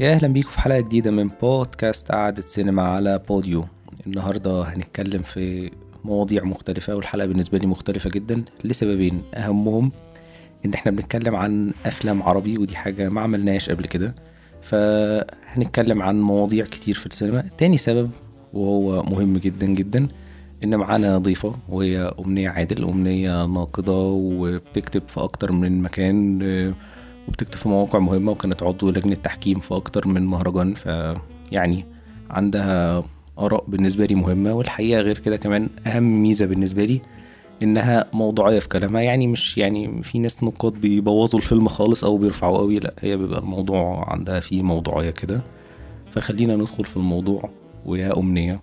يا أهلا بيكم في حلقة جديدة من بودكاست قعدة سينما على بوديو. النهارده هنتكلم في مواضيع مختلفة والحلقة بالنسبة لي مختلفة جدا لسببين. أهمهم إن إحنا بنتكلم عن أفلام عربي ودي حاجة ما عملناش قبل كده. فهنتكلم عن مواضيع كتير في السينما. تاني سبب وهو مهم جدا جدا إن معانا ضيفة وهي أمنية عادل أمنية ناقدة وبتكتب في أكتر من مكان. وبتكتب في مواقع مهمة وكانت عضو لجنة تحكيم في أكتر من مهرجان فيعني عندها آراء بالنسبة لي مهمة والحقيقة غير كده كمان أهم ميزة بالنسبة لي إنها موضوعية في كلامها. يعني مش يعني في ناس نقاد بيبوظوا الفيلم خالص أو بيرفعوا قوي لأ هي بيبقى الموضوع عندها فيه موضوعية كده. فخلينا ندخل في الموضوع ويا أمنية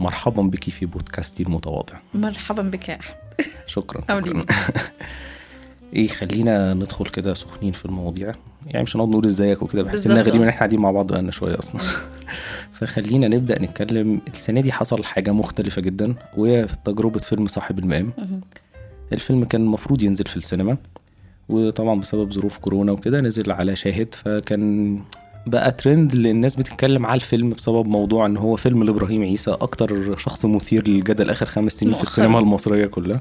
مرحبا بك في بودكاستي المتواضع. مرحبا بك يا أحمد. شكرا. شكرا. إيه خلينا ندخل كده سخنين في المواضيع يعني مش هنقعد نقول إزيك وكده بحس إنها. غريبة إن إحنا قاعدين مع بعض بقالنا شوية أصلا فخلينا نبدأ نتكلم السنة دي حصل حاجة مختلفة جدا وهي تجربه فيلم صاحب المقام. الفيلم كان المفروض ينزل في السينما وطبعا بسبب ظروف كورونا وكده نزل على شاهد فكان بقى ترند اللي الناس بتتكلم على الفيلم بسبب موضوع إن هو فيلم لإبراهيم عيسى أكتر شخص مثير للجدل آخر خمس سنين في مؤخراً. السينما المصرية كلها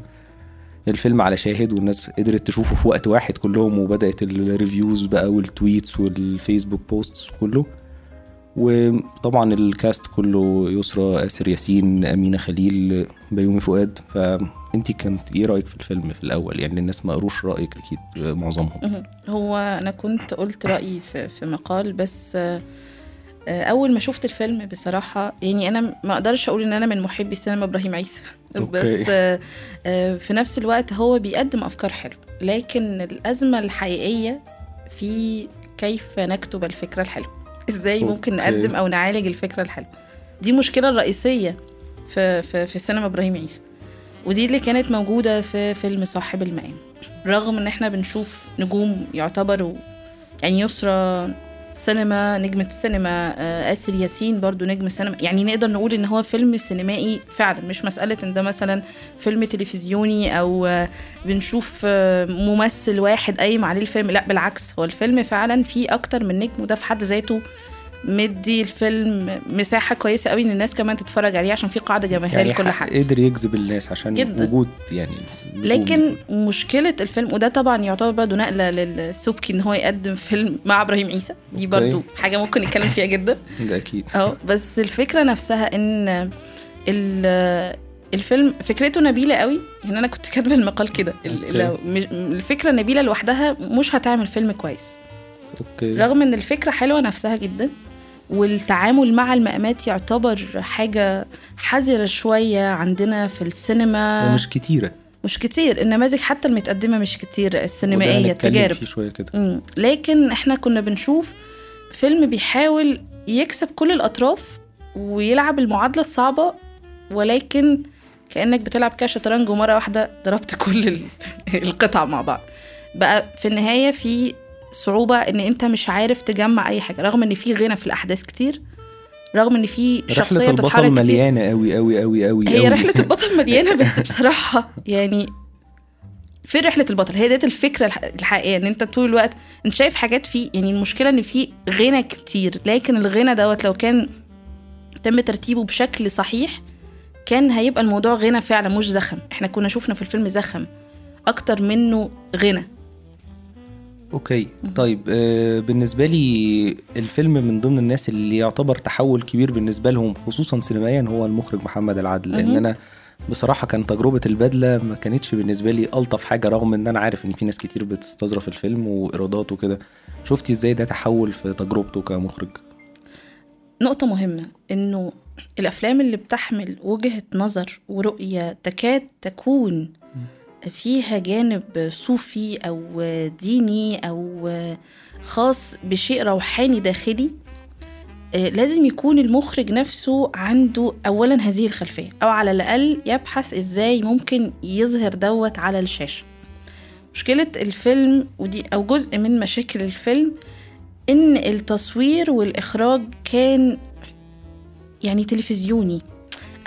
الفيلم على شاهد والناس قدرت تشوفه في وقت واحد كلهم وبدأت ال reviews بقى وال tweets وال Facebook posts كله. وطبعا ال cast كله يسرا آسر ياسين أمينة خليل بيومي فؤاد. فأنت كنت إيه رأيك في الفيلم في الأول؟ يعني الناس ما قروش رأيك أكيد معظمهم. مهم. هو أنا كنت قلت رأيي في, مقال بس أول ما شفت الفيلم بصراحة يعني أنا ما أقدرش أقول إن أنا من محبي سينما إبراهيم عيسى. بس آه، آه، في نفس الوقت هو بيقدم أفكار حلوة. لكن الأزمة الحقيقية في كيف نكتب الفكرة الحلوة؟ إزاي ممكن. نقدم أو نعالج الفكرة الحلوة؟ دي المشكلة الرئيسيه في في في سينما إبراهيم عيسى. ودي اللي كانت موجودة في فيلم صاحب المقام. رغم إن إحنا بنشوف نجوم يعتبروا يعني يسرى سينما نجمة السينما آه، آسر ياسين برضو نجم السينما. يعني نقدر نقول إن هو فيلم سينمائي فعلا مش مسألة إن ده مثلا فيلم تلفزيوني أو آه، بنشوف آه، ممثل واحد قايم عليه الفيلم. لا بالعكس هو الفيلم فعلا فيه أكتر من نجم وده في حد ذاته مدي الفيلم مساحة كويسة قوي إن الناس كمان تتفرج عليه عشان في قاعدة جماهيرية يعني لكل حد قدر يجذب الناس عشان جداً. وجود يعني. لكن مشكلة الفيلم وده طبعا يعتبر برضه نقلة للسبكي إن هو يقدم فيلم مع إبراهيم عيسى دي برضه. حاجة ممكن نتكلم فيها جدا ده أكيد آه بس الفكرة نفسها إن ال- الفيلم فكرته نبيلة قوي يعني أنا كنت كاتبة المقال كده ال- okay. لو مش- الفكرة نبيلة لوحدها مش هتعمل فيلم كويس okay. رغم إن الفكرة حلوة نفسها جدا والتعامل مع المقامات يعتبر حاجة حذرة شوية عندنا في السينما. ومش كتيرة. مش كتير النماذج حتى المتقدمة مش كتير السينمائية التجارب. شوية كده. لكن إحنا كنا بنشوف فيلم بيحاول يكسب كل الأطراف ويلعب المعادلة الصعبة ولكن كأنك بتلعب كده شطرنج ومرة واحدة ضربت كل ال- القطع مع بعض. بقى في النهاية في صعوبة إن أنت مش عارف تجمع أي حاجة رغم إن في غنى في الأحداث كتير رغم إن في رحلة شخصية البطل بتتحرك كتير. مليانة أوي أوي أوي أوي هي أوي. رحلة البطل مليانة بس بصراحة يعني في رحلة البطل هي ديت الفكرة الح- الحقيقية إن أنت طول الوقت أنت شايف حاجات فيه يعني المشكلة إن في غنى كتير لكن الغنى دوت لو كان تم ترتيبه بشكل صحيح كان هيبقى الموضوع غنى فعلا مش زخم. إحنا كنا شفنا في الفيلم زخم أكتر منه غنى. أوكي. طيب آه بالنسبة لي الفيلم من ضمن الناس اللي يعتبر تحول كبير بالنسبة لهم خصوصا سينمائيا هو المخرج محمد العدل. لأن. أنا بصراحة كان تجربة البدلة ما كانتش بالنسبة لي ألطف حاجة رغم إن أنا عارف إن في ناس كتير بتستظرف الفيلم وإيرادات وكده. شفتي إزاي ده تحول في تجربته كمخرج؟ نقطة مهمة إنه الأفلام اللي بتحمل وجهة نظر ورؤية تكاد تكون فيها جانب صوفي أو ديني أو خاص بشيء روحاني داخلي آه، لازم يكون المخرج نفسه عنده أولا هذه الخلفية أو على الأقل يبحث إزاي ممكن يظهر دوت على الشاشة. مشكلة الفيلم ودي أو جزء من مشاكل الفيلم إن التصوير والإخراج كان يعني تلفزيوني.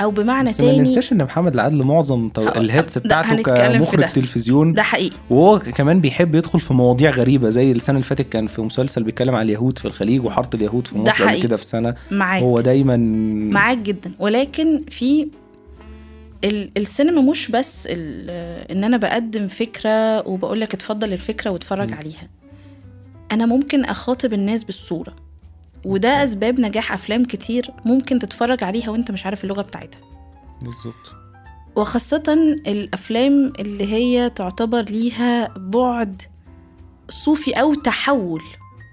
أو بمعنى بس ما تاني ننساش إن محمد العدل معظم الهيتس بتاعته كمخرج. تلفزيون. ده حقيقي. وهو كمان بيحب يدخل في مواضيع غريبة زي السنة اللي فاتت كان في مسلسل بيتكلم على اليهود في الخليج وحاره اليهود في مصر قبل. كده في سنة. معاك. هو دايما معاك جدا. ولكن في ال- السينما مش بس إن أنا بقدم فكرة وبقول لك اتفضل الفكرة واتفرج م. عليها. أنا ممكن أخاطب الناس بالصورة. وده أسباب نجاح أفلام كتير ممكن تتفرج عليها وأنت مش عارف اللغة بتاعتها. بالظبط. وخاصة الأفلام اللي هي تعتبر ليها بعد صوفي أو تحول.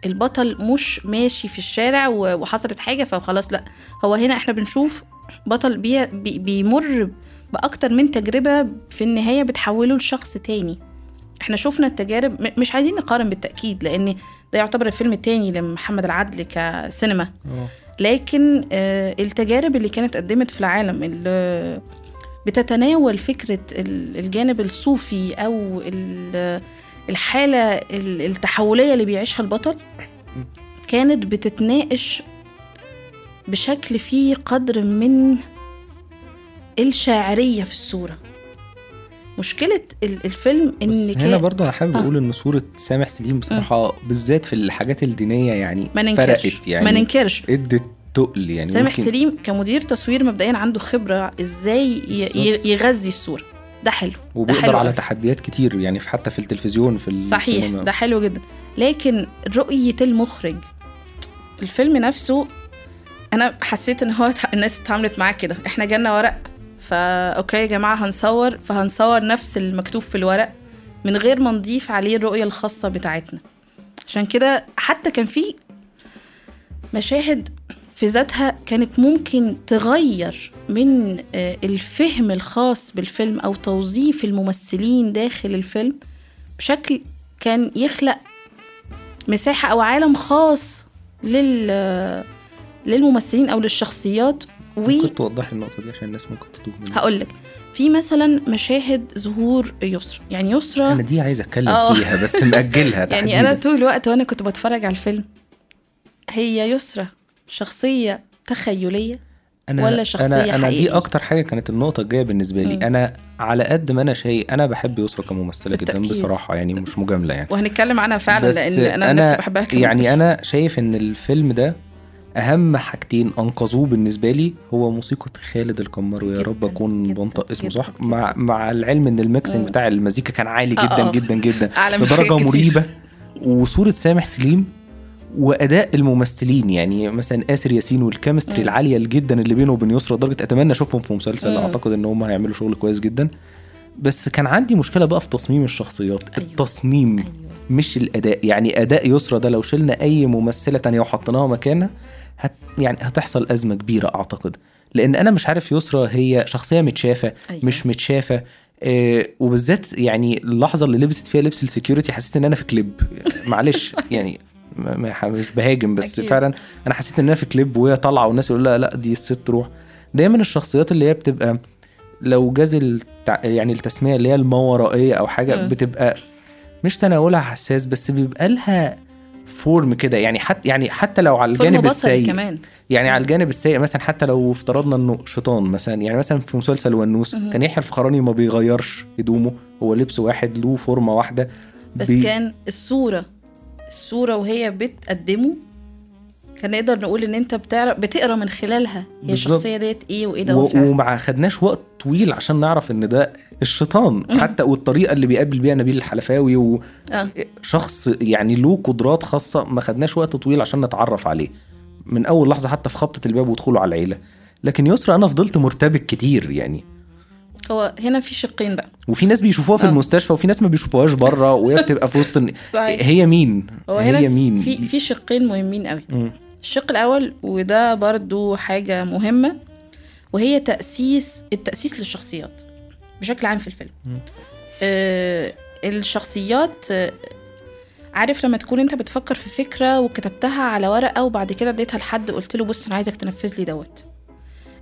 البطل مش ماشي في الشارع وحصلت حاجة فخلاص لأ. هو هنا إحنا بنشوف بطل بي بي بيمر بأكتر من تجربة في النهاية بتحوله لشخص تاني. إحنا شفنا التجارب مش عايزين نقارن بالتأكيد لأن ده يعتبر الفيلم التاني لمحمد العدل كسينما. لكن آه، التجارب اللي كانت قدمت في العالم اللي بتتناول فكرة ال- الجانب الصوفي أو ال- الحالة ال- التحولية اللي بيعيشها البطل كانت بتتناقش بشكل فيه قدر من الشاعرية في الصورة. مشكلة ال- الفيلم إن بس هنا برضه أنا حابب آه. أقول إن صورة سامح سليم بصراحة بالذات في الحاجات الدينية يعني ما ننكرش. فرقت يعني ما ننكرش. إدت تقل يعني سامح ممكن سليم كمدير تصوير مبدئيا عنده خبرة إزاي بالظبط. يغذي الصورة. ده حلو. ده وبيقدر حلو على. تحديات كتير يعني في حتى في التلفزيون في صحيح السينما ده حلو جدا. لكن رؤية المخرج الفيلم نفسه أنا حسيت إن هو الناس اتعاملت معاه كده. إحنا جالنا ورق فا أوكي يا جماعة هنصور فهنصور نفس المكتوب في الورق من غير ما نضيف عليه الرؤية الخاصة بتاعتنا. عشان كده حتى كان في مشاهد في ذاتها كانت ممكن تغير من آه، الفهم الخاص بالفيلم أو توظيف الممثلين داخل الفيلم بشكل كان يخلق مساحة أو عالم خاص لل للممثلين أو للشخصيات ممكن توضحي النقطة دي عشان الناس ممكن تتوه منها وهقول لك في مثلا مشاهد ظهور يسرا يعني يسرا أنا دي عايز أتكلم آه. فيها بس مأجلها يعني أنا. طول الوقت وأنا كنت بتفرج على الفيلم هي يسرا شخصية تخيلية أنا ولا شخصية أنا أنا دي حقيقية؟ أكتر حاجة كانت النقطة الجاية بالنسبة لي مم. أنا على قد ما أنا شيء أنا بحب يسرا كممثلة جدا. بصراحة يعني مش مجاملة يعني وهنتكلم عنها فعلا لأن أنا, أنا نفسي بحبها كمان. يعني أنا شايف إن الفيلم ده أهم حاجتين أنقذوه بالنسبة لي هو موسيقى خالد الكمار ويا جداً، رب أكون جداً، بنطق اسمه جداً، صح جداً. مع مع العلم إن ال mixing مم. بتاع المزيكا كان عالي آه، جدا آه. جدا جدا من لدرجه. مريبة وصورة سامح سليم وأداء الممثلين يعني مثلا آسر ياسين وال chemistry. العالية جدا اللي بينه وبين يسرا لدرجة أتمنى أشوفهم في مسلسل مم. أعتقد إن هم هيعملوا شغل كويس جدا بس كان عندي مشكلة بقى في تصميم الشخصيات أيوة. التصميم أيوة. مش الأداء يعني أداء يسرا ده لو شلنا أي ممثلة تانية وحطيناها مكانها هت يعني هتحصل أزمة كبيرة أعتقد لأن أنا مش عارف يسرا هي شخصية متشافة أيوة. مش متشافة آه وبالذات يعني اللحظة اللي لبست فيها لبس ال security حسيت إن أنا في كليب معلش يعني مش بهاجم بس أكيد. فعلا أنا حسيت إن أنا في كليب وهي طالعة والناس يقول لا لا دي الست روح دايما الشخصيات اللي هي بتبقى لو جاز التع... يعني التسمية اللي هي الماورائيه أو حاجة مم. بتبقى مش تناولها حساس بس بيبقى لها form كده. يعني حتى يعني حتى لو على الجانب السيء كمان. يعني على الجانب السيء مثلا حتى لو افترضنا إنه شيطان مثلا يعني مثلا في مسلسل ونوس. كان يحيى الفخراني ما بيغيرش هدومه هو لبسه واحد له فورمه واحدة. بس بي- كان الصورة الصورة وهي بتقدمه كان نقدر نقول إن أنت بتعرف بتقرأ من خلالها هي. الشخصية ديت إيه وإيه و- دوافعها وما خدناش وقت طويل عشان نعرف إن ده الشيطان حتى والطريقة اللي بيقابل بيها نبيل الحلفاوي و... آه. شخص يعني له قدرات خاصة ما خدناش وقت طويل عشان نتعرف عليه من أول لحظة حتى في خبطة الباب ودخوله على العيلة. لكن يسرا أنا فضلت مرتبك كتير يعني. هو هنا في شقين بقى. وفي ناس بيشوفوها في آه. المستشفى وفي ناس ما بيشوفوهاش بره وهي بتبقى في وسط. هي مين؟ هو هنا هي مين؟ في في شقين مهمين قوي. مم. الشق الأول وده برضو حاجة مهمة وهي تأسيس التأسيس للشخصيات. بشكل عام في الفيلم. آه الشخصيات آه عارف لما تكون انت بتفكر في فكرة وكتبتها على ورقة وبعد كده اديتها لحد قلت له بص أنا عايزك تنفذ لي دوت.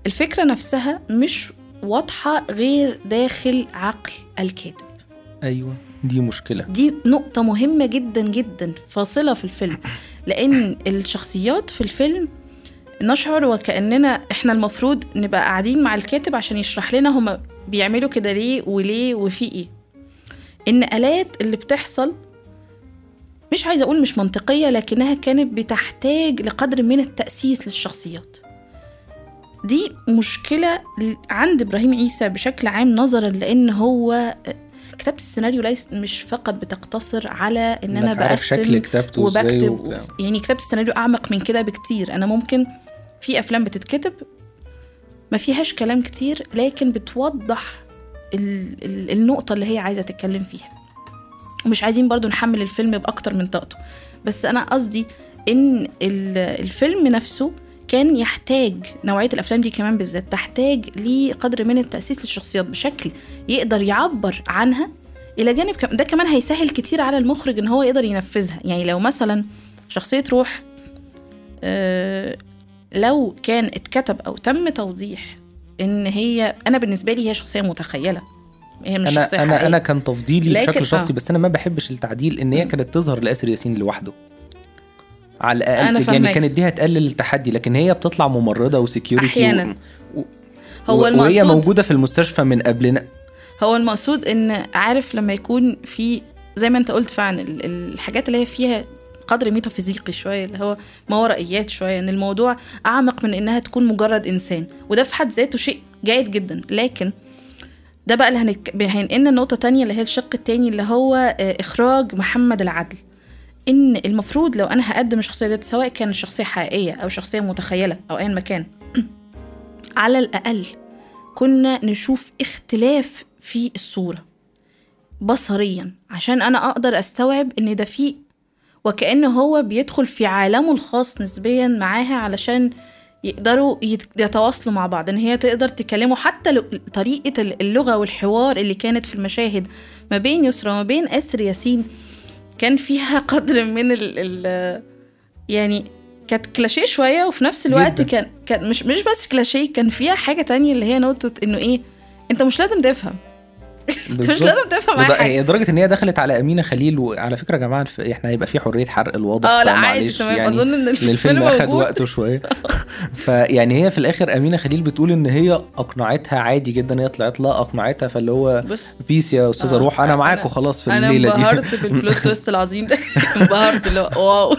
الفكرة نفسها مش واضحة غير داخل عقل الكاتب. أيوة دي مشكلة. دي نقطة مهمة جدا جدا فاصلة في الفيلم. لأن الشخصيات في الفيلم نشعر وكأننا إحنا المفروض نبقى قاعدين مع الكاتب عشان يشرح لنا هما بيعملوا كده ليه وليه وفي إن آلات اللي بتحصل مش عايزة أقول مش منطقية لكنها كانت بتحتاج لقدر من التأسيس للشخصيات. دي مشكلة عند إبراهيم عيسى بشكل عام نظرا لأن هو كتابه السيناريو ليس مش فقط بتقتصر على إن أنا عارف شكل بقسم كتابته وبكتب وبتاع. يعني كتابه السيناريو أعمق من كده بكتير. أنا ممكن في أفلام بتتكتب ما فيهاش كلام كتير لكن بتوضح ال ال النقطة اللي هي عايزة تتكلم فيها. ومش عايزين برضو نحمل الفيلم بأكتر من طاقته. بس أنا قصدي إن ال- الفيلم نفسه كان يحتاج نوعية الأفلام دي كمان بالذات تحتاج لقدر من التأسيس للشخصيات بشكل يقدر يعبر عنها إلى جانب كم- ده كمان هيسهل كتير على المخرج إن هو يقدر ينفذها يعني لو مثلا شخصية روح آه، لو كان اتكتب أو تم توضيح إن هي أنا بالنسبة لي هي شخصية متخيلة هي مش أنا أنا. أنا كان تفضيلي بشكل شخصي آه. بس أنا ما بحبش التعديل إن هي. كانت تظهر لأسر ياسين لوحده على الأقل أنا يعني. كانت دي هتقلل التحدي لكن هي بتطلع ممرضة وسكيورتي أحياناً. و... هو و... وهي المقصود موجودة في المستشفى من قبلنا هو المقصود إن عارف لما يكون في زي ما أنت قلت فعلا ال- ال- الحاجات اللي هي فيها قدر ميتافيزيقي شوية اللي هو ما ورائيات شوية إن الموضوع أعمق من إنها تكون مجرد إنسان وده في حد ذاته شيء جيد جدا لكن ده بقى اللي هنك... هينقلنا النقطه تانية اللي هي الشق التاني اللي هو آه، إخراج محمد العدل إن المفروض لو أنا هقدم الشخصية ديت سواء كان شخصية حقيقية أو شخصية متخيلة أو ايا مكان على الأقل كنا نشوف اختلاف في الصورة بصريا عشان أنا أقدر أستوعب إن ده فيه وكأنه هو بيدخل في عالمه الخاص نسبيا معاها علشان يقدروا يت- يتواصلوا مع بعض إن هي تقدر تكلمه حتى طريقة اللغة والحوار اللي كانت في المشاهد ما بين يسرا وما بين أسر ياسين. كان فيها قدر من ال, ال يعني كانت كلاشيه شوية وفي نفس الوقت جداً. كان كان مش مش بس كلاشيه كان فيها حاجة تانية اللي هي نقطة إنه إيه أنت مش لازم تفهم مش. لازم تفهم أي حاجة. لدرجه إن هي دخلت على أمينة خليل وعلى فكرة يا جماعة الف- إحنا هيبقى في حرية حرق الواضح آه لا عادي تمام. يعني أظن إن للفيلم الفيلم أخد وقته شوية. فيعني هي في الآخر أمينة خليل بتقول إن هي أقنعتها عادي جدا هي طلعت لها أقنعتها فاللي هو بيس يا أستاذة آه، روح أنا معاك وخلاص في أنا الليلة دي. انبهرت بال plot twist العظيم ده. انبهرت اللي wow.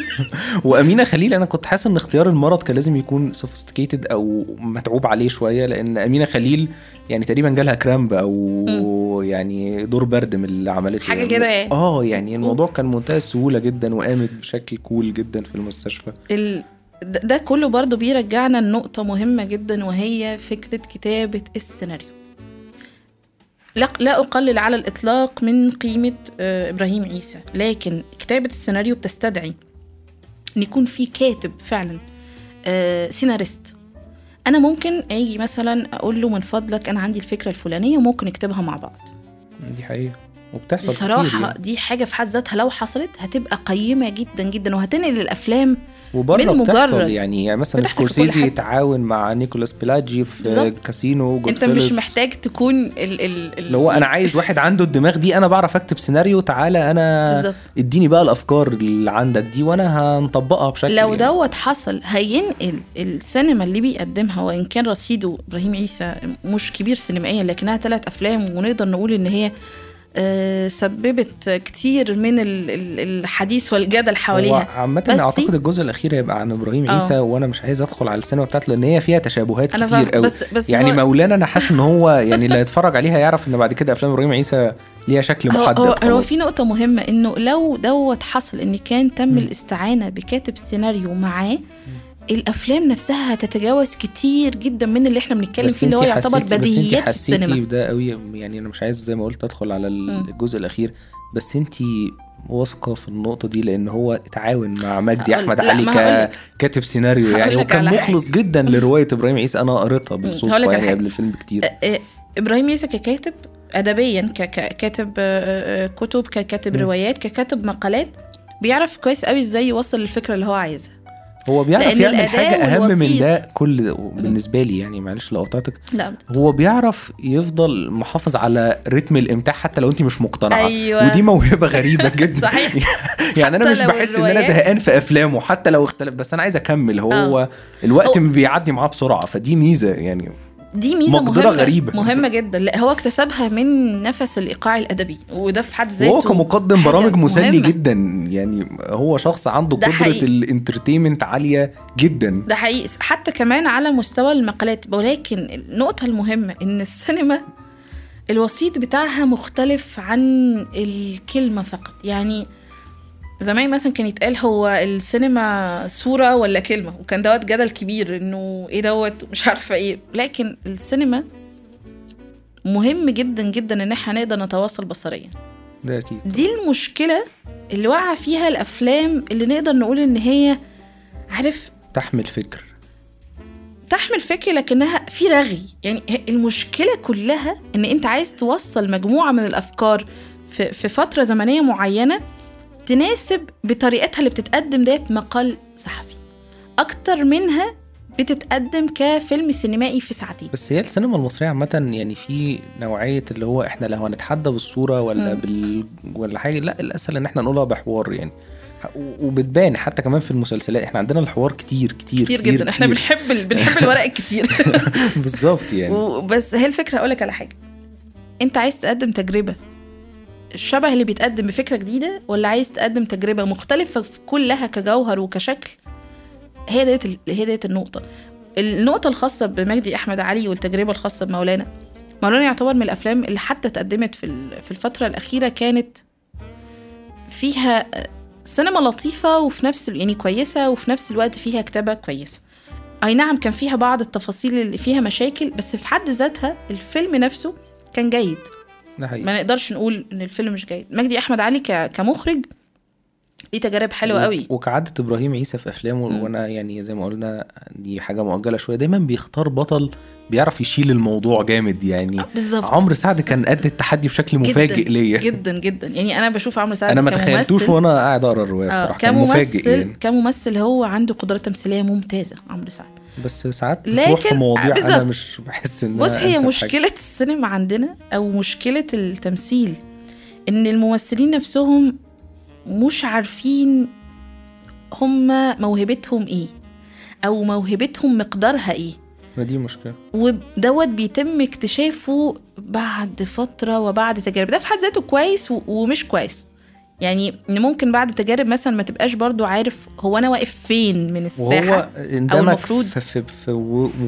وأمينة خليل أنا كنت حاسس إن اختيار المرض كان لازم يكون sophisticated أو متعوب عليه شوية لأن أمينة خليل يعني تقريبا جالها cramp أو يعني دور برد من اللي عملته حاجة كده يعني. آه يعني الموضوع كان منتهى السهولة جدا وقامت بشكل cool جدا في المستشفى. ال... ده كله برضو بيرجعنا لنقطة مهمة جدا وهي فكرة كتابة السيناريو. لا, لا أقلل على الإطلاق من قيمة آه، إبراهيم عيسى. لكن كتابة السيناريو بتستدعي إن يكون في كاتب فعلا آه، سيناريست. أنا ممكن أجي مثلا أقول له من فضلك أنا عندي الفكرة الفلانية وممكن نكتبها مع بعض دي حقيقة وبتحصل كتير بصراحة يعني. دي حاجة في حد ذاتها لو حصلت هتبقى قيمة جدا جدا وهتنقل الأفلام وبره من مجرد- يعني يعني مثلا سكورسيزي. يتعاون مع نيكولاس بيليجي في بالظبط. كاسينو أنت مش. محتاج تكون ال ال ال اللي هو أنا عايز واحد عنده الدماغ دي أنا بعرف أكتب سيناريو تعالى أنا بالظبط اديني بقى الأفكار اللي عندك دي وأنا هنطبقها بشكل لو يعني. دوت حصل هينقل السينما اللي بيقدمها وإن كان رصيده إبراهيم عيسى مش كبير سينمائيا لكنها ثلاث أفلام ونقدر نقول إن هي سببت كتير من ال- ال- الحديث والجدل حواليها عامة أعتقد الجزء الأخير هيبقى عن إبراهيم آه. عيسى وأنا مش عايز أدخل على السينما بتاعته لأن هي فيها تشابهات أنا كتير قوي بس بس يعني هو مولانا أنا حاسس إن هو يعني اللي هيتفرج عليها يعرف إن بعد كده أفلام إبراهيم عيسى ليها شكل محدد هو, هو. في نقطة مهمة إنه لو دوت حصل إن كان تم مم. الاستعانة بكاتب سيناريو معاه الأفلام نفسها هتتجاوز كتير جدا من اللي إحنا بنتكلم فيه اللي هو يعتبر حسيتي- بس بديهيات في حسيتي بده قوي يعني أنا مش عايز زي ما قلت أدخل على. الجزء الأخير بس انتي واثقة في النقطة دي لأن هو اتعاون مع مجدي أحمد علي هقولك. ككاتب سيناريو يعني وكان مخلص جدا لرواية إبراهيم عيسى أنا قريتها بالصدفة يعني. قبل الفيلم بكتير إبراهيم عيسى ككاتب ادبيا ك- ككاتب كتب ككاتب. روايات ككاتب مقالات بيعرف كويس قوي إزاي يوصل الفكرة اللي هو عايزها هو بيعرف يعمل حاجة أهم من ده كل بالنسبة لي يعني معلش لو قطعتك. لا. هو بيعرف يفضل محافظ على رتم الإمتاع حتى لو أنت مش مقتنعة. أيوة. ودي موهبة غريبة جدا. صحيح. يعني أنا مش بحس إن أنا زهقان في أفلامه حتى لو اختلف بس أنا عايز أكمل. هو آه. الوقت هو- بيعدي معاه بسرعة فدي ميزة يعني. دي ميزة مقدرة مهمة. غريبة. مهمة جدا. لا هو اكتسبها من نفس الإيقاع الأدبي وده في حد ذاته وهو كمقدم برامج مسلي مهمة. جدا. يعني هو شخص عنده ده قدرة. الإنترتينمنت عالية جدا. ده حقيقي. حتى كمان على مستوى المقالات. ولكن النقطة المهمة إن السينما الوسيط بتاعها مختلف عن الكلمة فقط. يعني زمان مثلا كان يتقال هو السينما صورة ولا كلمة وكان دوت جدل كبير إنه إيه دوت مش عارفة إيه. لكن السينما مهم جدا جدا إن إحنا نقدر نتواصل بصريا. ده أكيد. دي المشكلة اللي وقع فيها الأفلام اللي نقدر نقول إن هي عارف؟ تحمل فكر. تحمل فكرة لكنها في رغي. يعني المشكلة كلها إن أنت عايز توصل مجموعة من الأفكار في, في فترة زمنية معينة تناسب بطريقتها اللي بتتقدم ديت مقال صحفي. أكتر منها بتتقدم كفيلم سينمائي في ساعتين. بس هي السينما المصرية عامة يعني في نوعية اللي هو إحنا لو هنتحدى بالصورة ولا مم. بال ولا حاجة لا الأسهل إن إحنا نقولها بحوار يعني. وبتبان حتى كمان في المسلسلات. إحنا عندنا الحوار كتير كتير كتير جدا. إحنا بنحب ال- بنحب الورق الكتير بالظبط يعني. بس هي الفكرة. أقول لك على حاجة. أنت عايز تقدم تجربة الشبه اللي بيتقدم بفكرة جديدة ولا عايز تقدم تجربة مختلفة كلها كجوهر وكشكل؟ هي ديت ال- هي ديت النقطة. النقطة الخاصة بمجدي أحمد علي والتجربة الخاصة بمولانا. مولانا يعتبر من الأفلام اللي حتى اتقدمت في في الفترة الأخيرة كانت فيها سينما لطيفة وفي نفس يعني كويسة وفي نفس الوقت فيها كتابة كويسة. أي نعم كان فيها بعض التفاصيل اللي فيها مشاكل بس في حد ذاتها الفيلم نفسه كان جيد. ما نقدرش نقول إن الفيلم مش جيد. مجدي أحمد علي ك- كمخرج ليه تجارب حلوة قوي. وكعادة إبراهيم عيسى في أفلامه. وأنا يعني زي ما قلنا دي حاجة مؤجلة شوية. دايما بيختار بطل بيعرف يشيل الموضوع جامد يعني. آه، بالظبط. عمرو سعد كان قد التحدي بشكل مفاجئ ليا. جدا جدا. يعني أنا بشوف عمرو سعد أنا ما تخيلتوش وأنا قاعد أقرأ الرواية آه، بصراحة. كان مفاجئ كممثل يعني. كممثل هو عنده قدرات تمثيلية ممتازة عمرو سعد. بس ساعات بتروح في لكن- مواضيع أنا. مش بحس ان بص هي أنسب مشكلة السينما عندنا أو مشكلة التمثيل إن الممثلين نفسهم مش عارفين هم موهبتهم إيه أو موهبتهم مقدارها حاجة. ما دي مشكلة ودوت بيتم اكتشافه بعد فترة وبعد تجارب ده في حد ذاته كويس ومش كويس يعني إن ممكن بعد تجارب مثلا ما تبقاش برضو عارف هو أنا واقف فين من الساحة وهو اندمج المفروض- في, في, في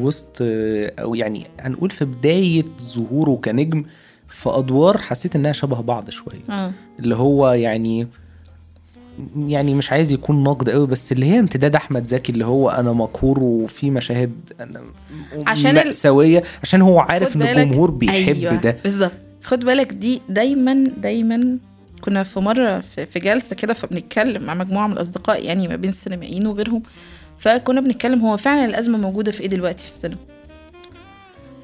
وسط أو يعني هنقول في بداية ظهوره كنجم في أدوار حسيت إنها شبه بعض شوية. آه. اللي هو يعني يعني مش عايز يكون نقد قوي بس اللي هي امتداد أحمد زكي اللي هو أنا مقهور وفي مشاهد أنا عشان مأساوية عشان هو عارف إن الجمهور بيحب أيوة ده. بالظبط. خد بالك دي دايما دايما كنا في مرة في, جلسة كده فبنتكلم مع مجموعة من الأصدقاء يعني ما بين السينمائيين وغيرهم فكنا بنتكلم هو فعلا الأزمة موجودة في إيه دلوقتي في السينما؟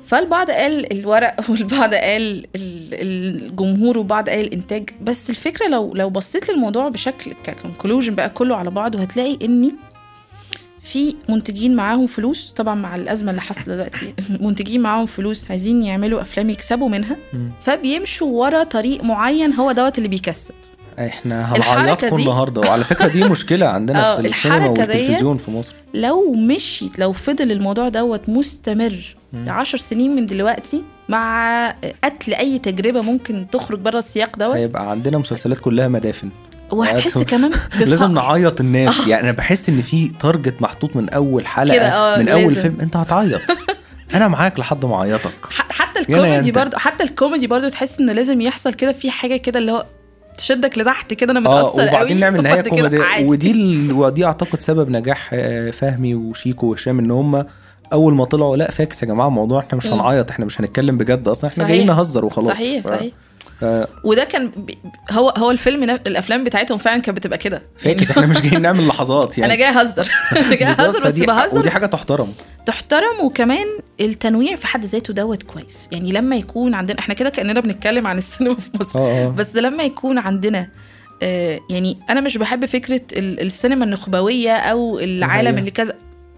فالبعض قال الورق والبعض قال ال- الجمهور وبعض قال الإنتاج بس الفكرة لو لو بصيت للموضوع بشكل ككونكلوجن بقى كله على بعضه هتلاقي إني في منتجين معاهم فلوس طبعا مع الأزمة اللي حاصلة دلوقتي منتجين معاهم فلوس عايزين يعملوا أفلام يكسبوا منها. فبيمشوا ورا طريق معين هو دوت اللي بيكسب إحنا هنعيطكم النهارده وعلى فكرة دي مشكلة عندنا آه، في السينما والتلفزيون في مصر لو مشيت لو فضل الموضوع دوت مستمر مم. لعشر سنين من دلوقتي مع قتل أي تجربة ممكن تخرج بره السياق دوت هيبقى عندنا مسلسلات كلها مدافن وهتحس كمان بفقر. لازم نعيط الناس آه. يعني أنا بحس إن في target محطوط من أول حلقة كده، آه، من أول لازم. فيلم أنت هتعيط أنا معاك لحد ما أعيطك حتى الكوميدي. برضو حتى الكوميدي برضو تحس إنه لازم يحصل كده في حاجة كده اللي هو تشدك لتحت كده أنا متأثر آه وبعدين قوي نعمل نهاية عادي. ودي ال... ودي أعتقد سبب نجاح آه، فهمي وشيكو وهشام إن هم أول ما طلعوا لأ فاكس يا جماعة الموضوع إحنا مش. هنعيط إحنا مش هنتكلم بجد أصلا إحنا صحيح. جايين نهزر وخلاص صحيح صحيح ف- وده كان بي- هو هو الفيلم نف- الأفلام بتاعتهم فعلا كانت بتبقى كده. فاكس إحنا مش جايين نعمل لحظات يعني. أنا جاي أهزر. أنا جاي أهزر بس بهزر. ودي حاجة تحترم. تحترم وكمان التنويع في حد ذاته دوت كويس. يعني لما يكون عندنا إحنا كده كأننا بنتكلم عن السينما في مصر. آه آه. بس لما يكون عندنا آه، يعني أنا مش بحب فكرة ال- السينما النخبوية أو العالم. اللي كذا.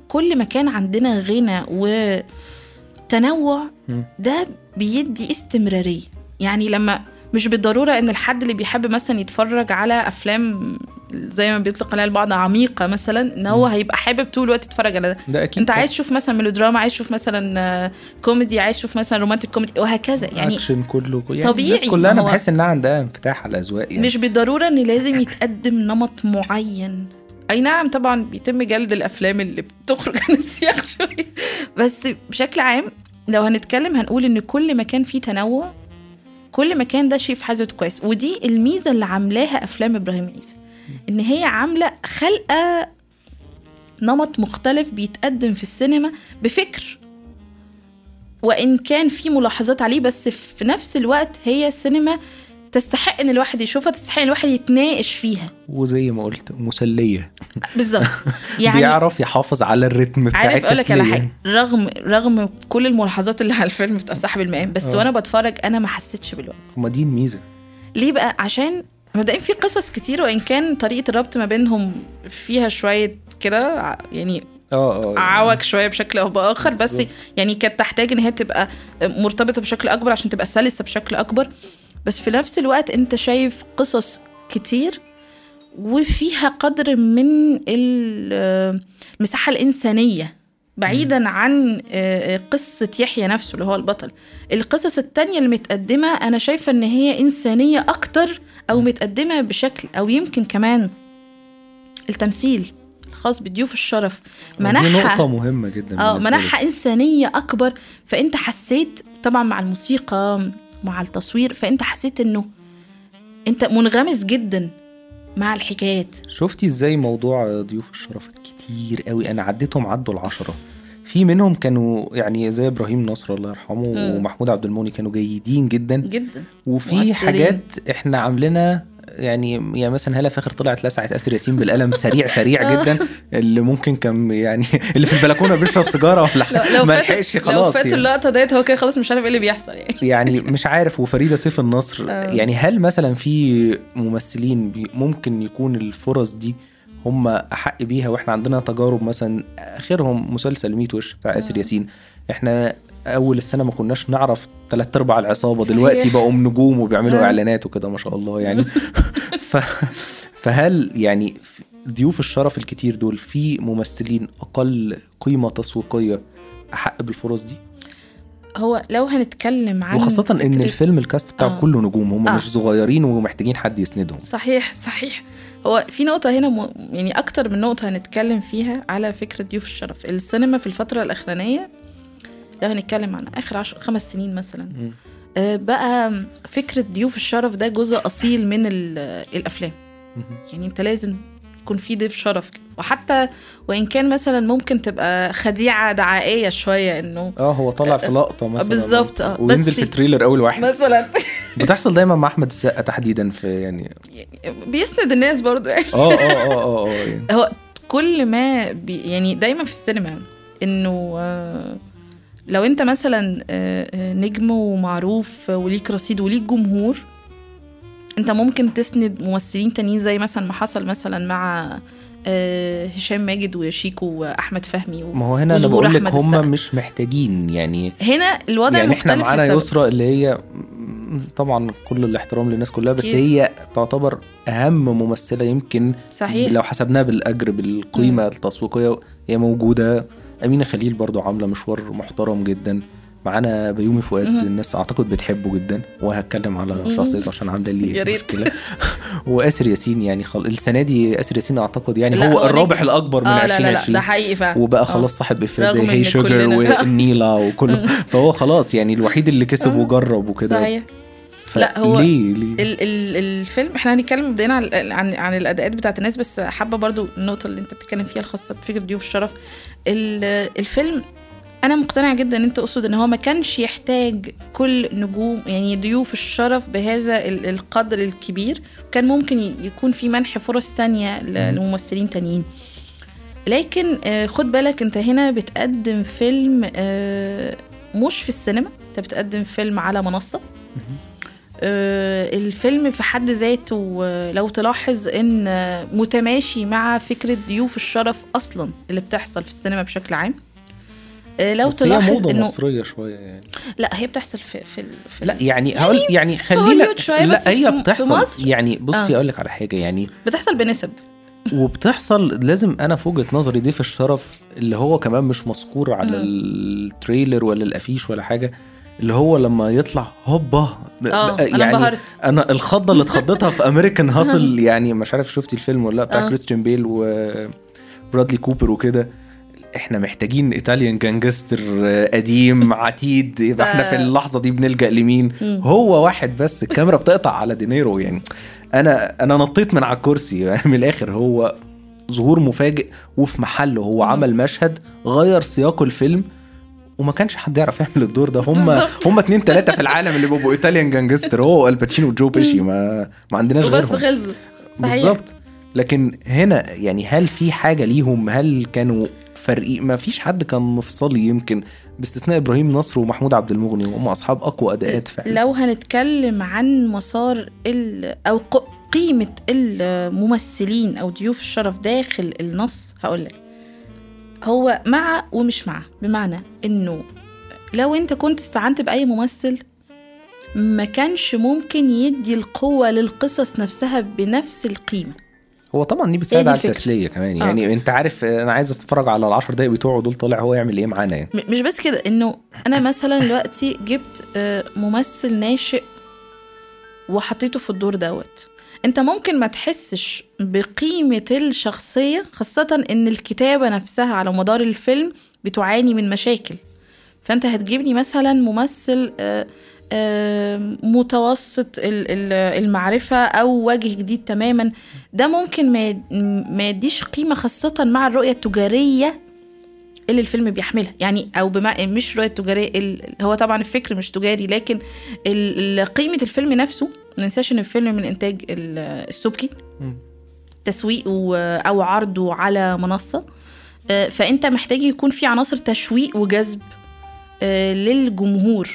كل ما كان عندنا غنى وتنوع. ده بيدي استمرارية. يعني لما مش بالضرورة إن الحد اللي بيحب مثلا يتفرج على أفلام زي ما بيطلق عليها البعض عميقة مثلا إن هو هيبقى حابب طول الوقت يتفرج على ده. ده أكيد أنت. عايز تشوف مثلا ميلودراما عايز تشوف مثلا آه، كوميدي عايز تشوف مثلا romantic comedy وهكذا. يعني أكشن كله يعني طبيعي، الناس كلها أنا بحس إنها عندها انفتاح على الأذواق يعني. مش بالضرورة إن لازم يتقدم نمط معين. أي نعم طبعا بيتم جلد الأفلام اللي بتخرج عن السياق شوية. بس بشكل عام لو هنتكلم هنقول إن كل ما كان فيه تنوع كل ما كان ده شيء في حد ذاته كويس. ودي الميزة اللي عاملاها أفلام إبراهيم عيسى إن هي عاملة حلقة نمط مختلف بيتقدم في السينما بفكر وإن كان في ملاحظات عليه بس في نفس الوقت هي سينما تستحق إن الواحد يشوفها تستحق إن الواحد يتناقش فيها. وزي ما قلت مسلية. بالظبط. يعني بيعرف يحافظ على الريتم بتاع عارف أقول لك على حاجة. رغم رغم كل الملاحظات اللي على الفيلم بتاع صاحب المقام بس آه. وأنا بتفرج أنا ما حسيتش بالوقت. ما دي الميزة. ليه بقى؟ عشان مبدئيا في قصص كتير وإن كان طريقة الربط ما بينهم فيها شوية كده يعني آه آه عوج شوية بشكل أو بآخر بس. يعني كانت تحتاج إن هي تبقى مرتبطة بشكل أكبر عشان تبقى سلسة بشكل أكبر. بس في نفس الوقت انت شايف قصص كتير وفيها قدر من ال- المساحة الإنسانية بعيدا عن آه، قصة يحيى نفسه اللي هو البطل. القصص التانية اللي متقدمة أنا شايفة إن هي إنسانية أكتر أو متقدمة بشكل أو يمكن كمان التمثيل الخاص بضيوف الشرف. دي منحها نقطة مهمة جدا آه بالنسبة لي. منحها إنسانية أكبر فأنت حسيت طبعا مع الموسيقى مع التصوير فأنت حسيت إنه أنت منغمس جدا مع الحكايات. شفتي إزاي موضوع ضيوف الشرف كتير قوي؟ أنا عديتهم عدوا العشرة. في منهم كانوا يعني زي إبراهيم نصر الله يرحمه مم. ومحمود عبد الموني كانوا جيدين جدا. جدا. وفي مؤثرين. حاجات إحنا عاملينها يعني يعني مثلا هلا فاخر طلعت لسعت أسر ياسين بالقلم سريع سريع جدا اللي ممكن كان يعني اللي في البلكونة بيشرب سيجارة ولا لو لو ما لحقش لو خلاص فاتوا يعني. اللقطة ديت هو كده خلاص مش عارف إيه اللي بيحصل يعني يعني مش عارف وفريدة سيف النصر آه. يعني هل مثلا في ممثلين ممكن يكون الفرص دي هم أحق بيها وإحنا عندنا تجارب مثلا آخرهم مسلسل 100 وش بتاع أسر آه. ياسين إحنا أول السنة ما كناش نعرف ثلاث أرباع العصابة. دلوقتي بقوا نجوم وبيعملوا آه. إعلانات وكده ما شاء الله يعني ف... فهل يعني ضيوف الشرف الكتير دول في ممثلين أقل قيمة تسويقية أحق بالفرص دي هو لو هنتكلم عن وخاصة إن الفيلم الكاست بتاعه آه. كله نجوم هم آه. مش صغيرين ومحتاجين حد يسندهم صحيح صحيح هو في نقطة هنا م... يعني أكتر من نقطة هنتكلم فيها على فكرة ضيوف الشرف السينما في الفترة الأخرانية لو هنتكلم عن آخر عشر خمس سنين مثلا. آه، بقى فكرة ضيوف الشرف ده جزء أصيل من ال- الأفلام مهم. يعني أنت لازم يكون في ضيف شرف. وحتى وإن كان مثلا ممكن تبقى خديعة دعائية شوية إنه آه هو طلع في لقطة مثلا بالظبط، آه. وينزل في التريلر أول واحد مثلا بتحصل دايما مع أحمد السقا تحديدا في يعني بيسند الناس برضو يعني آه آه آه آه آه يعني هو كل ما بي يعني دايما في السينما إنه آه، لو انت مثلا آه، آه، نجم ومعروف وليك رصيد وليك جمهور انت ممكن تسند ممثلين تانيين زي مثلا ما حصل مثلا مع آه، هشام ماجد وشيكو وأحمد فهمي. ما هو هنا أنا بقول لك هم. مش محتاجين يعني هنا الوضع يعني إحنا مختلف معانا لسبب. يسرا اللي هي م- طبعا كل الاحترام للناس كلها بس أكيد. هي تعتبر أهم ممثلة يمكن صحيح لو حسبناها بالأجر بالقيمة التسويقية هي موجودة أمينة خليل برضو عاملة مشوار محترم جدا معانا بيومي فؤاد. الناس أعتقد بتحبه جدا وهتكلم على. شخصيته عشان عاملة لي. مشكلة وآسر ياسين يعني خل... السنة دي آسر ياسين أعتقد يعني لا، هو, هو الرابح. الأكبر من آه لا لا لا 2020 ده حقيقي فعلا وبقى آه. خلاص صاحب افيه زي هي شوجر والنيله وكله فهو خلاص يعني الوحيد اللي كسب آه. وجرب وكده صحيح لا، هو ليه ليه؟ ال ال الفيلم إحنا هنتكلم بدينا عن عن, عن الأداءات بتاعت الناس بس حابة برضو النقطة اللي انت بتتكلم فيها الخاصة بفكرة ضيوف الشرف. ال- الفيلم أنا مقتنعة جدا إن أنت تقصد إن هو ما كانش يحتاج كل نجوم يعني ضيوف الشرف بهذا ال- القدر الكبير. كان ممكن يكون في منح فرص تانية. لممثلين تانيين. لكن آه، خد بالك أنت هنا بتقدم فيلم آه، مش في السينما أنت بتقدم فيلم على منصة. الفيلم في حد ذاته آه، لو تلاحظ إن آه، متماشي مع فكرة ضيوف الشرف أصلا اللي بتحصل في السينما بشكل عام. آه، لو بس هي تلاحظ موضة إنه مصرية شوية يعني. لا هي بتحصل في في, في لا يعني هقول يعني خلينا لا هي في- في بتحصل. مصر- يعني بصي آه. أقول لك على حاجة يعني بتحصل بنسب. وبتحصل لازم أنا في وجهة نظري ضيف الشرف اللي هو كمان مش مذكور على. ال trailer ولا الأفيش ولا حاجة اللي هو لما يطلع هوبا أنا يعني انبهرت أنا الخضة اللي اتخضيتها في American Hustle يعني مش عارف شفتي الفيلم ولا لأ بتاع آه. كريستيان بيل وبرادلي كوبر وكده إحنا محتاجين Italian gangster قديم عتيد يبقى إحنا في اللحظة دي بنلجأ لمين. هو واحد بس الكاميرا بتقطع على دينيرو يعني أنا أنا نطيت من على الكرسي يعني من الآخر هو ظهور مفاجئ وفي محله هو. عمل مشهد غير سياق الفيلم وما كانش حد يعرف يعمل الدور ده. هم. هم اتنين تلاتة في العالم اللي بيبقوا Italian gangster هو آل باتشينو وجو بيشي. ما ما عندناش غيرهم. خلصوا. صحيح. بالظبط. لكن هنا يعني هل في حاجة ليهم؟ هل كانوا فريق ما فيش حد كان مفصلي يمكن باستثناء إبراهيم نصر ومحمود عبد المغني وهم أصحاب أقوى أداءات فعلا. لو هنتكلم عن مسار ال أو ق- قيمة الممثلين أو ضيوف الشرف داخل النص هقول لك هو مع ومش مع. بمعنى إنه لو أنت كنت استعنت بأي ممثل ما كانش ممكن يدي القوة للقصص نفسها بنفس القيمة. هو طبعا دي بتساعد على. التسلية كمان. آه. يعني أنت عارف أنا عايز أتفرج على العشر دقايق بتوعه دول طالع هو يعمل إيه معانا يعني. مش بس كده إنه أنا مثلا دلوقتي جبت آه، ممثل ناشئ وحطيته في الدور دوت. انت ممكن ما تحسش بقيمة الشخصية خاصة إن الكتابة نفسها على مدار الفيلم بتعاني من مشاكل. فأنت هتجيبني مثلا ممثل آه، آه، متوسط ال- ال- المعرفة أو وجه جديد تماما ده ممكن ما يديش قيمة خاصة مع الرؤية التجارية اللي الفيلم بيحملها. يعني أو بما مش رؤيه تجارية هو طبعا الفكر مش تجاري لكن قيمة الفيلم نفسه ما ننساش إن الفيلم من إنتاج ال- السبكي. تسويقه أو عرضه على منصة. آه، فأنت محتاج يكون في عناصر تشويق وجذب آه، للجمهور.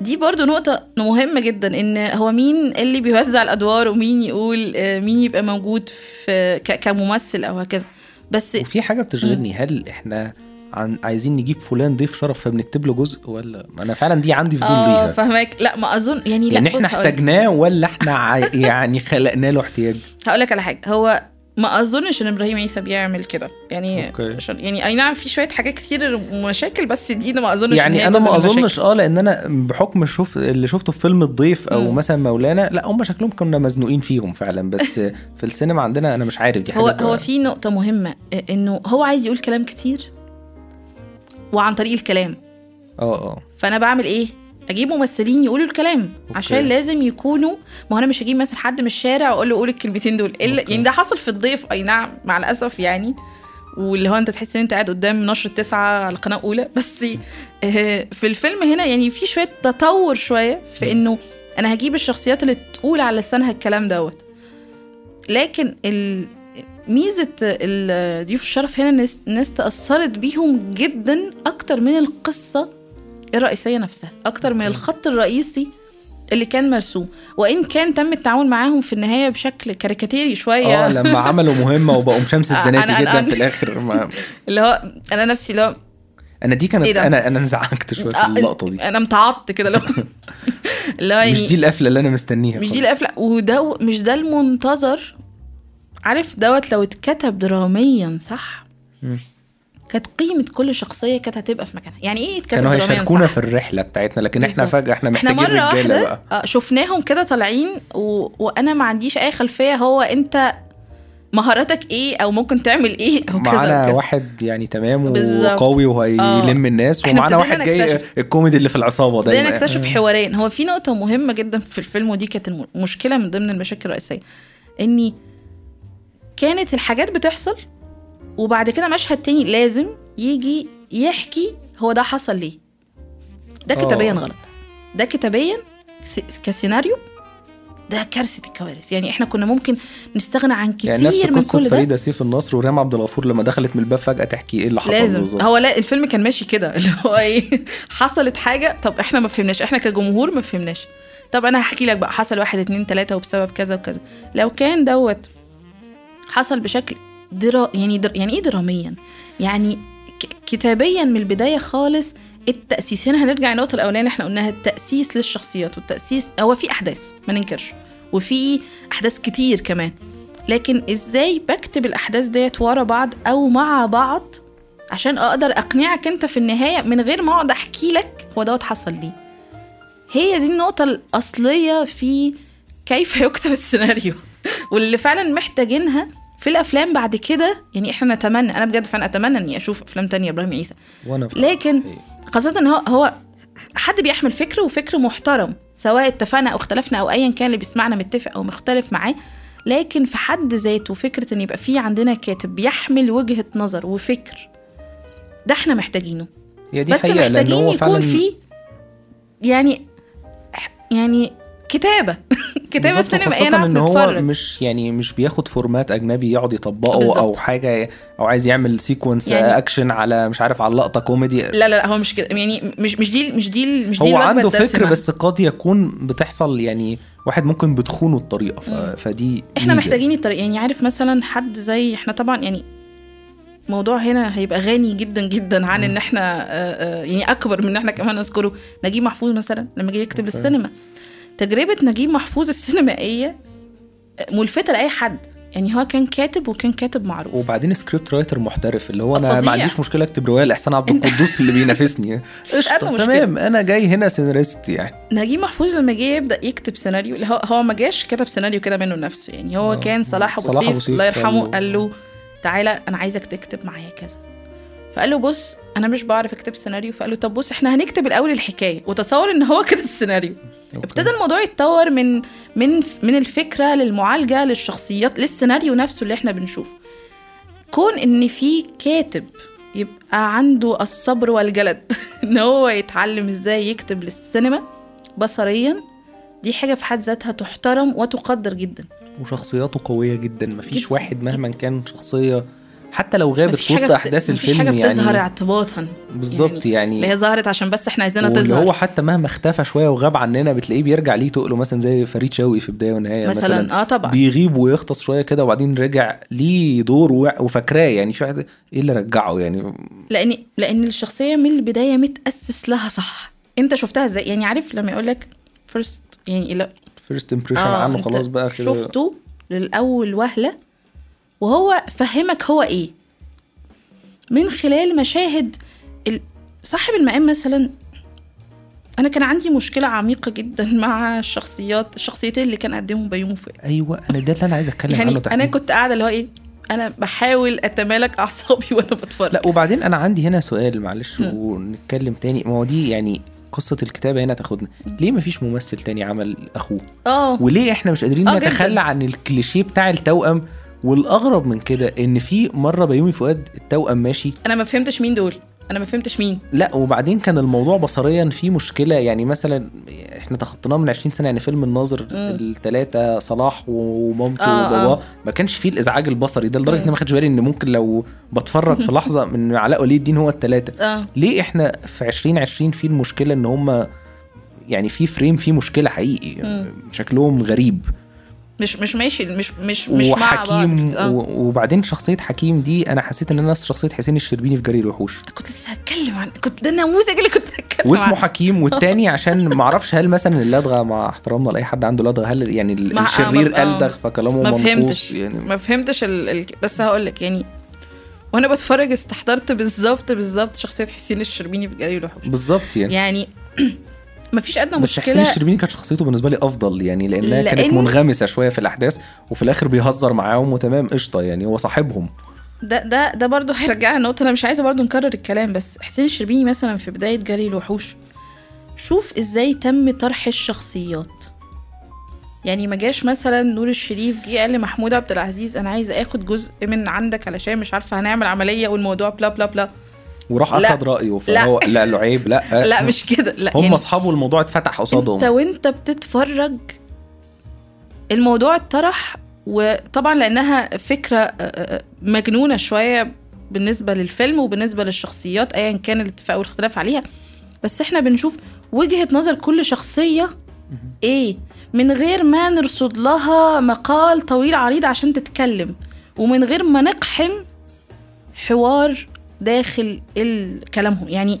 دي برضو نقطة مهمة جدا إن هو مين اللي بيوزع الأدوار ومين يقول آه، مين يبقى موجود في كممثل أو هكذا. بس وفي حاجة بتشغلني هل إحنا عن عايزين نجيب فلان ضيف شرف فبنكتب له جزء ولا؟ أنا فعلا دي عندي فضول آه ليها. فهمك لا ما أظن. يعني لا يعني إحنا احتاجناه ولا إحنا يعني خلقنا له احتياج؟ هقول لك على حاجة. هو ما أظنش إن إبراهيم عيسى بيعمل كده يعني أوكي. عشان يعني أي نعم في شوية حاجات كتير مشاكل بس دي ما أظنش يعني أنا ما. أظنش آه لأن أنا بحكم شوف اللي شفته في فيلم الضيف أو مم. مثلا مولانا لا هم شكلهم كنا مزنوقين فيهم فعلا بس في السينما عندنا أنا مش عارف دي حاجة هو بقى- هو في نقطة مهمة إنه هو عايز يقول كلام كتير وعن طريق الكلام آه آه فأنا بعمل إيه أجيب ممثلين يقولوا الكلام أوكي. عشان لازم يكونوا ما أنا مش هجيب مثلا حد من الشارع وأقول له قول الكلمتين دول. الا. يعني ده حصل في الضيف. أي نعم مع الأسف يعني. واللي هو أنت تحس إن أنت قاعد قدام نشر تسعة على القناة الأولى. بس آه، في الفيلم هنا يعني في شوية تطور شوية في إنه أنا هجيب الشخصيات اللي تقول على لسانها الكلام دوت. لكن ال... ميزة ضيوف الشرف هنا الناس تأثرت بيهم جدا أكتر من القصة الرئيسيه نفسها أكتر من. الخط الرئيسي اللي كان مرسوم وإن كان تم التعامل معاهم في النهاية بشكل كاريكاتيري شوية آه لما عملوا مهمة وبقوا شمس آه، الزناتي جدا أنا- في الآخر ما اللي هو أنا نفسي اللي هو أنا دي كانت إيه؟ أنا أنا انزعجت شوية في آه، اللقطة دي أنا امتعضت كده اللي هو اللي هو مش يعني دي القفلة اللي أنا مستنيها مش دي. القفلة وده مش ده المنتظر عارف دوت لو اتكتب دراميا صح. كانت قيمة كل شخصية كانت هتبقى في مكانها يعني إيه كانوا هيشاركونا في الرحلة بتاعتنا لكن إحنا بالظبط. فجأة إحنا إحنا محتاجين مرة رجالة واحدة بقى آه، شفناهم كده طالعين و... وأنا ما عنديش أي خلفية هو أنت مهاراتك إيه أو ممكن تعمل إيه أو كذا معانا. واحد يعني تمام. وقوي وهيلم الناس إحنا ومعانا واحد جاي. الكوميدي اللي في العصابة دايما نكتشف حوارين هو في نقطة مهمة جدا في الفيلم ودي كانت مشكلة من ضمن المشاكل الرئيسية إني كانت الحاجات بتحصل وبعد كده مشهد تاني لازم يجي يحكي هو ده حصل ليه. ده آه. كتابيا غلط. ده كتابيا كسيناريو ده كارثة الكوارث. يعني إحنا كنا ممكن نستغنى عن كتير يعني نفس من كل ده. فريدة سيف النصر وريم عبد الغفور لما دخلت من الباب فجأة تحكي إيه اللي حصل لازم. بالظبط. هو لا الفيلم كان ماشي كده. اللي هو إيه حصلت حاجة طب إحنا ما فهمناش. إحنا كجمهور ما فهمناش. طب أنا هحكي لك بقى حصل واحد اتنين تلاتة وبسبب كذا وكذا. لو كان دوت حصل بشكل درا يعني در... يعني إيه دراميا؟ يعني. كتابيا من البداية خالص التأسيس. هنا هنرجع النقطة الأولانية إحنا قلناها التأسيس للشخصيات والتأسيس هو في أحداث ما ننكرش وفي أحداث كتير كمان. لكن إزاي بكتب الأحداث ديت ورا بعض أو مع بعض؟ عشان أقدر أقنعك أنت في النهاية من غير ما أقعد أحكي لك هو دوت حصل ليه. هي دي النقطة الأصلية في كيف يكتب السيناريو. واللي فعلا محتاجينها في الأفلام بعد كده يعني إحنا نتمنى أنا بجد فعلا أتمنى إني أشوف أفلام تانية إبراهيم عيسى. وأنا لكن خاصة إن هو هو حد بيحمل فكر وفكر محترم سواء اتفقنا أو اختلفنا أو ايا كان اللي بيسمعنا متفق أو مختلف معاه لكن في حد ذاته فكرة إن يبقى في عندنا كاتب بيحمل وجهة نظر وفكر ده إحنا محتاجينه. هي دي بس حقيقة لأن محتاجين يكون في يعني يعني كتابة. بالظبط، السينما وخاصة إيه إن هو مش يعني مش بياخد فورمات أجنبي يقعد يطبقه بالظبط. أو حاجة أو عايز يعمل سيكونس يعني- اكشن على مش عارف على لقطه كوميدي لا لا لا هو مش كده. يعني مش مش دي مش دي مش دي هو عنده فكر. بس قد يكون بتحصل يعني واحد ممكن بتخونه الطريقة ف... فدي إحنا ميزة. محتاجين الطريق. يعني عارف مثلا حد زي إحنا طبعا يعني موضوع هنا هيبقى غني جدا جدا عن إن إحنا آه، آه، يعني أكبر من إن إحنا كمان نذكره. نجيب محفوظ مثلا لما جه يكتب. للسينما. تجربة نجيب محفوظ السينمائية ملفتة لأي حد. يعني هو كان كاتب وكان كاتب معروف. وبعدين script writer محترف اللي هو أنا. ما عنديش مشكلة أكتب رواية لإحسان عبد القدوس اللي بينافسني. قشطة. تمام. أنا جاي هنا سيناريست يعني. نجيب محفوظ لما جه يبدأ يكتب سيناريو اللي هو هو ما جاش كتب سيناريو كده منه لنفسه يعني هو آه. كان صلاح أبو سيف الله يرحمه له- قال له تعالى أنا عايزك تكتب معايا كذا. فقال له بص أنا مش بعرف أكتب سيناريو فقال له طب بص إحنا هنكتب الأول الحكاية. وتصور إن هو كده السيناريو. okay. ابتدى الموضوع يتطور من من من الفكرة للمعالجة للشخصيات للسيناريو نفسه اللي إحنا بنشوفه. كون إن في كاتب يبقى عنده الصبر والجلد إن هو يتعلم إزاي يكتب للسينما بصريا دي حاجة في حد ذاتها تحترم وتقدر جدا. وشخصياته قوية جدا. مفيش جداً، واحد مهما كان شخصية حتى لو غابت في وسط حاجة أحداث مفيش الفيلم حاجة بتظهر يعني اعتباطا. بالظبط يعني, اللي هي ظهرت عشان بس إحنا عايزينها تظهر. هو حتى مهما اختفى شوية وغاب عننا بتلاقيه بيرجع ليه تقله مثلا زي فريد شوقي في بداية ونهاية مثلا, مثلا آه طبعا. بيغيب ويغطس شوية كده وبعدين رجع ليه دور وفاكراه. يعني واحد إيه اللي رجعه يعني؟ لأن لأن الشخصية من البداية متأسس لها صح. أنت شفتها إزاي؟ يعني عارف لما يقول لك first يعني لا. first impression آه، عنه خلاص بقى شفته للأول وهلة وهو فهمك هو إيه. من خلال مشاهد صاحب المقام مثلا أنا كان عندي مشكلة عميقة جدا مع الشخصيات الشخصيتين اللي كان قدمهم بيومي فؤاد. أيوه أنا ده اللي أنا عايز أتكلم عنه يعني أنا تحديداً. كنت قاعدة اللي هو إيه أنا بحاول أتمالك أعصابي وأنا بتفرج. لا وبعدين أنا عندي هنا سؤال معلش مم. ونتكلم تاني. ما هو دي يعني قصة الكتابة هنا تاخدنا. ليه مفيش ممثل تاني عمل أخوه؟ آه. وليه إحنا مش قادرين آه،. نتخلى عن الكليشيه بتاع التوأم والأغرب من كده إن في مرة بيومي فؤاد التوأم ماشي. أنا ما فهمتش مين دول. أنا ما فهمتش مين. لا وبعدين كان الموضوع بصريا فيه مشكلة. يعني مثلا إحنا تخطيناه من 20 سنة يعني فيلم الناظر الثلاثة صلاح ومامته آه، وباباه آه. ما كانش فيه الإزعاج البصري ده. إن أنا ما خدتش بالي إن ممكن لو بتفرج في لحظة من علاء ولي الدين هو الثلاثة آه. ليه إحنا في 2020 في المشكلة إن هم يعني في فريم فيه مشكلة حقيقي مم. شكلهم غريب؟ مش مش ماشي مش مش مش مع بعض آه. و- وبعدين شخصية حكيم دي أنا حسيت إن أنا نفس شخصية حسين الشربيني في جري الوحوش كنت لسه هتكلم عن كنت ده النموذج اللي كنت هتكلم واسمه عنه. حكيم والتاني عشان ما أعرفش هل مثلا اللدغه مع احترامنا لأي حد عنده لدغة هل يعني آه، الشرير ما- آه. ألدغ فكلامه ما فهمتش يعني ما فهمتش ال... ال... بس هقول لك يعني وأنا بتفرج استحضرت بالظبط بالظبط شخصية حسين الشربيني في جري الوحوش بالظبط يعني يعني ما فيش أدنى بس حسين مشكلة. الشربيني كانت شخصيته بالنسبة لي أفضل يعني لأنها كانت لأن- منغمسة شوية في الأحداث وفي الآخر بيهزر معاهم وتمام قشطة يعني هو صاحبهم. ده ده ده برضه هيرجعنا لنقطة أنا مش عايزة برضه نكرر الكلام بس حسين الشربيني مثلا في بداية جري الوحوش شوف إزاي تم طرح الشخصيات. يعني ما جاش مثلا نور الشريف جه قال لمحمود عبد العزيز أنا عايز آخد جزء من عندك علشان مش عارفة هنعمل عملية والموضوع بلا بلا بلا. وراح لا. أخد رأيه فهو لا. له عيب لا. لا مش كده. لا هم يعني أصحابه الموضوع اتفتح قصادهم. أنت وأنت بتتفرج الموضوع اتطرح وطبعا لأنها فكرة آه، آه، مجنونة شوية بالنسبة للفيلم وبالنسبة للشخصيات ايا كان الاتفاق والاختلاف عليها. بس إحنا بنشوف وجهة نظر كل شخصية إيه؟ من غير ما نرصد لها مقال طويل عريض عشان تتكلم ومن غير ما نقحم حوار داخل كلامهم. يعني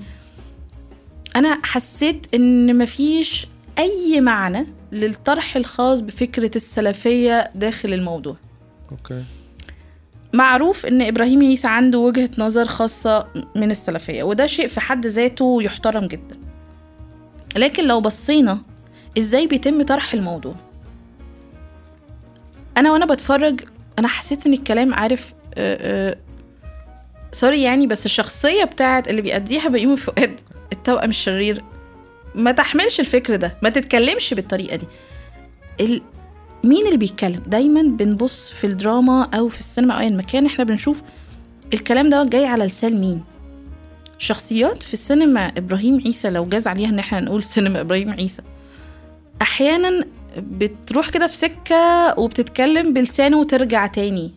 أنا حسيت إن مفيش أي معنى للطرح الخاص بفكرة السلفية داخل الموضوع. أوكي. معروف إن إبراهيم عيسى عنده وجهة نظر خاصة من السلفية وده شيء في حد ذاته يحترم جدا. لكن لو بصينا إزاي بيتم طرح الموضوع. أنا وأنا بتفرج أنا حسيت إن الكلام عارف آه، آه، sorry يعني بس الشخصية بتاعت اللي بيأديها بيومي فؤاد التوأم الشرير. ما تحملش الفكر ده ما تتكلمش بالطريقة دي. ال... مين اللي بيتكلم؟ دايما بنبص في الدراما أو في السينما أو اي مكان إحنا بنشوف الكلام ده جاي على لسان مين؟ شخصيات في السينما إبراهيم عيسى لو جاز عليها إن إحنا نقول سينما إبراهيم عيسى. أحيانا بتروح كده في سكة وبتتكلم بلسانه وترجع تاني.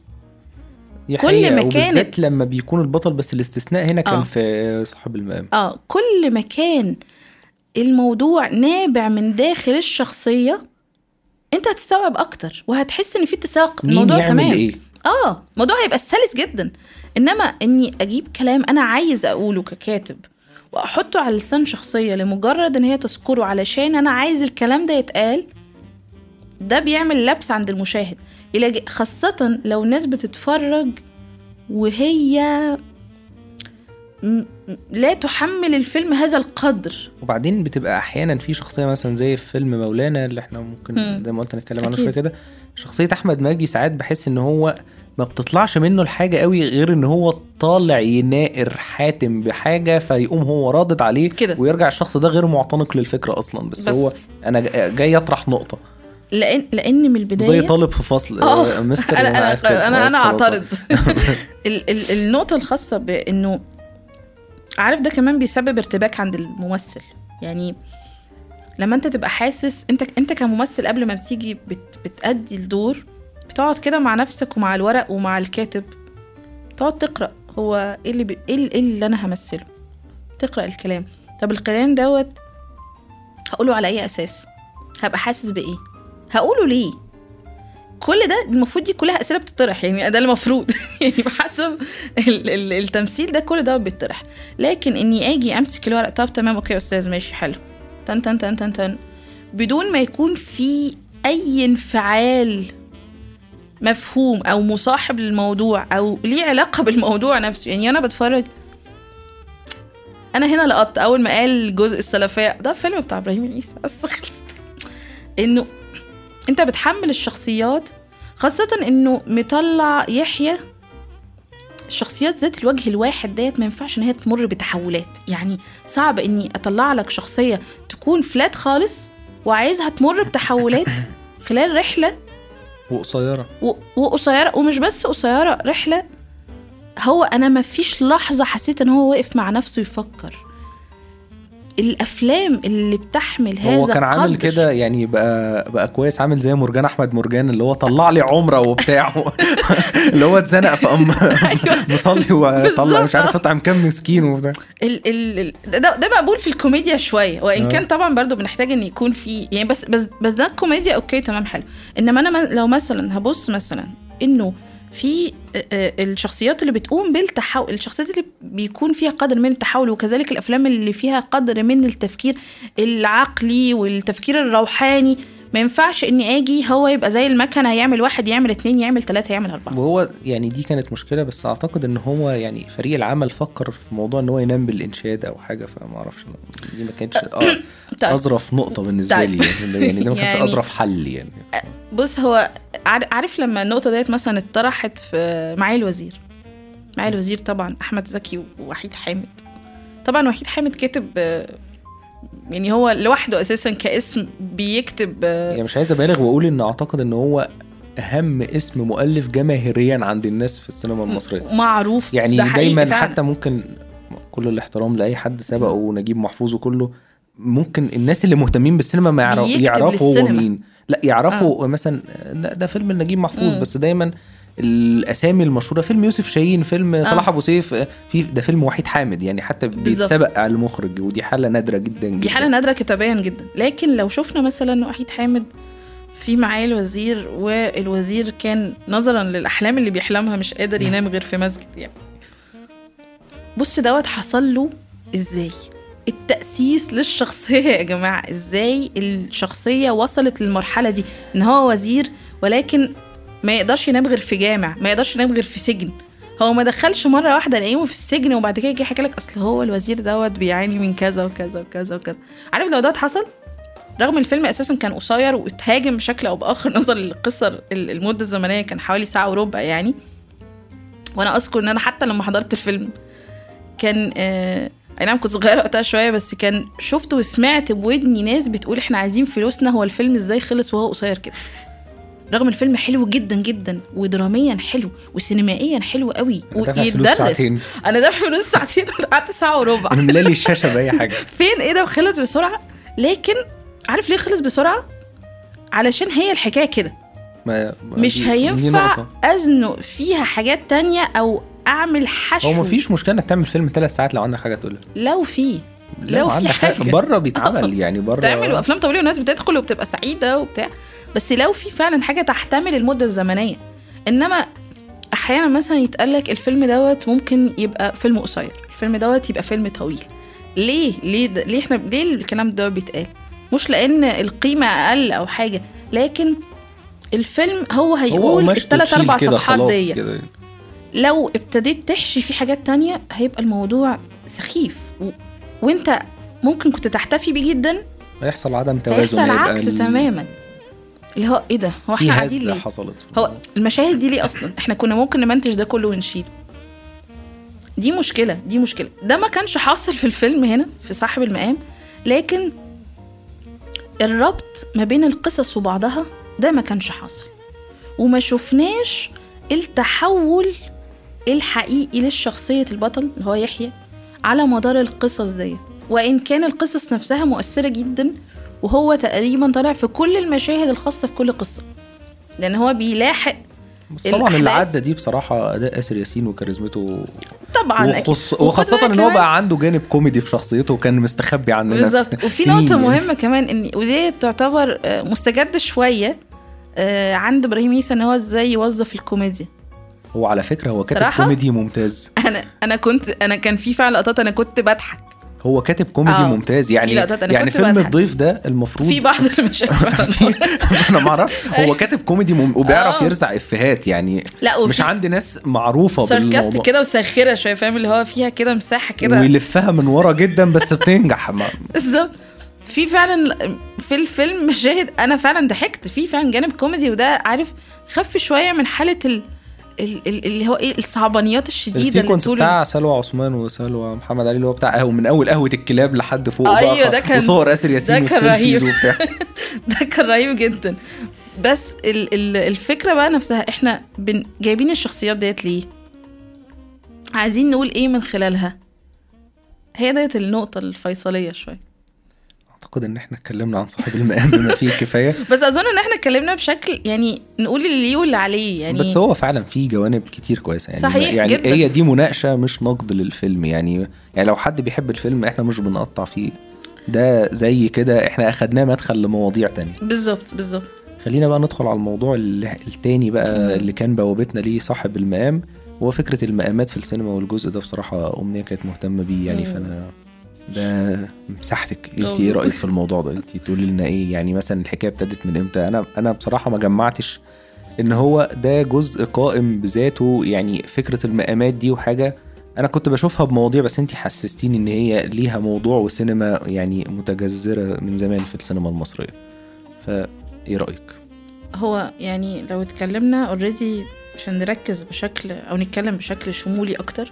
دي كل ما وبالذات كانت- لما بيكون البطل بس الاستثناء هنا كان آه. في صاحب المقام آه كل ما كان الموضوع نابع من داخل الشخصية انت هتستوعب أكتر وهتحس إن في اتساق الموضوع يعمل تمام. إيه؟ آه الموضوع هيبقى سلس جدا. إنما إني أجيب كلام أنا عايز أقوله ككاتب وأحطه على لسان شخصية لمجرد إن هي تذكره علشان أنا عايز الكلام ده يتقال ده بيعمل لبس عند المشاهد. إلى ج- خاصة لو ناس بتتفرج وهي لا تحمل الفيلم هذا القدر وبعدين بتبقى أحيانا في شخصية مثلا زي في فيلم مولانا اللي إحنا ممكن مم. زي ما قلت نتكلم عنه. شوية كده شخصية أحمد مجدي ساعات بحس إن هو ما بتطلعش منه الحاجة قوي غير إن هو طالع ينائر حاتم بحاجة فيقوم هو رادد عليه كده. ويرجع الشخص ده غير معتنق للفكرة أصلا بس, بس. هو أنا جا- جاي أطرح نقطة لأن لأن من البداية زي طالب في فصل آه، مستر أنا أنا عايز أنا عايز أنا خلاص. أعترض. ال ال النقطة الخاصة بإنه عارف ده كمان بيسبب ارتباك عند الممثل. يعني لما أنت تبقى حاسس انت أنت كممثل قبل ما بتيجي بت بتأدي الدور بتقعد كده مع نفسك ومع الورق ومع الكاتب تقعد تقرأ هو إيه اللي. إيه اللي- إيه اللي أنا همثله. تقرأ الكلام. طب الكلام دوت هقوله على أي أساس؟ هبقى حاسس بإيه؟ هقوله ليه؟ كل ده المفروض دي كلها أسئلة بتطرح يعني ده المفروض. يعني بحسب ال- ال- التمثيل ده كل ده بيطرح. لكن إني آجي أمسك الورق طب تمام أوكي يا أستاذ ماشي حلو. تن تن تن تن تن. بدون ما يكون في أي انفعال مفهوم أو مصاحب للموضوع أو ليه علاقة بالموضوع نفسه. يعني أنا بتفرج أنا هنا لقطت أول ما قال جزء السلفية ده فيلم بتاع إبراهيم عيسى بس خلصت. إنه انت بتحمل الشخصيات خاصة انه مطلع يحيى الشخصيات ذات الوجه الواحد ديت ما ينفعش ان هي تمر بتحولات. يعني صعب اني اطلع لك شخصية تكون فلات خالص وعايزها تمر بتحولات خلال رحلة وقصيرة. و- وقصيرة ومش بس قصيرة رحلة هو أنا ما فيش لحظة حسيت إن هو وقف مع نفسه يفكر. الأفلام اللي بتحمل هذا هو كان عامل كده يعني بقى بقى كويس عامل زي مرجان أحمد مرجان اللي هو طلع لي عمرة وبتاع اللي هو اتزنق فقام أيوة. مصلي وطلع. مش عارف يطعم كام مسكين وبتاع ال ال ال- ده, ده مقبول في الكوميديا شوية وإن آه. كان طبعا برضو بنحتاج إن يكون في يعني بس بس بس ده الكوميديا okay تمام حلو إنما أنا لو مثلا هبص مثلا إنه في آه، آه، الشخصيات اللي بتقوم بالتحول الشخصيات اللي بيكون فيها قدر من التحول وكذلك الأفلام اللي فيها قدر من التفكير العقلي والتفكير الروحاني. ما ينفعش اني آجي هو يبقى زي المكنة يعمل واحد يعمل اتنين يعمل تلاتة يعمل أربعة. وهو يعني دي كانت مشكلة بس أعتقد إن هو يعني فريق العمل فكر في موضوع إن هو ينام بالإنشاد أو حاجة فما أعرفش. دي ما كانتش آه طيب. أظرف نقطة بالنسبة طيب. لي يعني يعني ده ما كانش يعني- أظرف حل يعني. بص هو عار- عارف لما النقطة ديت مثلا اتطرحت في معالي الوزير؟ معالي الوزير طبعا أحمد زكي ووحيد حامد. طبعا وحيد حامد كاتب آه، يعني هو لوحده أساسا كاسم بيكتب آه، يعني مش عايز أبالغ وأقول إن أعتقد إن هو أهم اسم مؤلف جماهيريا عند الناس في السينما المصرية معروف يعني ده دايما فعلا. حتى ممكن كل الاحترام لأي حد سبقه ونجيب محفوظ وكله ممكن الناس اللي مهتمين بالسينما ما يعرفوا هو. مين لا يعرفوا آه. مثلا ده, ده فيلم نجيب محفوظ مم. بس دايما الأسامي المشهورة فيلم يوسف شاهين فيلم صلاح آه. أبو سيف آه، في ده فيلم وحيد حامد يعني حتى بيتسبق على المخرج ودي حالة نادرة جدا جدا. دي حالة نادرة كتابيا جدا. لكن لو شفنا مثلا وحيد حامد في معاه الوزير والوزير كان نظرا للأحلام اللي بيحلمها مش قادر ينام غير في مسجد يعني. بص دوت حصل له إزاي؟ التأسيس للشخصية يا جماعة. إزاي الشخصية وصلت للمرحلة دي؟ إن هو وزير ولكن ما يقدرش ينام غير في جامع ما يقدرش ينام غير في سجن. هو ما دخلش مرة واحدة نايمه في السجن وبعد كده يجي يحكي لك أصل هو الوزير دوت بيعاني من كذا وكذا وكذا وكذا. عارف لو دوت حصل؟ رغم الفيلم أساسا كان قصير واتهاجم بشكل أو بآخر نظرا للقصة ال- المدة الزمنية كان حوالي ساعة وربع يعني. وأنا أذكر إن أنا حتى لما حضرت الفيلم كان آه أي نعم كنت صغيرة وقتها شوية بس كان شفت وسمعت بودني ناس بتقول إحنا عايزين فلوسنا هو الفيلم إزاي خلص وهو قصير كده؟ رغم الفيلم حلو جدا جدا ودراميا حلو وسينمائيا حلو قوي ويتدرس. ساعتين. أنا دافع فلوس ساعتين قعدت ساعة وربع. أنا ملالي الشاشة بأي حاجة. فين؟ إيه ده؟ وخلص بسرعة. لكن عارف ليه خلص بسرعة؟ علشان هي الحكاية كده. ما مش هينفع. أزنق فيها حاجات تانية أو أعمل حشو. هو مفيش مشكلة إنك تعمل فيلم ثلاث ساعات لو عندك حاجة تقولها. لو في. لو في عندك حاجة. بره بيتعمل يعني بره. تعمل أفلام طويله والناس بتدخل وبتبقى سعيدة وبتاع. بس لو في فعلا حاجة تحتمل المدة الزمنية. إنما أحيانا مثلا يتقال لك الفيلم دوت ممكن يبقى فيلم قصير. الفيلم دوت يبقى فيلم طويل. ليه؟ ليه ده؟ ليه إحنا ليه الكلام ده بيتقال؟ مش لأن القيمة أقل أو حاجة لكن الفيلم هو هيقول الثلاث أربع صفحات ديت. كده. لو ابتديت تحشي في حاجات تانية هيبقى الموضوع سخيف. و... وإنت ممكن كنت تحتفي بيه جدا هيحصل عدم توازن هيحصل عكس تماما. اللي هو إيه ده؟ هو إحنا قاعدين ليه؟ حصلت. هو المشاهد دي ليه أصلا؟ إحنا كنا ممكن نمنتج ده كله ونشيله. دي مشكلة دي مشكلة. ده ما كانش حاصل في الفيلم هنا في صاحب المقام لكن الربط ما بين القصص وبعضها ده ما كانش حاصل. وما شفناش التحول الحقيقي للشخصية البطل اللي هو يحيى على مدار القصص ديت. وإن كان القصص نفسها مؤثرة جدا وهو تقريبا طالع في كل المشاهد الخاصة في كل قصة. لأن هو بيلاحق بس طبعا اللي عدى دي بصراحة أداء آسر ياسين وكاريزمته طبعا وخص... وخاصة إن هو بقى عنده جانب كوميدي في شخصيته وكان مستخبي عننا بالظبط. وفي نقطة يعني. مهمة كمان ان ودي تعتبر آه، مستجد شوية آه، عند إبراهيم عيسى إن هو إزاي يوظف الكوميديا. هو على فكرة هو كاتب؟ كوميدي ممتاز. أنا أنا كنت أنا كان في فعلا لقطات أنا كنت بضحك. هو كاتب كوميدي آه، ممتاز. يعني يعني فيلم بضحك. الضيف ده المفروض في بعض. في أنا ما أعرف. هو كاتب كوميدي مم... وبيعرف آه. يرزع إفيهات. يعني لا وفي مش عندي ناس معروفة بالموضوع. كده وساخرة شوية فاهم؟ اللي هو فيها كده مساحة كده. ويلفها من ورا جدا بس بتنجح. بالظبط. في فعلا في الفيلم مشاهد أنا فعلا ضحكت. في فعلا جانب كوميدي وده عارف خف شوية من حالة ال ال- ال- اللي هو إيه الصعبانيات الشديدة اللي طول بتاع سلوى عثمان وسلوى محمد علي اللي هو بتاع قهوة من أول قهوة الكلاب لحد فوق بقى ده كان- وصور آسر ياسين ده كان وال selfies. وبتاع. ده كان رهيب جدا. بس ال ال الفكرة بقى نفسها إحنا بن جايبين الشخصيات ديت ليه؟ عايزين نقول إيه من خلالها؟ هي ديت النقطة الفيصلية شوية. أعتقد إن إحنا اتكلمنا عن صاحب المقام بما فيه الكفاية. بس أظن إن إحنا اتكلمنا بشكل يعني نقول اللي ليه واللي عليه يعني بس هو فعلا في جوانب كتير كويسة. يعني صحيح يعني جداً. هي دي مناقشة مش نقد للفيلم. يعني يعني لو حد بيحب الفيلم إحنا مش بنقطع فيه. ده زي كده إحنا أخدناه مدخل لمواضيع تانية. بالظبط بالظبط. خلينا بقى ندخل على الموضوع التاني بقى اللي كان بوابتنا ليه صاحب المقام. هو فكرة المقامات في السينما والجزء ده بصراحة أمنية كانت مهتمة بيه يعني. فأنا ده مساحتك. انت. إيه رأيك في الموضوع ده؟ انت تقولي لنا إيه؟ يعني مثلا الحكاية ابتدت من إمتى؟ أنا أنا بصراحة ما جمعتش إن هو ده جزء قائم بذاته. يعني فكرة المقامات دي وحاجة أنا كنت بشوفها بمواضيع بس انت حسستيني إن هي ليها موضوع وسينما يعني متجذرة من زمان في السينما المصرية. فايه رأيك؟ هو يعني لو اتكلمنا اوريدي عشان نركز بشكل أو نتكلم بشكل شمولي أكتر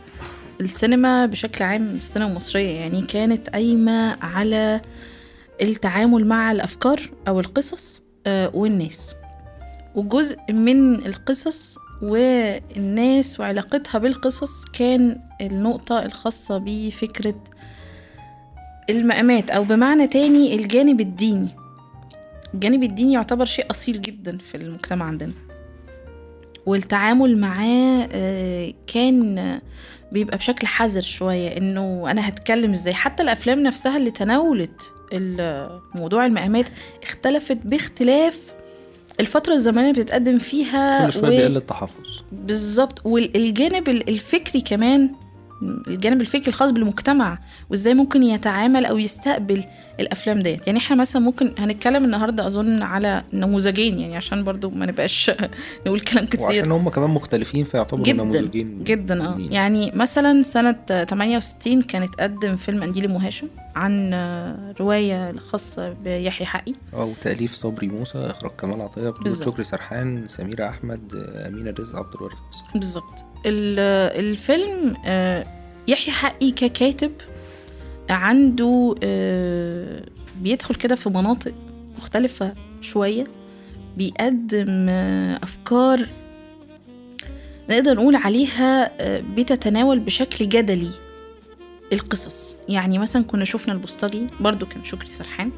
السينما بشكل عام السينما المصرية يعني كانت قايمة على التعامل مع الأفكار أو القصص آه، والناس. وجزء من القصص والناس وعلاقتها بالقصص كان النقطة الخاصة بفكرة المقامات أو بمعنى تاني الجانب الديني. الجانب الديني يعتبر شيء أصيل جدا في المجتمع عندنا. والتعامل معاه آه، كان بيبقى بشكل حذر شوية إنه أنا هتكلم إزاي. حتى الأفلام نفسها اللي تناولت موضوع المقامات اختلفت باختلاف الفترة الزمنية اللي بتتقدم فيها كل شوية بيقل التحفظ. بالظبط. والجانب ال- الفكري كمان الجانب الفكري الخاص بالمجتمع وإزاي ممكن يتعامل أو يستقبل الأفلام ديت. يعني إحنا مثلا ممكن هنتكلم النهارده أظن على نموذجين يعني عشان برضو ما نبقاش نقول كلام كتير. وعشان هم كمان مختلفين فيعتبروا جدا نموذجين جدا آه. يعني مثلا سنة 68 كان اتقدم فيلم قنديل أم هاشم. عن آه، رواية خاصة بيحيى حقي. آه وتأليف صبري موسى إخراج كمال عطية بطولة. شكري سرحان سميرة أحمد أمينة رزق عبد الوارث بالظبط. ال- الفيلم آه، يحيى حقي ككاتب عنده آه، بيدخل كده في مناطق مختلفة شوية بيقدم آه، أفكار نقدر نقول عليها آه، بتتناول بشكل جدلي. القصص. يعني مثلا كنا شفنا البوسطجي برضو كان شكري سرحان.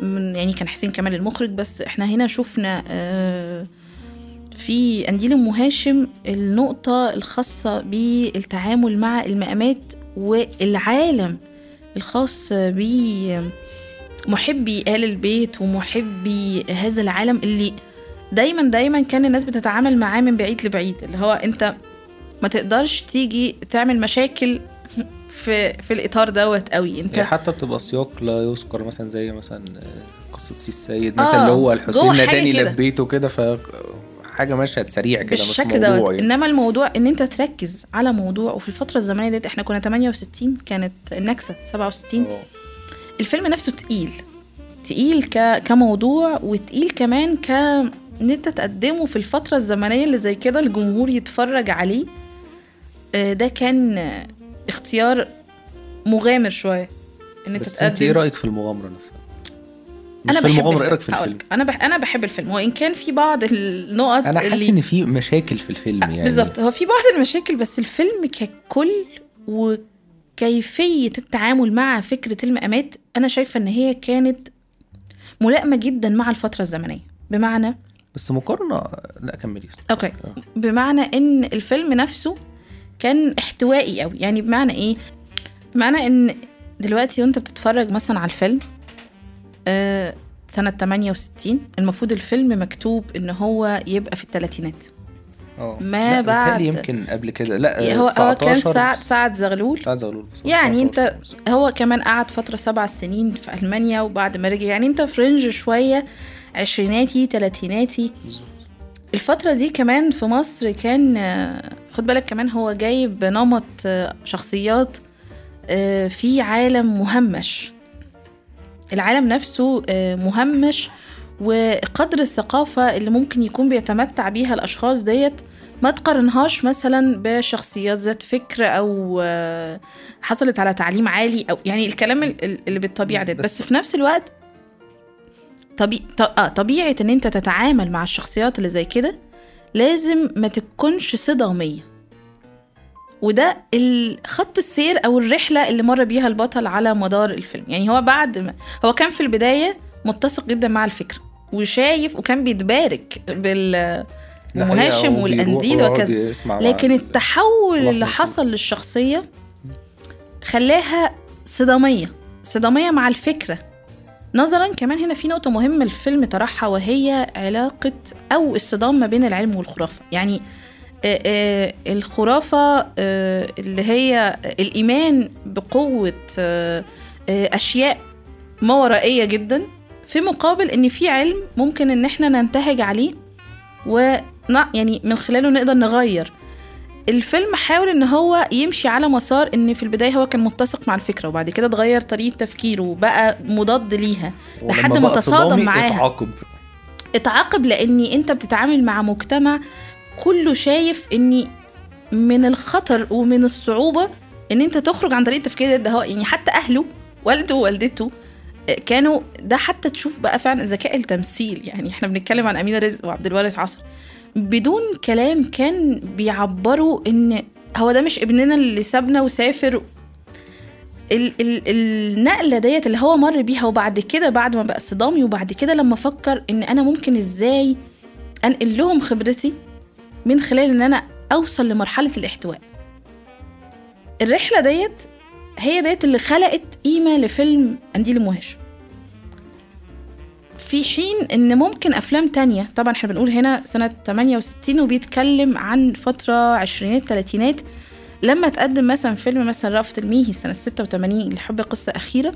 من يعني كان حسين كمال المخرج بس إحنا هنا شفنا آه في قنديل أم هاشم النقطة الخاصة بالتعامل مع المقامات والعالم الخاص بمحبي آل البيت ومحبي هذا العالم اللي دايما دايما كان الناس بتتعامل معاه من بعيد لبعيد. اللي هو أنت ما تقدرش تيجي تعمل مشاكل في في الإطار دوت قوي انت هي حتى بتبقى سياق لا يذكر مثلا زي مثلا آه، قصة سي السيد مثلا آه، اللي هو الحسين كده. لبيته كده ف حاجة مشهد سريع كده مش موضوع يعني. إنما الموضوع إن أنت تركز على موضوع وفي الفترة الزمنية ديت إحنا كنا 68 كانت النكسة 67 آه. الفيلم نفسه تقيل تقيل ك... كموضوع وتقيل كمان ك إن أنت تقدمه في الفترة الزمنية اللي زي كده الجمهور يتفرج عليه آه، ده كان آه، اختيار مغامر شوية. إن أنت بس أنت إيه رأيك في المغامرة نفسها؟ مش أنا في بحب المغامرة إيه الفيلم. رأيك في الفيلم؟ أنا بح... أنا بحب الفيلم. وإن كان في بعض النقط أنا حاسس اللي إن في مشاكل في الفيلم يعني. بالظبط. هو في بعض المشاكل بس الفيلم ككل وكيفية التعامل مع فكرة المقامات أنا شايفة إن هي كانت ملائمة جدا مع الفترة الزمنية. بمعنى بس مقارنة لا كملي. أوكي. بمعنى إن الفيلم نفسه كان احتوائي أوي يعني بمعنى إيه؟ بمعنى إن دلوقتي وأنت بتتفرج مثلا على الفيلم آه سنة 68 المفروض الفيلم مكتوب إن هو يبقى في الثلاثينات آه ما لا، بعد- يمكن قبل كده لا هو هو كان 19 سعد سعد زغلول سعد زغلول في يعني أنت 19. هو كمان قعد فترة سبع سنين في ألمانيا وبعد ما رجع يعني أنت في رينج شوية عشريناتي تلاتيناتي بالظبط. الفترة دي كمان في مصر كان خد بالك كمان هو جايب نمط آه، شخصيات آه، في عالم مهمش. العالم نفسه آه، مهمش وقدر الثقافة اللي ممكن يكون بيتمتع بيها الأشخاص ديت ما تقارنهاش مثلا بشخصيات ذات فكر أو حصلت على تعليم عالي أو يعني الكلام ال- ال- اللي بالطبيعة ديت بس- بس في نفس الوقت طبي... ط... آه طبيعة إن أنت تتعامل مع الشخصيات اللي زي كده لازم ما تكونش صدامية وده خط السير أو الرحلة اللي مر بيها البطل على مدار الفيلم. يعني هو بعد ما هو كان في البداية متسق جدا مع الفكرة وشايف وكان بيتبارك بال هو والقنديل وكذا. لكن ال- التحول اللي. حصل للشخصية خلاها صداميه صداميه مع الفكرة. نظرا كمان هنا في نقطة مهمة الفيلم طرحها وهي علاقة أو الصدام ما بين العلم والخرافة. يعني آه، آه، الخرافة آه، اللي هي آه، آه، أشياء ما ورائية جدا في مقابل إن في علم ممكن إن إحنا ننتهج عليه و يعني من خلاله نقدر نغير. الفيلم حاول إن هو يمشي على مسار إن في البداية هو كان متسق مع الفكرة وبعد كده اتغير طريقة تفكيره وبقى مضاد ليها لحد ما تصادم معاها. اتعاقب. اتعاقب لأني أنت بتتعامل مع مجتمع كله شايف إني من الخطر ومن الصعوبة إن أنت تخرج عن طريق التفكير ده هو يعني حتى أهله والده ووالدته آه، كانوا ده حتى تشوف بقى فعلا ذكاء التمثيل. يعني إحنا بنتكلم عن أمينة رزق وعبد الوارث عصر. بدون كلام كان بيعبروا إن هو ده مش ابننا اللي سابنا وسافر. ال ال النقلة ديت اللي هو مر بيها وبعد كده بعد ما بقى صدامي وبعد كده لما فكر إن أنا ممكن إزاي أنقل لهم خبرتي من خلال إن أنا أوصل لمرحلة الاحتواء. الرحلة ديت هي ديت اللي خلقت قيمة لفيلم قنديل ام وهشام في حين إن ممكن أفلام تانية طبعا إحنا بنقول هنا سنة 68 وبيتكلم عن فترة عشرينات تلاتينات لما تقدم مثلا فيلم مثلا رأفت الميهي سنة 86 لحب قصة أخيرة.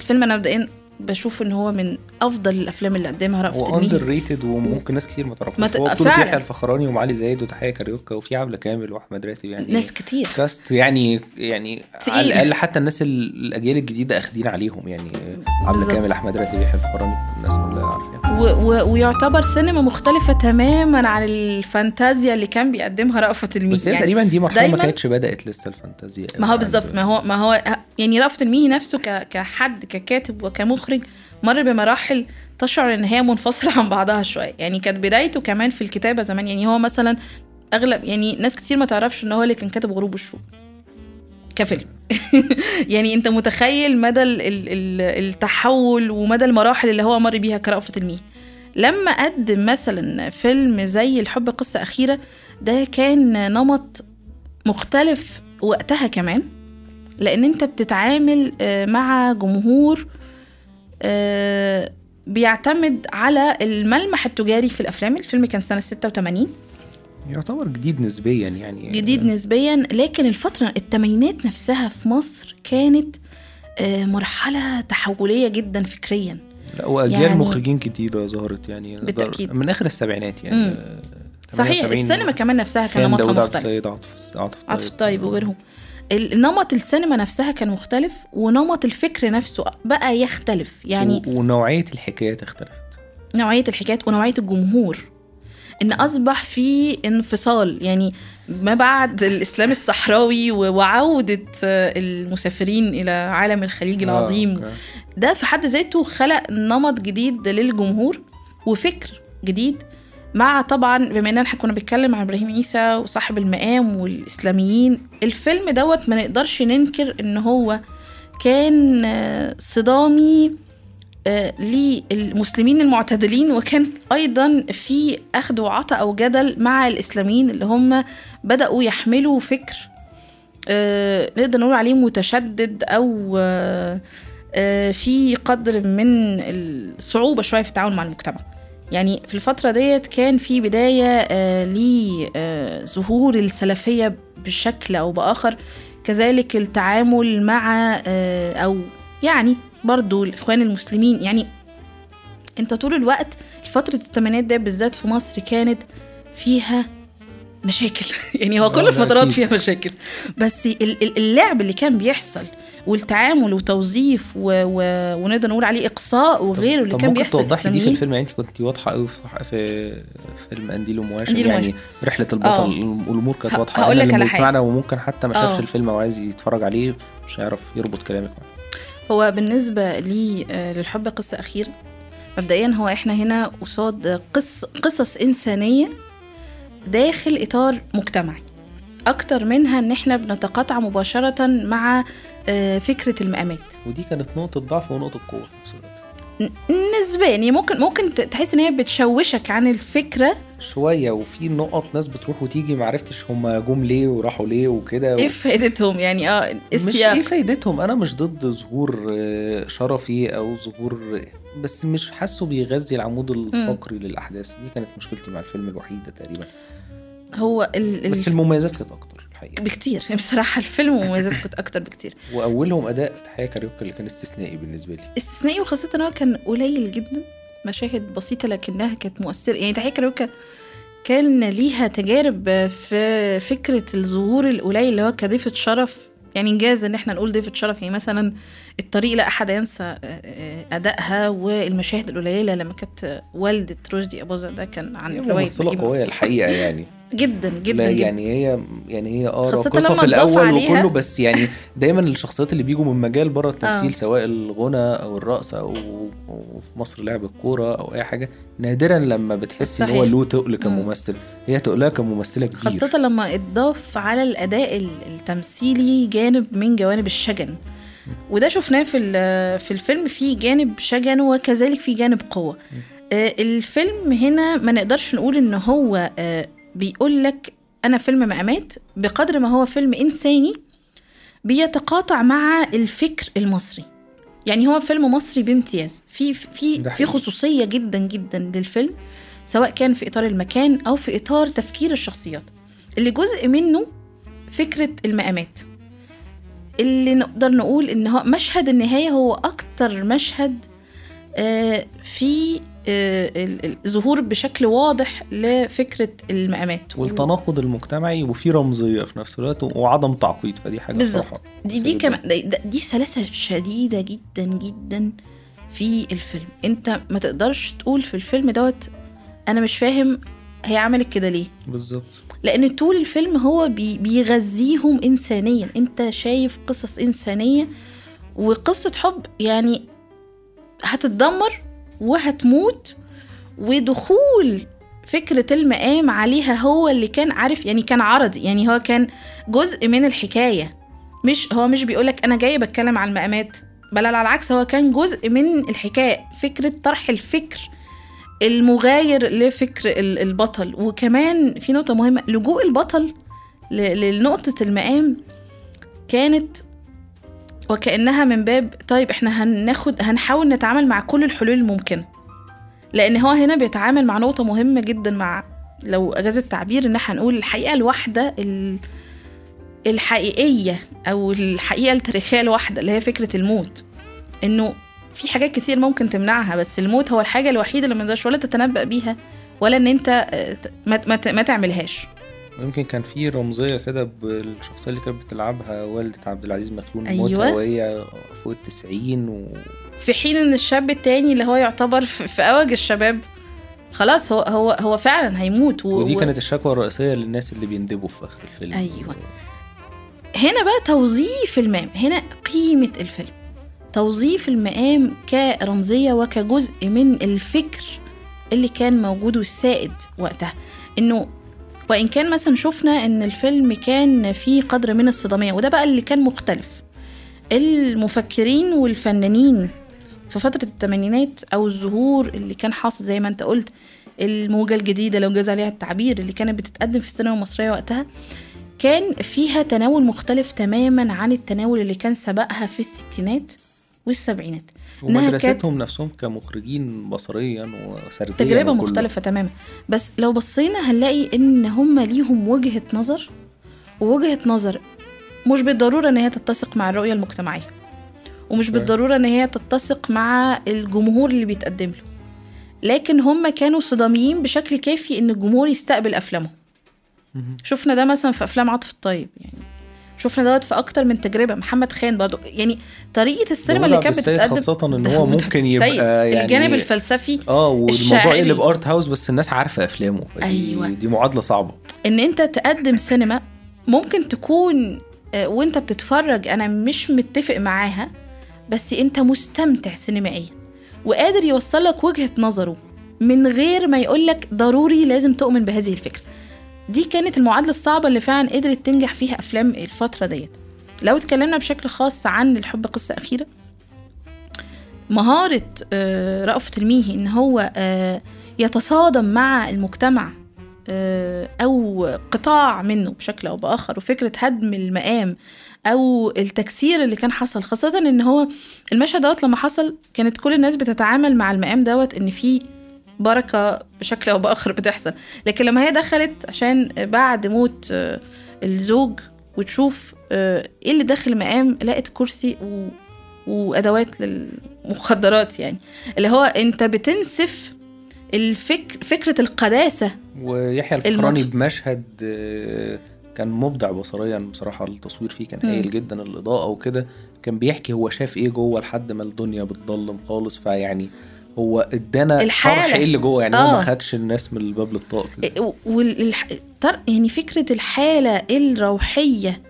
الفيلم أنا مبدئيا بشوف إن هو من أفضل الأفلام اللي قدمها رأفت هو اندر ريتد وممكن ناس كتير ما تعرفوش ت- هو بطولة. يحيى الفخراني ومعالي زايد وتحية كاريوكا وفي عبلة كامل وأحمد راتب يعني ناس كتير cast يعني يعني تقيل. على الأقل حتى الناس ال- الأجيال الجديدة أخدين عليهم يعني بالظبط. كامل أحمد راتب يحيى الفخراني الناس كلها عارفين ويعتبر سينما مختلفة تماما عن الفانتازيا اللي كان بيقدمها رأفت الميهي بس يعني تقريبا دي مرحلة ما كانتش بدأت لسه الفانتازيا ما هو عند- بالظبط ما هو ما هو يعني رأفت الميهي نفسه ك كحد ككاتب وكمخرج مر بمراحل تشعر إن هي منفصلة عن بعضها شوية. يعني كانت بدايته كمان في الكتابة زمان. يعني هو مثلا أغلب يعني ناس كتير ما تعرفش إن هو اللي كان كاتب غروب الشروق كفيلم. يعني أنت متخيل مدى ال- ال- ال- التحول ومدى المراحل اللي هو مر بيها كرأفت الميهي لما قدم مثلا فيلم زي الحب قصة أخيرة ده كان نمط مختلف وقتها كمان لأن أنت بتتعامل آه، مع جمهور آه، بيعتمد على الملمح التجاري في الأفلام. الفيلم كان سنة 86 يعتبر جديد نسبيا يعني. جديد نسبيا لكن الفترة الثمانينات نفسها في مصر كانت آه، مرحلة تحولية جدا فكريا. لا واجيال يعني- مخرجين جديده ظهرت يعني. بالتأكيد. من آخر السبعينات يعني. مم. صحيح 78 السينما كمان نفسها كان نمطها مختلف. السيد عاطف عاطف عاطف الطيب وغيرهم. ال- نمط السينما نفسها كان مختلف ونمط الفكر نفسه بقى يختلف. يعني و- ونوعية الحكايات اختلفت. نوعية الحكايات ونوعية الجمهور. إن أصبح في انفصال. يعني ما بعد الإسلام الصحراوي و- وعودة آه، المسافرين إلى عالم الخليج العظيم آه، آه. ده في حد ذاته خلق نمط جديد للجمهور وفكر جديد مع طبعا بما إننا إحنا كنا بنتكلم عن إبراهيم عيسى وصاحب المقام والإسلاميين الفيلم دوت ما نقدرش ننكر إن هو كان آه، صدامي للمسلمين المعتدلين وكان أيضا في أخذ وعطاء أو جدل مع الإسلاميين اللي هم بدأوا يحملوا فكر آه، نقدر نقول عليه متشدد أو آه، آه، في قدر من الصعوبة شوية في التعامل مع المجتمع. يعني في الفترة ديت كان في بداية لظهور السلفية بشكل أو بآخر كذلك التعامل مع آه، أو يعني برضو الإخوان المسلمين يعني أنت طول الوقت فترة الثمانينات ده بالذات في مصر كانت فيها مشاكل يعني هو آه، كل لا الفترات. فيها مشاكل بس ال- ال- اللعب اللي كان بيحصل والتعامل وتوظيف و... و... ونقدر نقول عليه إقصاء وغيره اللي طب كان ممكن بيحصل توضحي دي في. الفيلم يعني أنت كنت واضحة قوي في في فيلم قنديل ومواشم يعني. رحلة البطل آه. الأمور كانت واضحة هقول لك اللي على بيسمعنا وممكن حتى ما شافش آه. الفيلم أو عايز يتفرج عليه مش هيعرف يربط كلامك معاه هو بالنسبة لي آه، للحب قصة أخيرة. مبدئيا هو إحنا هنا قصاد قص قصص إنسانية داخل إطار مجتمعي أكتر منها إن إحنا بنتقاطع مباشرة مع آه، فكرة المقامات ودي كانت نقطة ضعف ونقطة قوة. في نسبيا يعني ممكن ممكن تحس إن هي بتشوشك عن الفكرة شوية وفي نقط ناس بتروح وتيجي ما عرفتش هم جم ليه وراحوا ليه وكده. و... إيه فائدتهم يعني آه مش السياق. إيه فايدتهم؟ أنا مش ضد ظهور آه، شرفي أو ظهور بس مش حاسه بيغذي العمود الفقري للأحداث. دي كانت مشكلتي مع الفيلم الوحيدة تقريبا. هو ال... بس المميزات كانت أكتر الحقيقة. بكتير. بصراحة الفيلم مميزاته كانت أكتر بكتير. وأولهم أداء تحية كاريوكا اللي كان استثنائي بالنسبة لي. استثنائي وخاصة إن هو كان قليل جدا. مشاهد بسيطة لكنها كانت مؤثرة. يعني تحية كاروكا كان ليها تجارب في فكرة الظهور القليل اللي هو كضيفة شرف. يعني انجاز إن إحنا نقول ضيفة شرف. يعني مثلا الطريق لا أحد ينسى آه، آه، أدائها والمشاهد القليلة لما كانت والده رشدي اباظه ده كان عن رواية ممثلة قوية. الحقيقة يعني. جدا جدا لا جدا. يعني هي يعني هي آه راقصه في الأول وكله بس يعني دايما الشخصيات اللي بيجوا من مجال بره التمثيل آه. سواء الغنى أو الرقص أو في مصر لعب الكورة أو أي حاجة نادرا لما بتحس إن هو. له تقل مم. كممثل. هي تقلها كممثلة كبير. خاصة لما اتضاف على الأداء ال- التمثيلي جانب من جوانب الشجن. وده شفناه في في الفيلم في جانب شجن وكذلك في جانب قوة. آه، الفيلم هنا ما نقدرش نقول إن هو آه، بيقول لك أنا فيلم مقامات بقدر ما هو فيلم إنساني بيتقاطع مع الفكر المصري. يعني هو فيلم مصري بامتياز. في في في. خصوصية جدا جدا للفيلم سواء كان في إطار المكان أو في إطار تفكير الشخصيات. اللي جزء منه فكرة المقامات. اللي نقدر نقول إن هو مشهد النهاية هو أكتر مشهد آه، في آه، ال- ال- الظهور بشكل واضح لفكرة المقامات والتناقض المجتمعي وفي رمزية في نفس الوقت وعدم تعقيد فدي حاجة بالظبط. دي دي. كمان دي, دي سلاسة شديدة جدا جدا في الفيلم انت ما تقدرش تقول في الفيلم دوت أنا مش فاهم هي عملت كده ليه بالظبط لأن طول الفيلم هو بي بيغذيهم انسانيا انت شايف قصص إنسانية وقصة حب يعني هتتدمر وهتموت. ودخول فكرة المقام عليها هو اللي كان عارف يعني كان عرضي يعني هو كان جزء من الحكاية. مش هو مش بيقولك أنا جاي بتكلم على المقامات بل على العكس هو كان جزء من الحكاية فكرة طرح الفكر المغاير لفكر ال- البطل. وكمان في نقطة مهمة لجوء البطل لنقطة المقام كانت وكأنها من باب طيب إحنا هناخد هنحاول نتعامل مع كل الحلول الممكنة لأن هو هنا بيتعامل مع نقطة مهمة جدا مع لو أجاز التعبير إن إحنا هنقول الحقيقة الواحدة ال- الحقيقية أو الحقيقة التاريخية الواحدة اللي هي فكرة الموت. إنه في حاجات كتير ممكن تمنعها بس الموت هو الحاجة الوحيدة اللي ما ولا تتنبأ بيها ولا إن أنت آه، ما تعملهاش. ويمكن كان في رمزية كده بالشخصيه اللي كانت بتلعبها والدة عبد العزيز مخيون أيوة. موتها وهي فوق التسعين و... في حين إن الشاب التاني اللي هو يعتبر في, اوج الشباب خلاص هو هو هو فعلا هيموت و... ودي كانت الشكوى الرئيسية للناس اللي بيندبوا في آخر الفيلم أيوة. هنا بقى توظيف المقام هنا قيمة الفيلم توظيف المقام كرمزية وكجزء من الفكر اللي كان موجود والسائد وقتها إنه وإن كان مثلا شفنا إن الفيلم كان فيه قدر من الصدامية وده بقى اللي كان مختلف. المفكرين والفنانين في فترة الثمانينات أو الظهور اللي كان حاصل زي ما أنت قلت الموجة الجديدة لو جاز عليها التعبير اللي كانت بتتقدم في السينما المصرية وقتها كان فيها تناول مختلف تماما عن التناول اللي كان سبقها في الستينات والسبعينات. ومدرستهم نفسهم كمخرجين بصريا وسرديا تجربة وكله. مختلفة تماما بس لو بصينا هنلاقي إن هم ليهم وجهة نظر ووجهة نظر مش بالضرورة إن هي تتسق مع الرؤية المجتمعية ومش صحيح. بالضرورة إن هي تتسق مع الجمهور اللي بيتقدم له لكن هم كانوا صداميين بشكل كافي إن الجمهور يستقبل أفلامهم مهم. شفنا ده مثلا في أفلام عاطف الطيب يعني شفنا دوت في أكتر من تجربة محمد خان برضو يعني طريقة السينما اللي كانت بتتقدم خاصة إن هو ممكن يبقى. يعني الجانب الفلسفي آه والموضوع الشاعري. يقلب ارت هاوس بس الناس عارفة أفلامه أيوة. دي معادلة صعبة إن أنت تقدم سينما ممكن تكون آه، وأنت بتتفرج أنا مش متفق معاها بس أنت مستمتع سينمائيا وقادر يوصلك وجهة نظره من غير ما يقولك ضروري لازم تؤمن بهذه الفكرة دي كانت المعادلة الصعبة اللي فعلا قدرت تنجح فيها أفلام الفترة ديت. لو اتكلمنا بشكل خاص عن الحب قصة أخيرة مهارة آه، رأفت الميهي إن هو آه، يتصادم مع المجتمع آه، أو قطاع منه بشكل أو بآخر وفكرة هدم المقام أو التكسير اللي كان حصل خاصة إن هو المشهد دوت لما حصل كانت كل الناس بتتعامل مع المقام دوت إن في بركة بشكل أو بآخر بتحصل. لكن لما هي دخلت عشان بعد موت آه، الزوج وتشوف آه، إيه اللي داخل المقام لقت كرسي و... وأدوات للمخدرات يعني. اللي هو أنت بتنسف الفكر فكرة القداسة. ويحيى الفخراني المط- بمشهد آه، كان مبدع بصريا بصراحة التصوير فيه كان. هايل جدا الإضاءة وكده. كان بيحكي هو شاف إيه جوه لحد ما الدنيا بتضلم خالص. فيعني هو ادانا الحالة. شرح إيه اللي جوه يعني هو آه. ما خدش الناس من الباب للطاق كده والح... يعني فكرة الحالة الروحية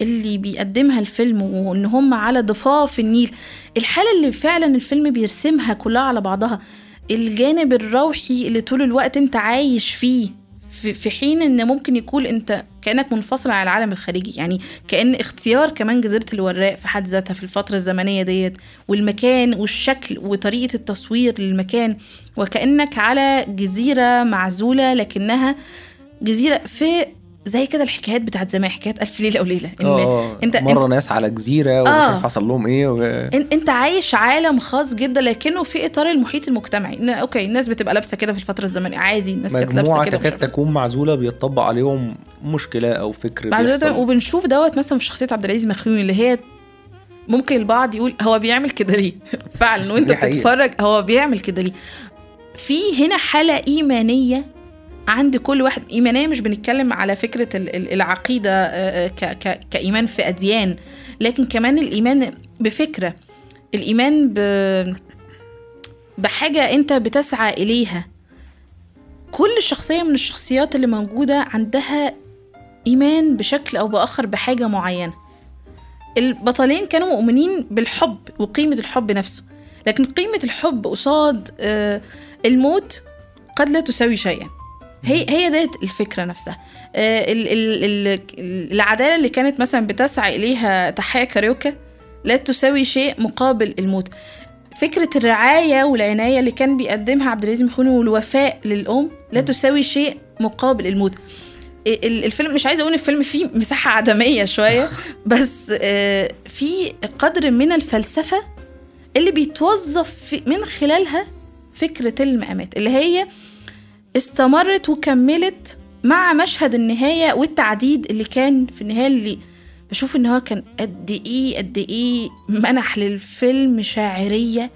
اللي بيقدمها الفيلم وإن هم على ضفاف النيل الحالة اللي فعلا الفيلم بيرسمها كلها على بعضها الجانب الروحي اللي طول الوقت أنت عايش فيه في في حين إن ممكن يكون أنت كأنك منفصل عن العالم الخارجي. يعني كأن اختيار كمان جزيرة الوراق في حد ذاتها في الفترة الزمنية ديت والمكان والشكل وطريقة التصوير للمكان وكأنك على جزيرة معزولة لكنها جزيرة في زي كده الحكايات بتاعت زمان حكايات ألف ليلة وليلة إن آه انت مرة انت, ناس على جزيرة ومش آه. عارف حصل لهم إيه و... إنت عايش عالم خاص جدا لكنه في إطار المحيط المجتمعي أوكي الناس بتبقى لابسة كده في الفترة الزمنية عادي الناس كانت لابسة كده ومش تكاد عارفة. تكون معزولة بيطبق عليهم مشكلة أو فكر بيحصل. وبنشوف دوت مثلا في شخصية عبد العزيز مخيون اللي هي ممكن البعض يقول هو بيعمل كده ليه فعلا وإنت. بتتفرج هو بيعمل كده ليه في هنا حالة إيمانية عند كل واحد إيمانية مش بنتكلم على فكرة ال- ال- العقيدة آه، آه، كإيمان في أديان لكن كمان الإيمان بفكرة الإيمان ب بحاجة أنت بتسعى إليها. كل شخصية من الشخصيات اللي موجودة عندها إيمان بشكل أو بآخر بحاجة معينة. البطلين كانوا مؤمنين بالحب وقيمة الحب نفسه لكن قيمة الحب قصاد آه، الموت قد لا تساوي شيئا. هي هي ديت الفكرة نفسها. آه، ال- ال- ال- العدالة اللي كانت مثلا بتسعى إليها تحية كاريوكا لا تساوي شيء مقابل الموت. فكرة الرعاية والعناية اللي كان بيقدمها عبد العزيز مخوني والوفاء للأم لا تساوي شيء مقابل الموت. ال- الفيلم مش عايزة أقول الفيلم فيه مساحة عدمية شوية بس آه، في قدر من الفلسفة اللي بيتوظف من خلالها فكرة المقامات اللي هي استمرت وكملت مع مشهد النهاية والتعديد اللي كان في النهاية اللي بشوف إن هو كان قد إيه قد إيه منح للفيلم شاعرية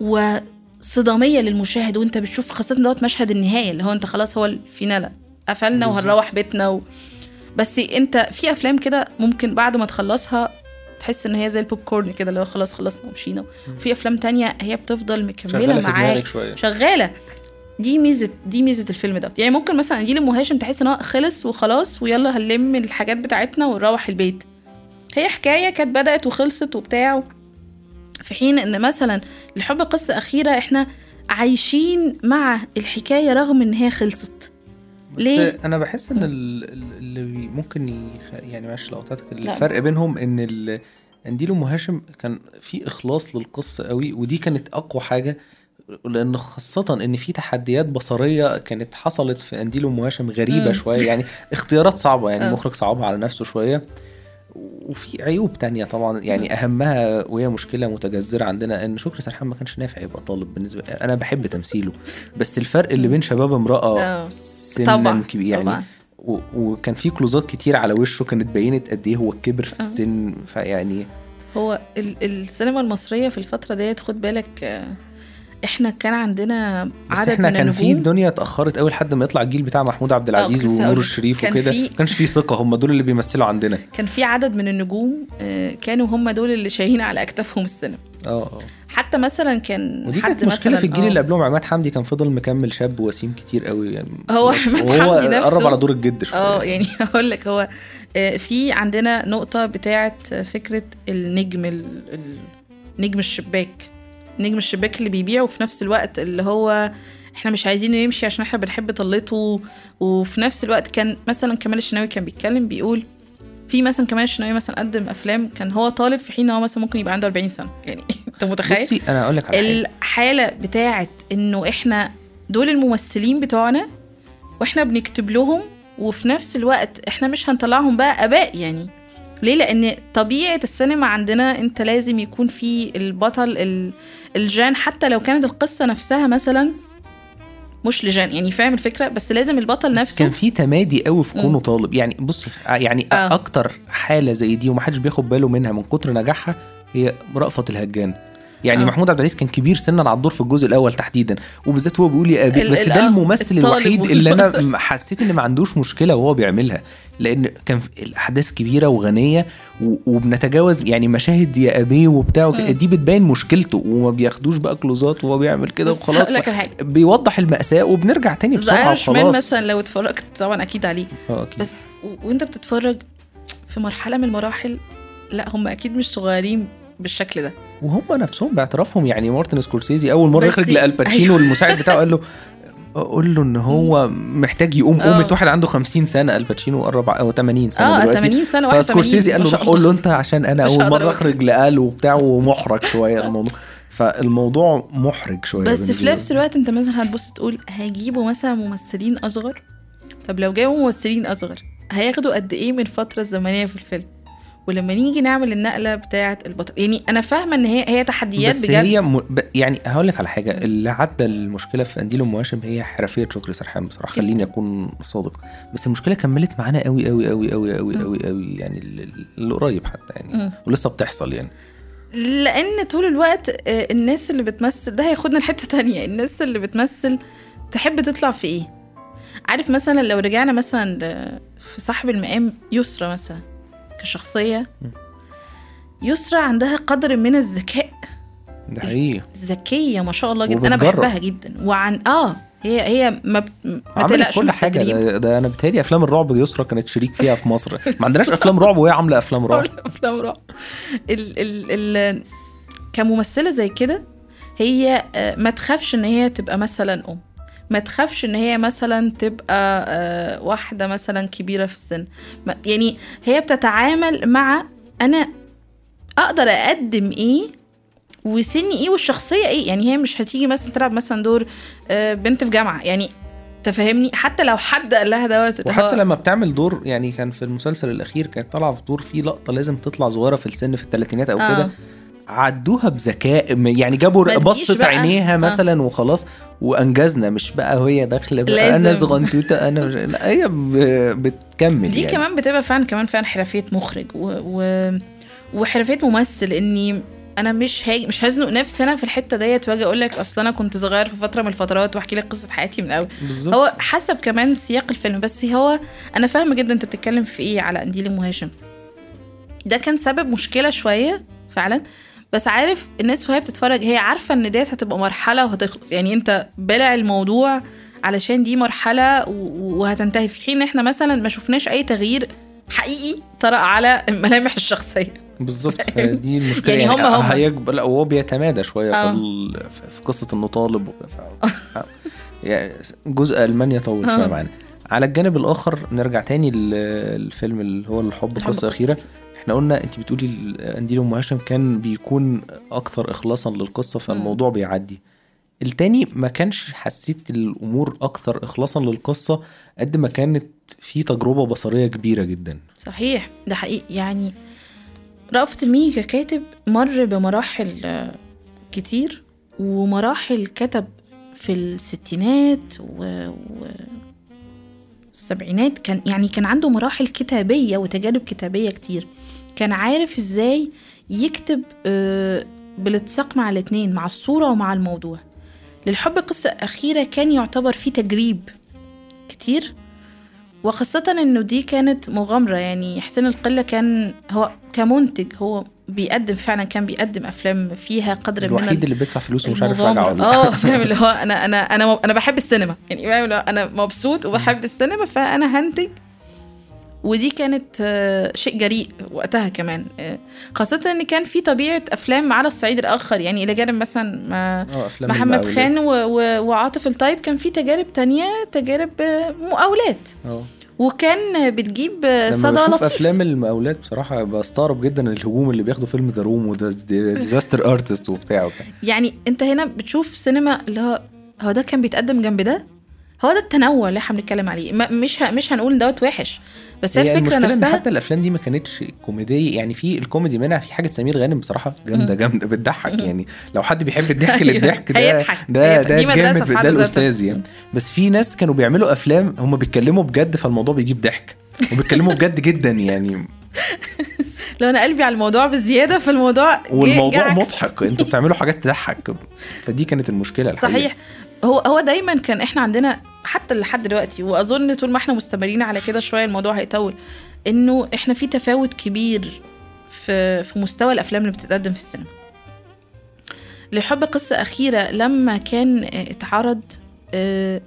وصداميه للمشاهد. وأنت بتشوف خاصة دوت مشهد النهاية اللي هو أنت خلاص هو ال final قفلنا. وهنروح بيتنا و... بس أنت في أفلام كده ممكن بعد ما تخلصها تحس إن هي زي البوب كورن كده اللي هو خلاص خلصنا ومشينا في أفلام تانية هي بتفضل مكملة معاك. شغالة. دي ميزه دي ميزة الفيلم ده. يعني ممكن مثلا قنديل أم هاشم تحس إن هو خلص وخلاص ويلا هنلم الحاجات بتاعتنا ونروح البيت. هي حكاية كانت بدأت وخلصت وبتاع. في حين إن مثلا الحب قصة أخيرة إحنا عايشين مع الحكاية رغم إن هي خلصت. بس ليه؟ أنا بحس إن ال- ال- اللي ممكن يخ... يعني معلش لقطاتك لا. الفرق بينهم إن ال... قنديل ام هاشم كان في إخلاص للقصة قوي ودي كانت أقوى حاجة. لأن خاصة إن في تحديات بصرية كانت حصلت في قنديل ام هاشم غريبة مم. شوية يعني اختيارات صعبة يعني آه. المخرج صعبها على نفسه شوية وفي عيوب تانية طبعا يعني أهمها وهي مشكلة متجذرة عندنا إن شكري سرحان ما كانش نافع يبقى طالب بالنسبة أنا بحب تمثيله بس الفرق اللي بين شباب امرأة آه. سنا كبير يعني طبعا و... وكان في كلوزات كتير على وشه كانت بينت قد إيه هو كبر في آه. السن فيعني هو ال- السينما المصرية في الفترة ديت خد بالك آه، إحنا كان عندنا بس عدد إحنا من كان في الدنيا اتأخرت قوي لحد ما يطلع الجيل بتاع محمود عبد العزيز لسه ونور. الشريف كان وكده. في- ما كانش في ثقة هم دول اللي بيمثلوا عندنا. كان في عدد من النجوم آه، كانوا هم دول اللي شايلين على أكتافهم السينما. آه آه. حتى مثلا كان ودي حد كانت مشكلة في الجيل آه، اللي قبلهم عماد حمدي كان فضل مكمل شاب وسيم كتير قوي يعني هو بس- عماد حمدي نفسه- قرب على دور الجد شوية. آه يعني هقول لك هو آه، في عندنا نقطة بتاعة آه، فكرة النجم ال- ال- نجم الشباك. نجم الشباك اللي بيبيع وفي نفس الوقت اللي هو إحنا مش عايزينه يمشي عشان إحنا بنحب طلته وفي نفس الوقت كان مثلا كمال الشناوي كان بيتكلم بيقول في مثلا كمال الشناوي مثلا قدم أفلام كان هو طالب في حين هو مثلا ممكن يبقى عنده 40 سنة. يعني أنت متخيل؟ بصي أنا أقول لك على حاجة. الحالة بتاعت إنه إحنا دول الممثلين بتوعنا وإحنا بنكتب لهم وفي نفس الوقت إحنا مش هنطلعهم بقى أباء يعني. ليه لأن طبيعة السينما عندنا أنت لازم يكون في البطل ال- الجان حتى لو كانت القصة نفسها مثلا مش لجان يعني فاهم الفكرة بس لازم البطل بس نفسه كان في تمادي قوي في. كونه طالب يعني بصي يعني آه. أكتر حالة زي دي ومحدش بياخد باله منها من كتر نجاحها هي رأفت الهجان يعني آه. محمود عبد العزيز كان كبير سنا على الدور في الجزء الأول تحديدا وبالذات هو بيقول يا أبي بس ده آه، الممثل الوحيد اللي أنا حسيت إن ما عندوش مشكلة وهو بيعملها لأن كان الأحداث كبيرة وغنية وبنتجاوز يعني مشاهد يا أبي وبتاع. دي بتبين مشكلته وما بياخدوش بقى كلوزات وهو بيعمل كده وخلاص بيوضح المأساة وبنرجع تاني بسرعة وخلاص مثلا لو اتفرجت طبعا أكيد عليه آه أكيد بس وأنت بتتفرج في مرحلة من المراحل لا هم أكيد مش صغيرين بالشكل ده وهم نفسهم باعترافهم يعني مارتن سكورسيزي أول مرة يخرج ي- لآل باتشينو المساعد بتاعه قال له قول له إن هو محتاج يقوم آه. قومه واحد عنده 50 سنة ألباتشينو قرب أو 80 سنة آه دلوقتي 80 سنة 81 فسكورسيزي قال له قول. له أنت عشان أنا أول مرة. أخرج لقال وبتاع ومحرج شوية الموضوع فالموضوع محرج شوية بس في. نفس الوقت أنت مثلا هتبص تقول هيجيبوا مثلا ممثلين أصغر طب لو جابوا ممثلين أصغر هياخدوا قد إيه من الفترة الزمنية في الفيلم ولما نيجي نعمل النقلة بتاعة البطل يعني أنا فاهمة إن هي هي تحديات بس بجد هي م... ب... يعني هقول لك على حاجة اللي عدى المشكلة في قنديل ام هاشم هي حرفية شكري سرحان بصراحة. خليني أكون صادق بس المشكلة كملت معانا قوي قوي قوي قوي قوي. قوي قوي يعني ال- اللي قريب حتى يعني مم. ولسه بتحصل يعني لأن طول الوقت آه، الناس اللي بتمثل ده هياخدنا لحتة تانية الناس اللي بتمثل تحب تطلع في إيه عارف مثلا لو رجعنا مثلا في صاحب المقام يسرى مثلا كشخصية يسرى عندها قدر من الذكاء. ده حقيقي. ذكيه ما شاء الله جدا. أنا وبتجرب. بحبها جدا. وعن آه هي هي ما, بت... ما تقلقش كل حاجة. ده, ده أنا بتهيألي أفلام الرعب يسرا كانت شريك فيها في مصر. ما عندناش أفلام رعب وهي عاملة أفلام رعب. أفلام رعب. ال ال ال كممثلة زي كده هي آه، ما تخافش إن هي تبقى مثلا أم. ما تخافش إن هي مثلا تبقى آه، واحدة مثلا كبيرة في السن. يعني هي بتتعامل مع أنا أقدر أقدم إيه وسني إيه والشخصية إيه. يعني هي مش هتيجي مثلا تلعب مثلا دور آه، بنت في جامعة. يعني تفهمني؟ حتى لو حد قال لها دوت وحتى لما بتعمل دور يعني كان في المسلسل الأخير كانت طالعة في دور فيه لقطة لازم تطلع صغيرة في السن في الثلاثينات أو آه. كده عدوها بذكاء يعني جابوا بصت. عينيها آه. مثلا وخلاص وأنجزنا مش بقى وهي داخلة أنا. صغنطوطه أنا. لا هي بتكمل دي يعني. كمان بتبقى فعلا كمان فعلا حرفية مخرج و... و... وحرفية ممثل إني أنا مش هاجي مش هزنق نفسي أنا في الحتة ديت وأجي أقول لك أصل أنا كنت صغير في فترة من الفترات وأحكي لك قصة حياتي من الأول هو حسب كمان سياق الفيلم بس هو أنا فاهمة جدا أنت بتتكلم في إيه على قنديل أم هاشم ده كان سبب مشكلة شوية فعلا بس عارف الناس وهي بتتفرج هي عارفة إن ديت هتبقى مرحلة وهتخلص يعني أنت بلع الموضوع علشان دي مرحلة وهتنتهي في حين إحنا مثلا ما شفناش أي تغيير حقيقي طرأ على ملامح الشخصية بالظبط دي المشكلة يعني يعني, هم- هم. هيكبر لا وهو بيتمادى شوية آه. في. في قصة إنه طالب. يعني جزء ألمانيا طول شوية آه. معانا على الجانب الآخر نرجع تاني للفيلم اللي هو الحب قصه قصة اخيره إحنا قلنا انت بتقولي قنديل ام هاشم كان بيكون أكثر اخلاصا للقصة فالموضوع بيعدي. التاني ما كانش حسيت الأمور أكثر اخلاصا للقصة قد ما كانت في تجربة بصرية كبيرة جدا. صحيح ده حقيقي. يعني رأفت الميجا كاتب مر بمراحل كتير ومراحل كتب في الستينات و... و... السبعينات كان يعني كان عنده مراحل كتابية وتجارب كتابية كتير. كان عارف إزاي يكتب آه، بالاتساق مع الاتنين مع الصورة ومع الموضوع. للحب قصة أخيرة كان يعتبر فيه تجريب كتير. وخاصة إنه دي كانت مغامرة يعني حسين القلة كان هو كمنتج هو بيقدم فعلا كان بيقدم أفلام فيها قدر من الوحيد اللي بيدفع فلوس ومش عارف. راجعه ولا آه فاهم اللي هو أنا أنا أنا أنا بحب السينما. يعني فاهم أنا مبسوط وبحب السينما فأنا هنتج ودي كانت آه، شيء جريء وقتها كمان آه، خاصة إن كان في طبيعة أفلام على الصعيد الآخر يعني إلى جانب مثلا أفلام محمد. خان. وعاطف الطيب كان في تجارب تانية تجارب آه، مقاولات وكان بتجيب صدى بشوف لطيف أفلام المقاولات بصراحة بستغرب جدا الهجوم اللي بياخدوا فيلم The Room و Disaster Artist وبتاع وبتاع. يعني أنت هنا بتشوف سينما اللي هو هو ده كان بيتقدم جنب ده هو ده التنوع اللي إحنا بنتكلم عليه مش. مش هنقول دوت وحش بس هي الفكرة المشكلة إن نفسها حتى الأفلام دي ما كانتش كوميدية يعني في الكوميدي منها في حاجة سمير غانم بصراحة جامدة جامدة بتضحك يعني لو حد بيحب الضحك أيوة. للضحك ده. ده. ده جامد ده. الأستاذ يعني بس في ناس كانوا بيعملوا أفلام هم بيتكلموا بجد فالموضوع بيجيب ضحك وبيتكلموا بجد جدا يعني لو أنا قلبي على الموضوع بزيادة فالموضوع والموضوع عكس. مضحك أنتوا بتعملوا حاجات تضحك فدي كانت المشكلة الحقيقة صحيح هو هو دايما كان إحنا عندنا حتى لحد دلوقتي وأظن طول ما إحنا مستمرين على كده شوية الموضوع هيطول إنه إحنا في تفاوت كبير في في مستوى الأفلام اللي بتتقدم في السينما. للحب قصة أخيرة لما كان آه، اتعرض آه،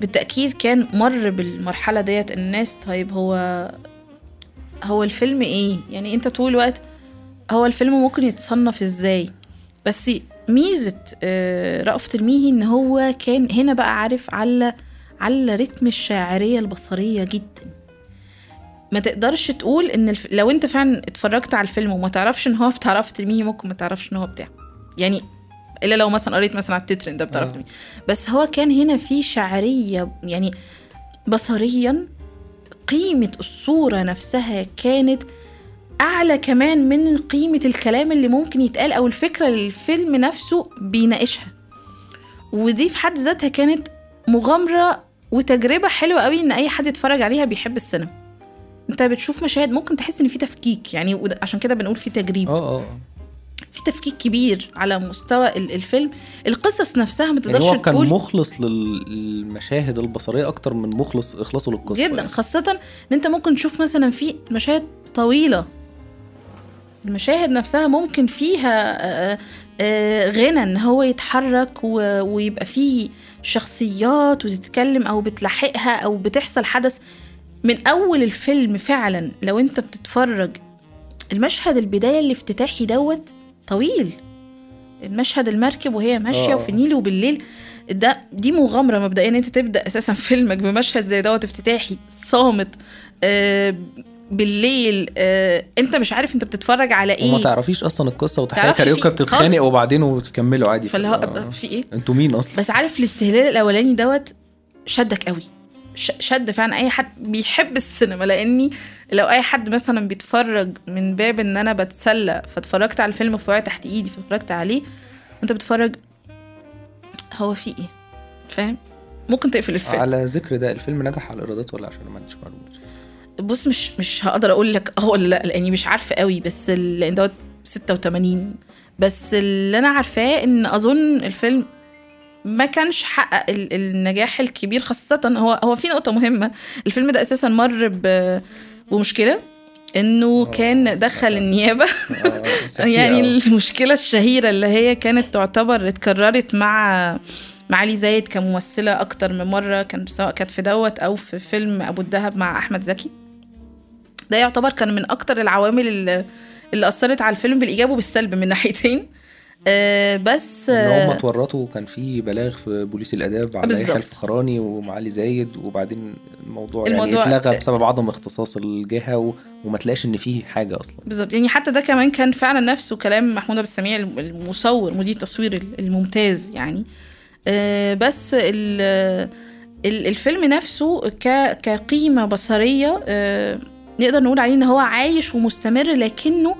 بالتأكيد كان مر بالمرحلة ديت الناس طيب هو هو الفيلم إيه؟ يعني أنت طول الوقت هو الفيلم ممكن يتصنف إزاي؟ بس ميزة آه، رأفت الميهي إن هو كان هنا بقى عارف على على رتم الشاعرية البصرية جدا. ما تقدرش تقول إن الف... لو أنت فعلا اتفرجت على الفيلم وما تعرفش إن هو بتاع رأفت ممكن ما تعرفش إن هو بتاعه يعني إلا لو مثلا قريت مثلا على التتر انت بتعرف آه. مين بس هو كان هنا في شعريه يعني بصريا قيمة الصورة نفسها كانت أعلى كمان من قيمة الكلام اللي ممكن يتقال أو الفكرة اللي الفيلم نفسه بيناقشها. ودي في حد ذاتها كانت مغامرة وتجربة حلوة قوي إن أي حد يتفرج عليها بيحب السينما. أنت بتشوف مشاهد ممكن تحس إن في تفكيك يعني عشان كده بنقول في تجريب. آه آه في تفكيك كبير على مستوى ال- الفيلم. القصص نفسها ما يعني تقدرش هو كان تقول مخلص لل- للمشاهد البصرية أكتر من مخلص إخلاصه للقصة جدا يعني. خاصة إن أنت ممكن تشوف مثلا في مشاهد طويلة. المشاهد نفسها ممكن فيها آه، آه، غنى إن هو يتحرك ويبقى فيه شخصيات وتتكلم أو بتلاحقها أو بتحصل حدث. من أول الفيلم فعلا لو أنت بتتفرج المشهد البداية الافتتاحي دوت طويل. المشهد المركب وهي ماشية آه. وفي النيل وبالليل ده دي مغامرة مبدئيا. ان أنت تبدأ أساسا فيلمك بمشهد زي دوت افتتاحي صامت آه بالليل آه انت مش عارف انت بتتفرج على وما إيه تعرفيش أصلا القصة تعرفش كاريوكا بتتخانق. وبعدين وتكملوا عادي. فاللي هو. في إيه؟ أنتوا مين أصلا؟ بس عارف الاستهلال الأولاني دوت شدك قوي. شد فعلا. أي حد بيحب السينما لأني لو أي حد مثلا بيتفرج من باب إن أنا بتسلى فاتفرجت على الفيلم في تحت إيدي فاتفرجت عليه وأنت بتتفرج هو في إيه؟ فاهم؟ ممكن تقفل الفيلم. على ذكر ده الفيلم نجح على الإيرادات ولا عشان ما عنديش معلومات؟ بص مش مش هقدر أقول لك آه ولا لا لاني مش عارفة قوي بس لأن دوت 86 بس اللي أنا عارفاه إن أظن الفيلم ما كانش حقق ال- النجاح الكبير خاصة هو هو في نقطة مهمة الفيلم ده أساسا مر بمشكلة إنه آه، كان دخل سمعت. النيابة آه، أحكي يعني آه. المشكلة الشهيرة اللي هي كانت تعتبر اتكررت مع مع علي زايد كممثلة أكتر من مرة كان سواء كانت في دوت أو في فيلم أبو الدهب مع أحمد زكي ده يعتبر كان من أكتر العوامل اللي, اللي أثرت على الفيلم بالإيجاب وبالسلب من ناحيتين آه بس إن هم آه اتورطوا كان في بلاغ في بوليس الآداب على. يحيى الفخراني ومعالي زايد وبعدين الموضوع, الموضوع- يعني اتلغى بسبب عدم اختصاص الجهة. وما تلاقيش إن فيه حاجة أصلا بالظبط يعني حتى ده كمان كان فعلا نفسه كلام محمود ابو السميع الم- المصور مدير التصوير الممتاز يعني آه، بس ال- ال- الفيلم نفسه ك- كقيمة بصرية آه، نقدر نقول عليه إن هو عايش ومستمر لكنه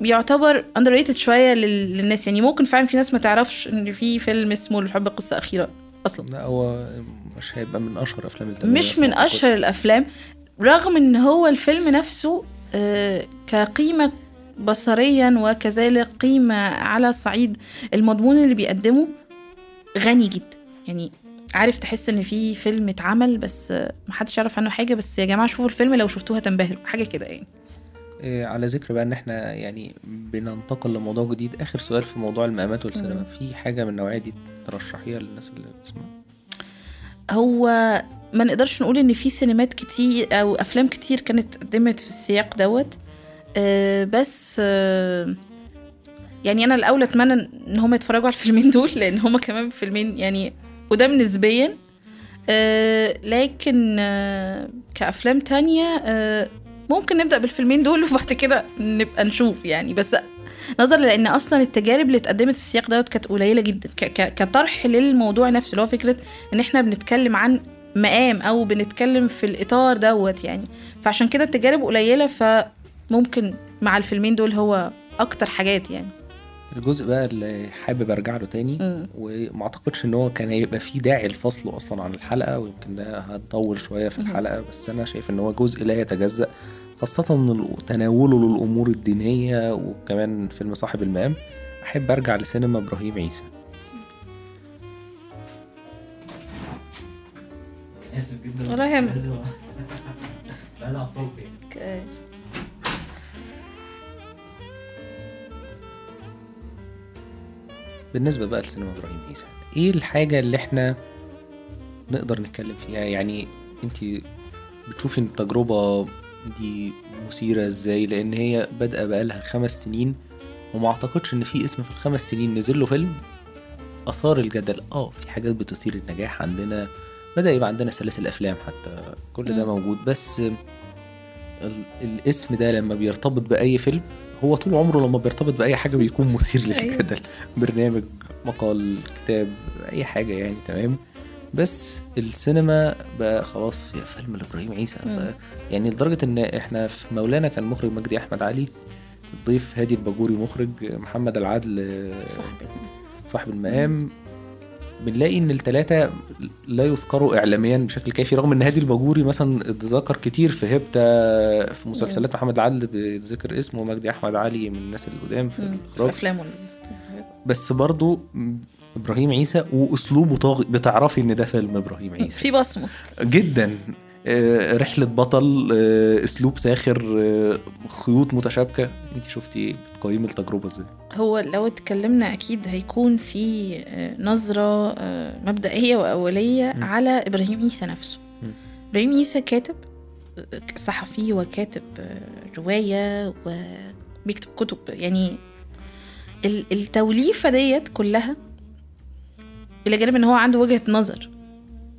بيعتبر underrated شوية لل- للناس. يعني ممكن فعلا في ناس ما تعرفش إن في فيلم اسمه الحب قصة أخيرة أصلا لا هو مش هيبقى من أشهر أفلام مش من أشهر الأفلام رغم إن هو الفيلم نفسه آه، كقيمة بصريا وكذلك قيمة على صعيد المضمون اللي بيقدمه غني جدا. يعني عارف تحس إن في فيلم اتعمل بس محدش يعرف عنه حاجة بس يا جماعة شوفوا الفيلم لو شفتوه هتنبهروا حاجة كده يعني إيه، على ذكر بقى إن إحنا يعني بننتقل لموضوع جديد آخر سؤال في موضوع المقامات والسينما. في حاجة من النوعية دي ترشحيها للناس اللي بتسمع هو ما نقدرش نقول إن في سينمات كتير أو أفلام كتير كانت قدمت في السياق دوت آه، بس آه، يعني أنا الأول أتمنى إن هم يتفرجوا على الفيلمين دول لأن هم كمان فيلمين يعني قدام نسبيا آه، لكن آه، كأفلام تانية آه، ممكن نبدأ بالفيلمين دول وبعد كده نبقى نشوف يعني. بس نظرا لأن أصلا التجارب اللي اتقدمت في السياق دوت كانت قليلة جدا كطرح للموضوع نفسه اللي هو فكرة إن إحنا بنتكلم عن مقام أو بنتكلم في الإطار دوت يعني. فعشان كده التجارب قليلة فممكن مع الفيلمين دول هو أكتر حاجات يعني. الجزء بقى اللي حابب أرجع له تاني. وما أعتقدش إن هو كان هيبقى فيه داعي لفصله أصلا عن الحلقة ويمكن ده هنطول شوية في. الحلقة بس أنا شايف إن هو جزء لا يتجزأ خاصة تناوله للأمور الدينية وكمان فيلم صاحب المقام أحب أرجع لسينما إبراهيم عيسى آسف جدا يهمك. لازم لازم اعطلك يعني بالنسبة بقى لسينما إبراهيم عيسى إيه الحاجة اللي إحنا نقدر نتكلم فيها؟ يعني أنت بتشوفي إن التجربة دي مثيرة إزاي؟ لأن هي بادئة بقالها خمس سنين وما أعتقدش إن في اسم في الخمس سنين نزل له فيلم آثار الجدل. آه في حاجات بتثير النجاح عندنا بدأ يبقى عندنا سلاسل افلام حتى كل ده. موجود. بس ال- الاسم ده لما بيرتبط بأي فيلم هو طول عمره لما بيرتبط بأي حاجة بيكون مثير أيوة. للجدل. برنامج مقال كتاب أي حاجة يعني تمام؟ بس السينما بقى خلاص فيها فيلم لإبراهيم عيسى. يعني لدرجة إن إحنا في مولانا كان مخرج مجدي أحمد علي الضيف هادي الباجوري مخرج محمد العدل صاحبي صاحب المقام. بنلاقي إن الثلاثه لا يذكروا اعلاميا بشكل كافي رغم إن هادي الباجوري مثلا اتذكر كتير في هبته في مسلسلات محمد العدل بيتذكر اسمه مجدي أحمد علي من الناس القدام في مم. في الإخراج. أفلامه بس برضو إبراهيم عيسى وأسلوبه طاغي بتعرفي إن ده فيلم إبراهيم عيسى. في بصمة. جدا. رحلة بطل آه، أسلوب ساخر آه، خيوط متشابكة. انت شفتي بتقيمي التجربة إزاي؟ هو لو اتكلمنا أكيد هيكون في آه، نظرة آه، مبدئية وأولية م. على إبراهيم عيسى نفسه. م. إبراهيم عيسى كاتب آه، صحفي وكاتب آه، رواية وبيكتب كتب. يعني ال- التوليفة ديت كلها إلى جانب إن هو عنده وجهة نظر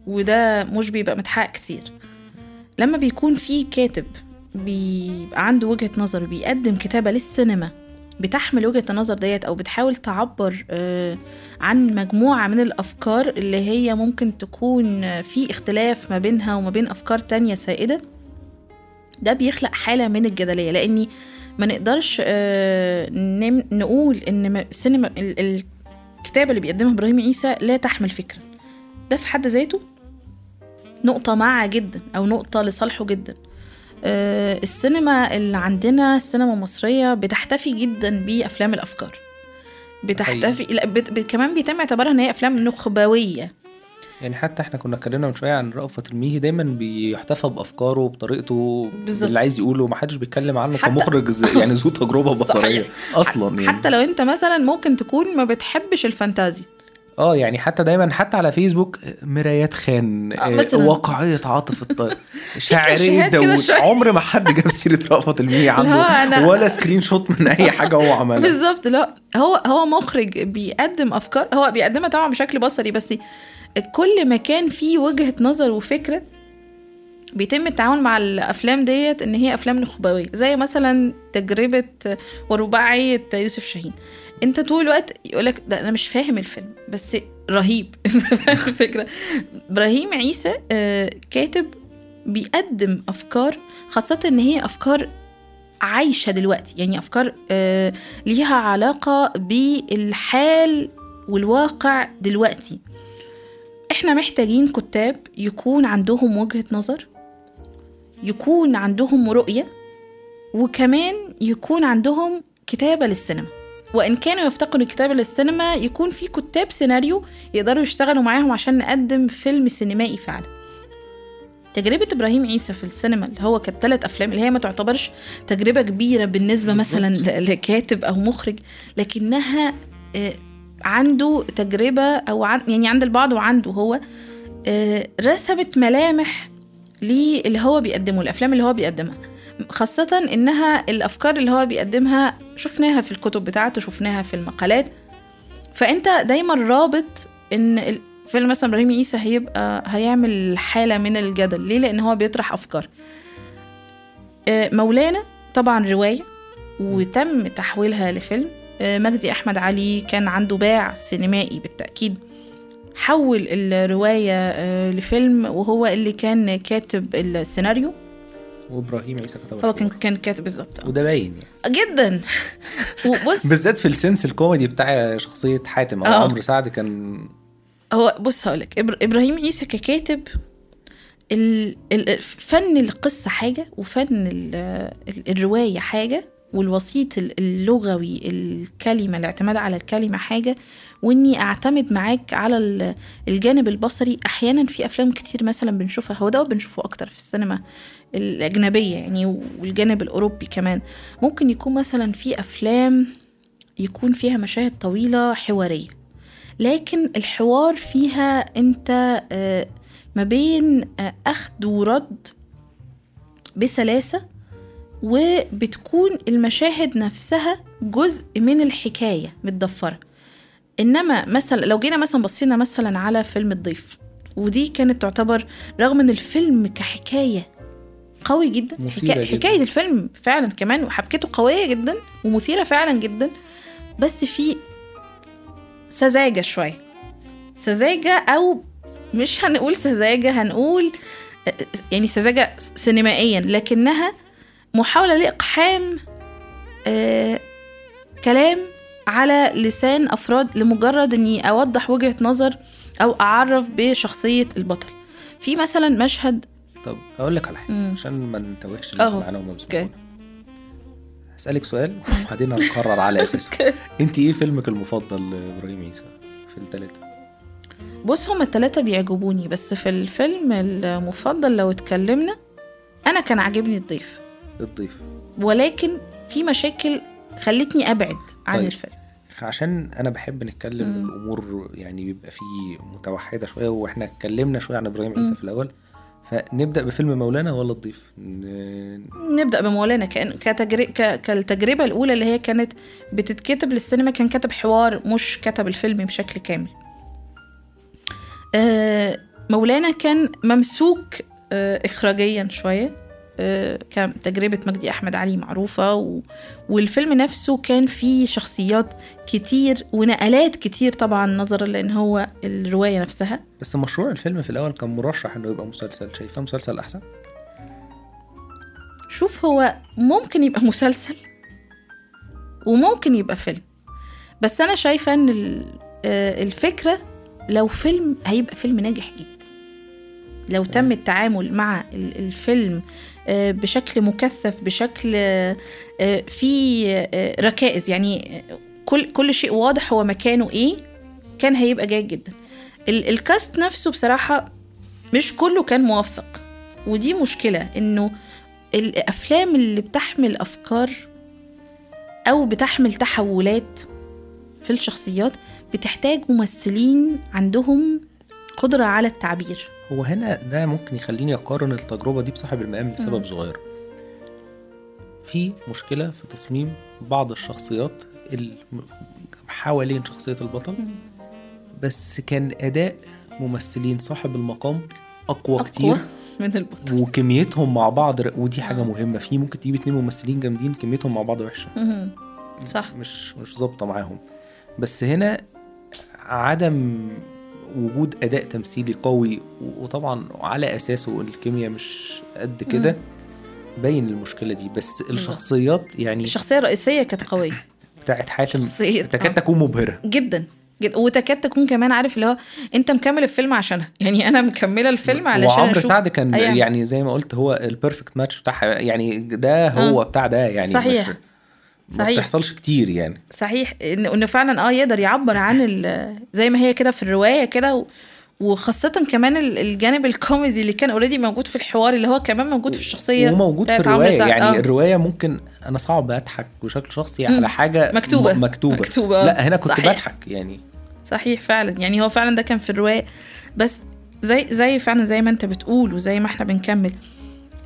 وده مش بيبقى متحقق كتير. لما بيكون في كاتب بيبقى عنده وجهة نظر بيقدم كتابة للسينما بتحمل وجهة النظر ديت أو بتحاول تعبر آه، عن مجموعة من الأفكار اللي هي ممكن تكون في اختلاف ما بينها وما بين أفكار تانية سائدة ده بيخلق حالة من الجدلية. لأني ما نقدرش آه، نقول إن ما- السينما ال- الكتابة اللي بيقدمها إبراهيم عيسى لا تحمل فكرة. ده في حد ذاته نقطة معة جدا أو نقطة لصالحه جدا. آه، السينما اللي عندنا السينما المصرية بتحتفي جدا بأفلام الأفكار. بتحتفي لا بت... كمان بيتم اعتبارها إن هي أفلام نخبوية. يعني حتى إحنا كنا اتكلمنا من شوية عن رأفت الميهي دايما بيحتفى بأفكاره بطريقته بالظبط. اللي عايز يقوله. ومحدش بيتكلم عنه حتى- كمخرج يعني ذو تجربة. بصرية أصلا يعني. حتى لو أنت مثلا ممكن تكون ما بتحبش الفانتازيا آه يعني حتى دايما حتى على فيسبوك مرايات خان آه،. واقعية عاطف الطيب شاعريه داوود. عمر ما حد جاب سيرة رأفت هو عنده ولا screenshot من أي حاجة هو عملها بالظبط لا هو هو مخرج بيقدم أفكار هو بيقدمها طبعا بشكل بصري بس كل ما كان فيه وجهة نظر وفكرة بيتم التعامل مع الأفلام ديت إن هي أفلام نخبوية زي مثلا تجربة ورباعية يوسف شاهين انت طول الوقت يقولك ده أنا مش فاهم الفيلم بس رهيب. الفكرة إبراهيم عيسى آه، كاتب بيقدم أفكار خاصة إن هي أفكار عايشة دلوقتي يعني أفكار آه، ليها علاقة بالحال والواقع دلوقتي. إحنا محتاجين كتاب يكون عندهم وجهة نظر يكون عندهم رؤية وكمان يكون عندهم كتابة للسينما. وإن كانوا يفتقدوا الكتابه للسينما يكون في كتاب سيناريو يقدروا يشتغلوا معاهم عشان نقدم فيلم سينمائي فعلا تجربة إبراهيم عيسى في السينما اللي هو كانت ثلاث أفلام اللي هي ما تعتبرش تجربة كبيرة بالنسبة. مثلا لكاتب أو مخرج لكنها آه، عنده تجربة أو عن يعني عند البعض وعنده هو آه، رسمت ملامح للي هو بيقدمه الأفلام اللي هو بيقدمها خاصة إنها الأفكار اللي هو بيقدمها شفناها في الكتب بتاعته شفناها في المقالات. فأنت دايما رابط إن فيلم مثلا إبراهيم عيسى هيبقى هيعمل حالة من الجدل. ليه؟ لأن هو بيطرح أفكار. آه، مولانا طبعا رواية وتم تحويلها لفيلم. آه، مجدي أحمد علي كان عنده باع سينمائي بالتأكيد. حول الرواية آه، لفيلم وهو اللي كان كاتب السيناريو. وإبراهيم عيسى كتب هو كان. كان كاتب بالظبط. وده باين يعني جدا وبص بالذات في السنس الكوميدي بتاع شخصية حاتم أو آه. عمرو سعد كان هو بص هقولك إبر... إبراهيم عيسى ككاتب ال... ال... فن القصة حاجة وفن ال... ال- الرواية حاجة والوسيط ال- اللغوي الكلمة الاعتماد على الكلمة حاجة وإني أعتمد معاك على ال- الجانب البصري أحيانا في أفلام كتير مثلا بنشوفها هو ده بنشوفه أكتر في السينما الأجنبية يعني والجانب الأوروبي كمان. ممكن يكون مثلا في أفلام يكون فيها مشاهد طويلة حوارية لكن الحوار فيها أنت آه، ما بين آه، أخذ ورد بسلاسة وبتكون المشاهد نفسها جزء من الحكاية متضفره إنما مثلا لو جينا مثلا بصينا مثلا على فيلم الضيف ودي كانت تعتبر رغم إن الفيلم كحكاية قوي جدا مثيرة حكا... جداً. حكاية الفيلم فعلا كمان وحبكته قوية جدا ومثيرة فعلا جدا بس في سذاجة شوية سذاجة أو مش هنقول سذاجة هنقول يعني سذاجة سينمائيا لكنها محاولة لإقحام آه كلام على لسان أفراد لمجرد إني أوضح وجهة نظر أو أعرف بشخصية البطل في مثلا مشهد طب أقول لك على حاجة مم. عشان ما نتوهش الناس. معانا أوكي. بيسمعونا هسألك سؤال وبعدين هنقرر على أساسه أنت إيه فيلمك المفضل لإبراهيم عيسى في الثلاثه بص هما التلاتة بيعجبوني بس في الفيلم المفضل لو اتكلمنا أنا كان عاجبني الضيف الضيف. ولكن في مشاكل خلتني أبعد عن طيب. الفيلم عشان أنا بحب نتكلم مم. الأمور يعني بيبقى فيه متوحدة شوية وإحنا اتكلمنا شوية عن إبراهيم عيسى. في الأول. فنبدأ بفيلم مولانا ولا الضيف؟ ن- نبدأ بمولانا. كأن كتجر... ك... كالتجربة الأولى اللي هي كانت بتتكتب للسينما كان كتب حوار مش كتب الفيلم بشكل كامل. آه، مولانا كان ممسوك آه، اخراجيا شوية. كان تجربة مجدي أحمد علي معروفة و... والفيلم نفسه كان فيه شخصيات كتير ونقلات كتير طبعا نظرا لأن هو الرواية نفسها. بس مشروع الفيلم في الأول كان مرشح إنه يبقى مسلسل شايفاه مسلسل أحسن؟ شوف هو ممكن يبقى مسلسل وممكن يبقى فيلم بس أنا شايفة إن ال- آه، الفكرة لو فيلم هيبقى فيلم ناجح جدا. لو تم التعامل مع ال- الفيلم بشكل مكثف بشكل آه، آه، فيه آه، ركائز. يعني آه، كل كل شيء واضح هو مكانه إيه كان هيبقى جيد جدا. ال- الكاست نفسه بصراحة مش كله كان موفق ودي مشكلة إنه الأفلام اللي بتحمل أفكار أو بتحمل تحولات في الشخصيات بتحتاج ممثلين عندهم قدرة على التعبير. هو هنا ده ممكن يخليني أقارن التجربة دي بصاحب المقام لسبب. صغير في مشكلة في تصميم بعض الشخصيات حوالين شخصية البطل بس كان أداء ممثلين صاحب المقام أقوى, أقوى كتير من البطل وكميتهم مع بعض ودي حاجة آه. مهمة في ممكن تجيب اتنين ممثلين جامدين كميتهم مع بعض وحشة مهم. صح مش مش ظابطة معاهم بس هنا عدم وجود أداء تمثيلي قوي وطبعا على أساسه الكيمياء مش قد كده باين المشكلة دي. بس الشخصيات يعني الشخصية الرئيسية كانت قوية. بتاعت حاتم تكاد آه. تكون مبهرة. جدا جدا. وتكاد تكون كمان عارف اللي هو أنت مكمل الفيلم عشانها. يعني أنا مكملة الفيلم علشان وعمرو سعد كان أيام. يعني زي ما قلت هو ال perfect match بتاعها يعني ده هو بتاع ده يعني صحيح. مش ما صحيح. بتحصلش كتير يعني صحيح ان إنه فعلا آه يقدر يعبر عن زي ما هي كده في الرواية كده و- وخاصة كمان ال- الجانب الكوميدي اللي كان already موجود في الحوار اللي هو كمان موجود في الشخصية وموجود في سعد. يعني آه. الرواية ممكن أنا صعب أضحك بشكل شخصي. على حاجة مكتوبة. م- مكتوبة مكتوبة. لا هنا كنت صحيح. بضحك يعني صحيح فعلا يعني هو فعلا ده كان في الرواية بس زي زي فعلا زي ما أنت بتقول وزي ما إحنا بنكمل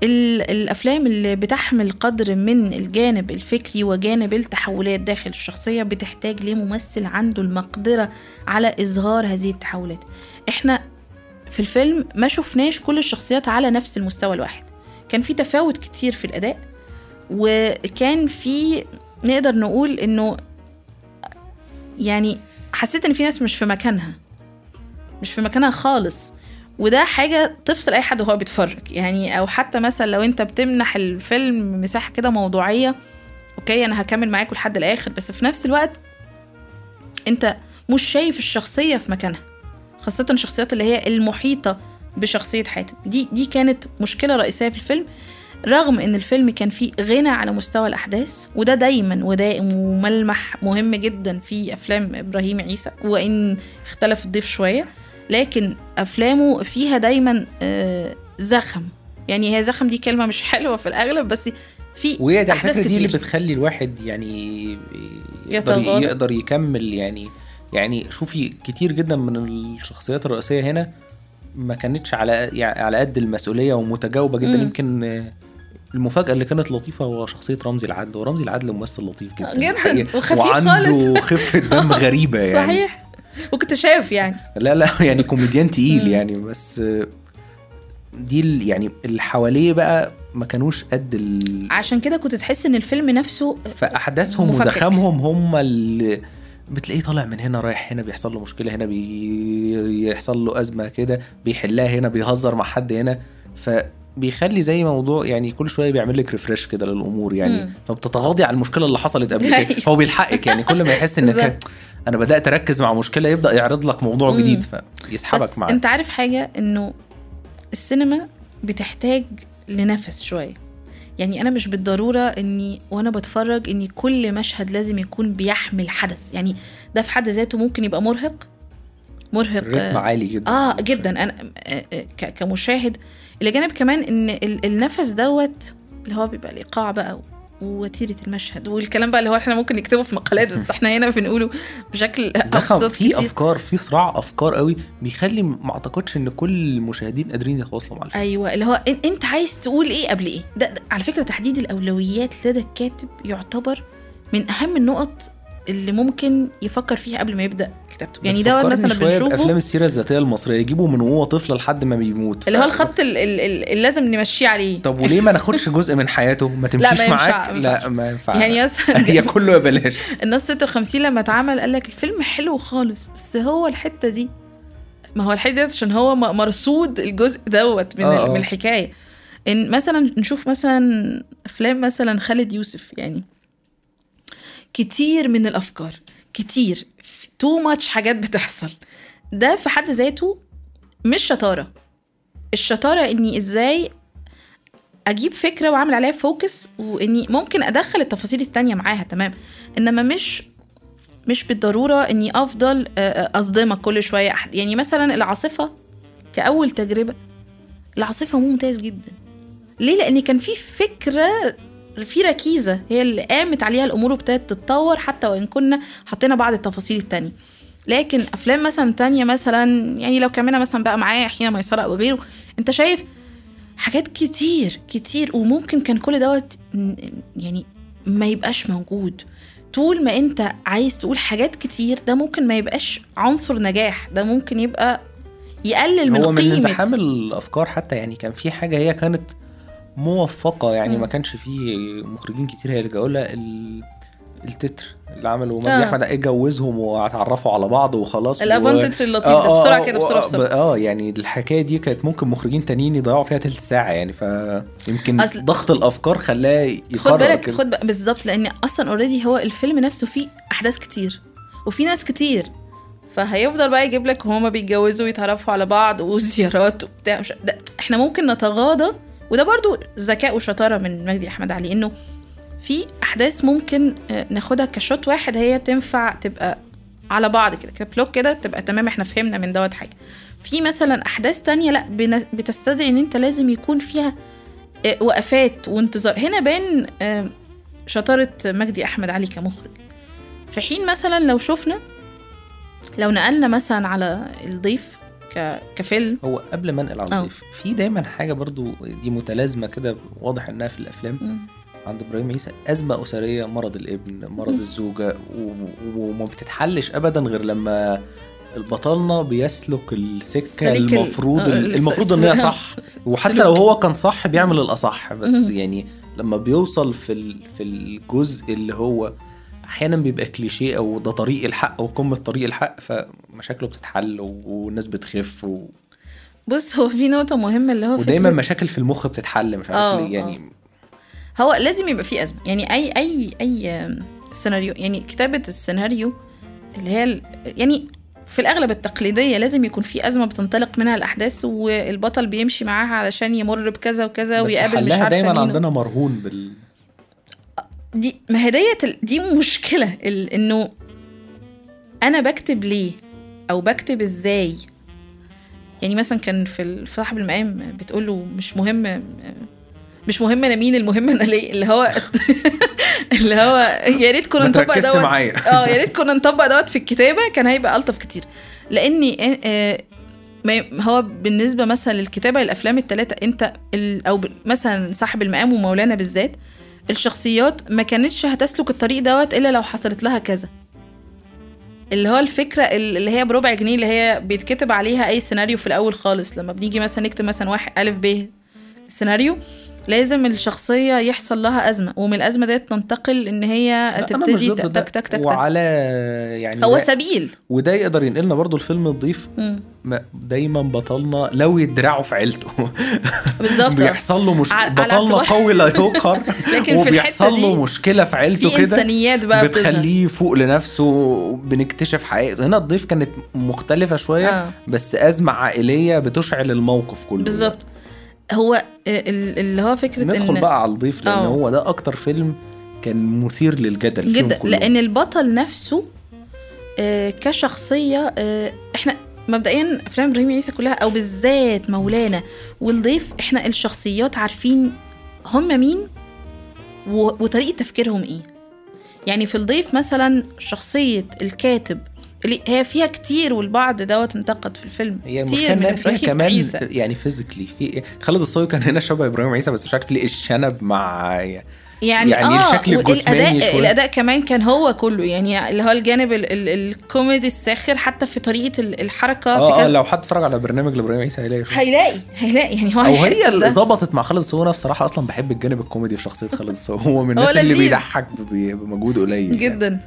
ال- الأفلام اللي بتحمل قدر من الجانب الفكري وجانب التحولات داخل الشخصية بتحتاج لممثل عنده المقدرة على إظهار هذه التحولات. إحنا في الفيلم ما شفناش كل الشخصيات على نفس المستوى الواحد. كان في تفاوت كتير في الأداء وكان في نقدر نقول إنه يعني حسيت إن في ناس مش في مكانها مش في مكانها خالص. وده حاجة تفصل أي حد وهو بيتفرج. يعني أو حتى مثلا لو أنت بتمنح الفيلم مساحة كده موضوعية أوكي أنا هكمل معاكم لحد الآخر بس في نفس الوقت أنت مش شايف الشخصية في مكانها. خاصة الشخصيات اللي هي المحيطة بشخصية حاتم دي دي كانت مشكلة رئيسية في الفيلم رغم إن الفيلم كان فيه غنى على مستوى الأحداث وده دايما ودائم وملمح مهم جدا في أفلام إبراهيم عيسى وإن اختلف الضيف شوية. لكن أفلامه فيها دايما آه، زخم يعني هي زخم دي كلمة مش حلوة في الأغلب بس في وهي دي أحداث فكرة دي اللي كتير. بتخلي الواحد يعني يقدر. يقدر يكمل يعني يعني شوفي كتير جدا من الشخصيات الرئيسية هنا ما كانتش على يعني على قد المسؤولية ومتجاوبة جدا مم. يمكن المفاجأة اللي كانت لطيفة هو شخصية رمزي العدل ورمزي العدل ممثل لطيف جدا جداً،. وخفيف وعنده خفة دم غريبة يعني صحيح واكتشاف يعني لا لا يعني كوميديان تقيل. يعني بس دي يعني اللي حواليه بقى ما كانوش قد ال... عشان كده كنت تحس إن الفيلم نفسه فأحداثهم مفكك. وزخامهم هم اللي بتلاقيه طالع من هنا رايح هنا بيحصل له مشكلة هنا بيحصل له أزمة كده بيحلها هنا بيهزر مع حد هنا فبيخلي زي موضوع يعني كل شوية بيعمل لك refresh كده للأمور يعني مم. فبتتغاضي على المشكلة اللي حصلت قبل كده أيوة. هو بيلحقك يعني كل ما يحس إنك. أنا بدأت أركز مع مشكلة يبدأ يعرض لك موضوع مم. جديد فيسحبك معاه أنت عارف حاجة؟ إنه السينما بتحتاج لنفس شوية. يعني أنا مش بالضرورة إني وأنا بتفرج إني كل مشهد لازم يكون بيحمل حدث. يعني ده في حد ذاته ممكن يبقى مرهق. مرهق الريتم آه، عالي جدا. آه جدا. أنا آه، آه، كمشاهد. إلى جانب كمان إن ال- النفس دوت اللي هو بيبقى الإيقاع بقى ووتيره المشهد والكلام بقى اللي هو إحنا ممكن نكتبه في مقالات بس إحنا هنا بنقوله بشكل زخم. في. أفكار في صراع أفكار قوي بيخلي ما أعتقدش إن كل المشاهدين قادرين يتواصلوا مع الفيلم. أيوه اللي هو أنت عايز تقول إيه قبل إيه؟ ده, ده على فكرة تحديد الأولويات لدى الكاتب يعتبر من أهم النقط اللي ممكن يفكر فيها قبل ما يبدأ كتابته. يعني ده بتفكرني مثلا بنشوفه. بأفلام السيره الذاتية المصرية يجيبوا من وهو طفل لحد ما بيموت اللي هو الخط ال- ال- ال- اللي لازم نمشيه عليه. طب وليه ما ناخدش جزء من حياته؟ ما تمشيش ما ينفع- معاك؟ ما لا ينفعش. ما ينفع يعني مثلا هي كله يا بلاش. الناس 56 لما اتعمل قال لك الفيلم حلو خالص بس هو الحتة دي ما هو الحتة دي عشان هو مرصود الجزء دوت من, ال- آه. من الحكاية. إن مثلا نشوف مثلا أفلام مثلا خالد يوسف يعني كتير من الأفكار كتير تو ماتش حاجات بتحصل. ده في حد ذاته مش شطارة. الشطارة إني إزاي أجيب فكرة وأعمل عليها فوكس وإني ممكن أدخل التفاصيل التانية معاها تمام. إنما مش مش بالضرورة إني أفضل آه، آه، أصدمك كل شوية أحد. يعني مثلا العاصفة كأول تجربة العاصفة ممتاز جدا. ليه؟ لأن كان في فكرة في ركيزة. هي اللي قامت عليها الأمور وابتدت تتطور حتى وإن كنا حطينا بعض التفاصيل التانية. لكن أفلام مثلا تانية مثلا يعني لو كملنا مثلا بقى معايا حين ميسره أو غيره أنت شايف حاجات كتير كتير وممكن كان كل دوت يعني ما يبقاش موجود. طول ما أنت عايز تقول حاجات كتير ده ممكن ما يبقاش عنصر نجاح. ده ممكن يبقى يقلل من هو من قيمة. انزحام الأفكار حتى. يعني كان في حاجة هي كانت موفقة يعني مم. ما كانش في مخرجين كتير هيلجأوا لها ال- التتر اللي عمله مجدي آه. أحمد اتجوزهم واتعرفوا على بعض وخلاص و- الأفان تتر اللطيف آه، ده آه، بسرعة آه، كده بسرعة آه، بسرعة آه يعني الحكاية دي كانت ممكن مخرجين تانيين يضيعوا فيها تلت ساعة يعني فيمكن أصل- ضغط الأفكار خلاه خد القرار بالك كده. خد بالك بالظبط لأن أصلا already هو الفيلم نفسه فيه أحداث كتير وفي ناس كتير فهيفضل بقى يجيب لك هما بيتجوزوا ويتعرفوا على بعض وزيارات وبتاع مش- ده إحنا ممكن نتغاضى وده برضو ذكاء وشطارة من مجدي أحمد علي إنه في أحداث ممكن آه، ناخدها كشوت واحد هي تنفع تبقى على بعض كده كبلوك كده تبقى تمام إحنا فهمنا من دوت حاجة. في مثلا أحداث تانية لأ بتستدعي إن أنت لازم يكون فيها آه، وقفات وانتظار. هنا بان آه، شطارة مجدي أحمد علي كمخرج. في حين مثلا لو شفنا لو نقلنا مثلا على الضيف ك... كفيلم هو قبل ما انقل على. الضيف في دايما حاجة برضو دي متلازمة كده واضح إنها في الأفلام مم. عند إبراهيم عيسى أزمة أسرية مرض الابن مرض مم. الزوجة و- وما بتتحلش ابدا غير لما البطلنا بيسلك السكة ال- المفروض آه، المفروض الس- إن هي صح وحتى. لو هو كان صح بيعمل الأصح بس مم. يعني لما بيوصل في ال- في الجزء اللي هو أحيانا بيبقى كليشيه أو ده طريق الحق وقمه طريق الحق فمشاكله بتتحل والناس بتخف و... بص هو في نقطة مهمة اللي هو ودايما فكرة- مشاكل في المخ بتتحل مش عارف آه، ليه يعني هو لازم يبقى فيه أزمة. يعني أي أي أي سيناريو يعني كتابة السيناريو اللي هي يعني في الأغلب التقليدية لازم يكون في أزمة بتنطلق منها الأحداث والبطل بيمشي معاها علشان يمر بكذا وكذا بس ويقابل مش عارفة دايما مين عندنا مرهون بال دي ما هي ديت دي مشكلة ال- إنه أنا بكتب ليه أو بكتب إزاي. يعني مثلا كان في صاحب المقام بتقول له مش مهم مش مهم أنا مين المهم أنا ليه اللي هو اللي هو يا ريت كنا نطبق دوت. آه يا ريت كنا نطبق دوت في الكتابة كان هيبقى ألطف كتير. لأني آه، هو بالنسبة مثلا للكتابة الأفلام الثلاثه أنت أو مثلا صاحب المقام ومولانا بالذات الشخصيات ما كانتش هتسلك الطريق دوت إلا لو حصلت لها كذا. اللي هو الفكرة ال- اللي هي بربع جنيه اللي هي بيتكتب عليها أي سيناريو في الأول خالص. لما بنيجي مثلا نكتب مثلا واحد ألف ب سيناريو لازم الشخصية يحصل لها أزمة ومن الأزمة ديت تنتقل إن هي مش تبتدي. تك تك تك تك. وعلى يعني هو سبيل. وده يقدر ينقلنا برضو الفيلم الضيف. دايما بطلنا لو يدرعوا في عيلته. بالظبط. بيحصل له على بطلنا قوي لا يقهر. لكن وبيحصل له مشكلة في عيلته كده. إنسانيات بقى. بتخليه يفوق لنفسه بنكتشف حقيقته هنا الضيف كانت مختلفة شوية آه. بس أزمة عائلية بتشعل الموقف كله. بالظبط. هو ال- اللي هو فكرة ندخل ان بقى على الضيف لأن آه. هو ده أكتر فيلم كان مثير للجدل جدا. لأن البطل نفسه آه، كشخصية آه، إحنا مبدئيا أفلام إبراهيم عيسى كلها أو بالذات مولانا والضيف إحنا الشخصيات عارفين هم مين وطريقة تفكيرهم إيه يعني في الضيف مثلا شخصية الكاتب هي فيها كتير والبعض دوت انتقد في الفيلم هي كتير من فيها كمان عيسى يعني physically في خالد الصاوي كان هنا شبه إبراهيم عيسى بس مش عارف ليه الشنب مع يعني, يعني آه الشكل الجسماني شوية. الأداء كمان كان هو كله يعني اللي هو الجانب ال ال الكوميدي الساخر حتى في طريقة ال- الحركة في آه آه، كذا لو حد اتفرج على برنامج لإبراهيم عيسى هيلاقي. هيلاقي هيلاقي يعني هو أو هي اللي. ظبطت مع خالد الصاوي أنا بصراحة أصلا بحب الجانب الكوميدي في شخصية خالد الصاوي هو من الناس اللي. بيضحك بمجهود قليل يعني.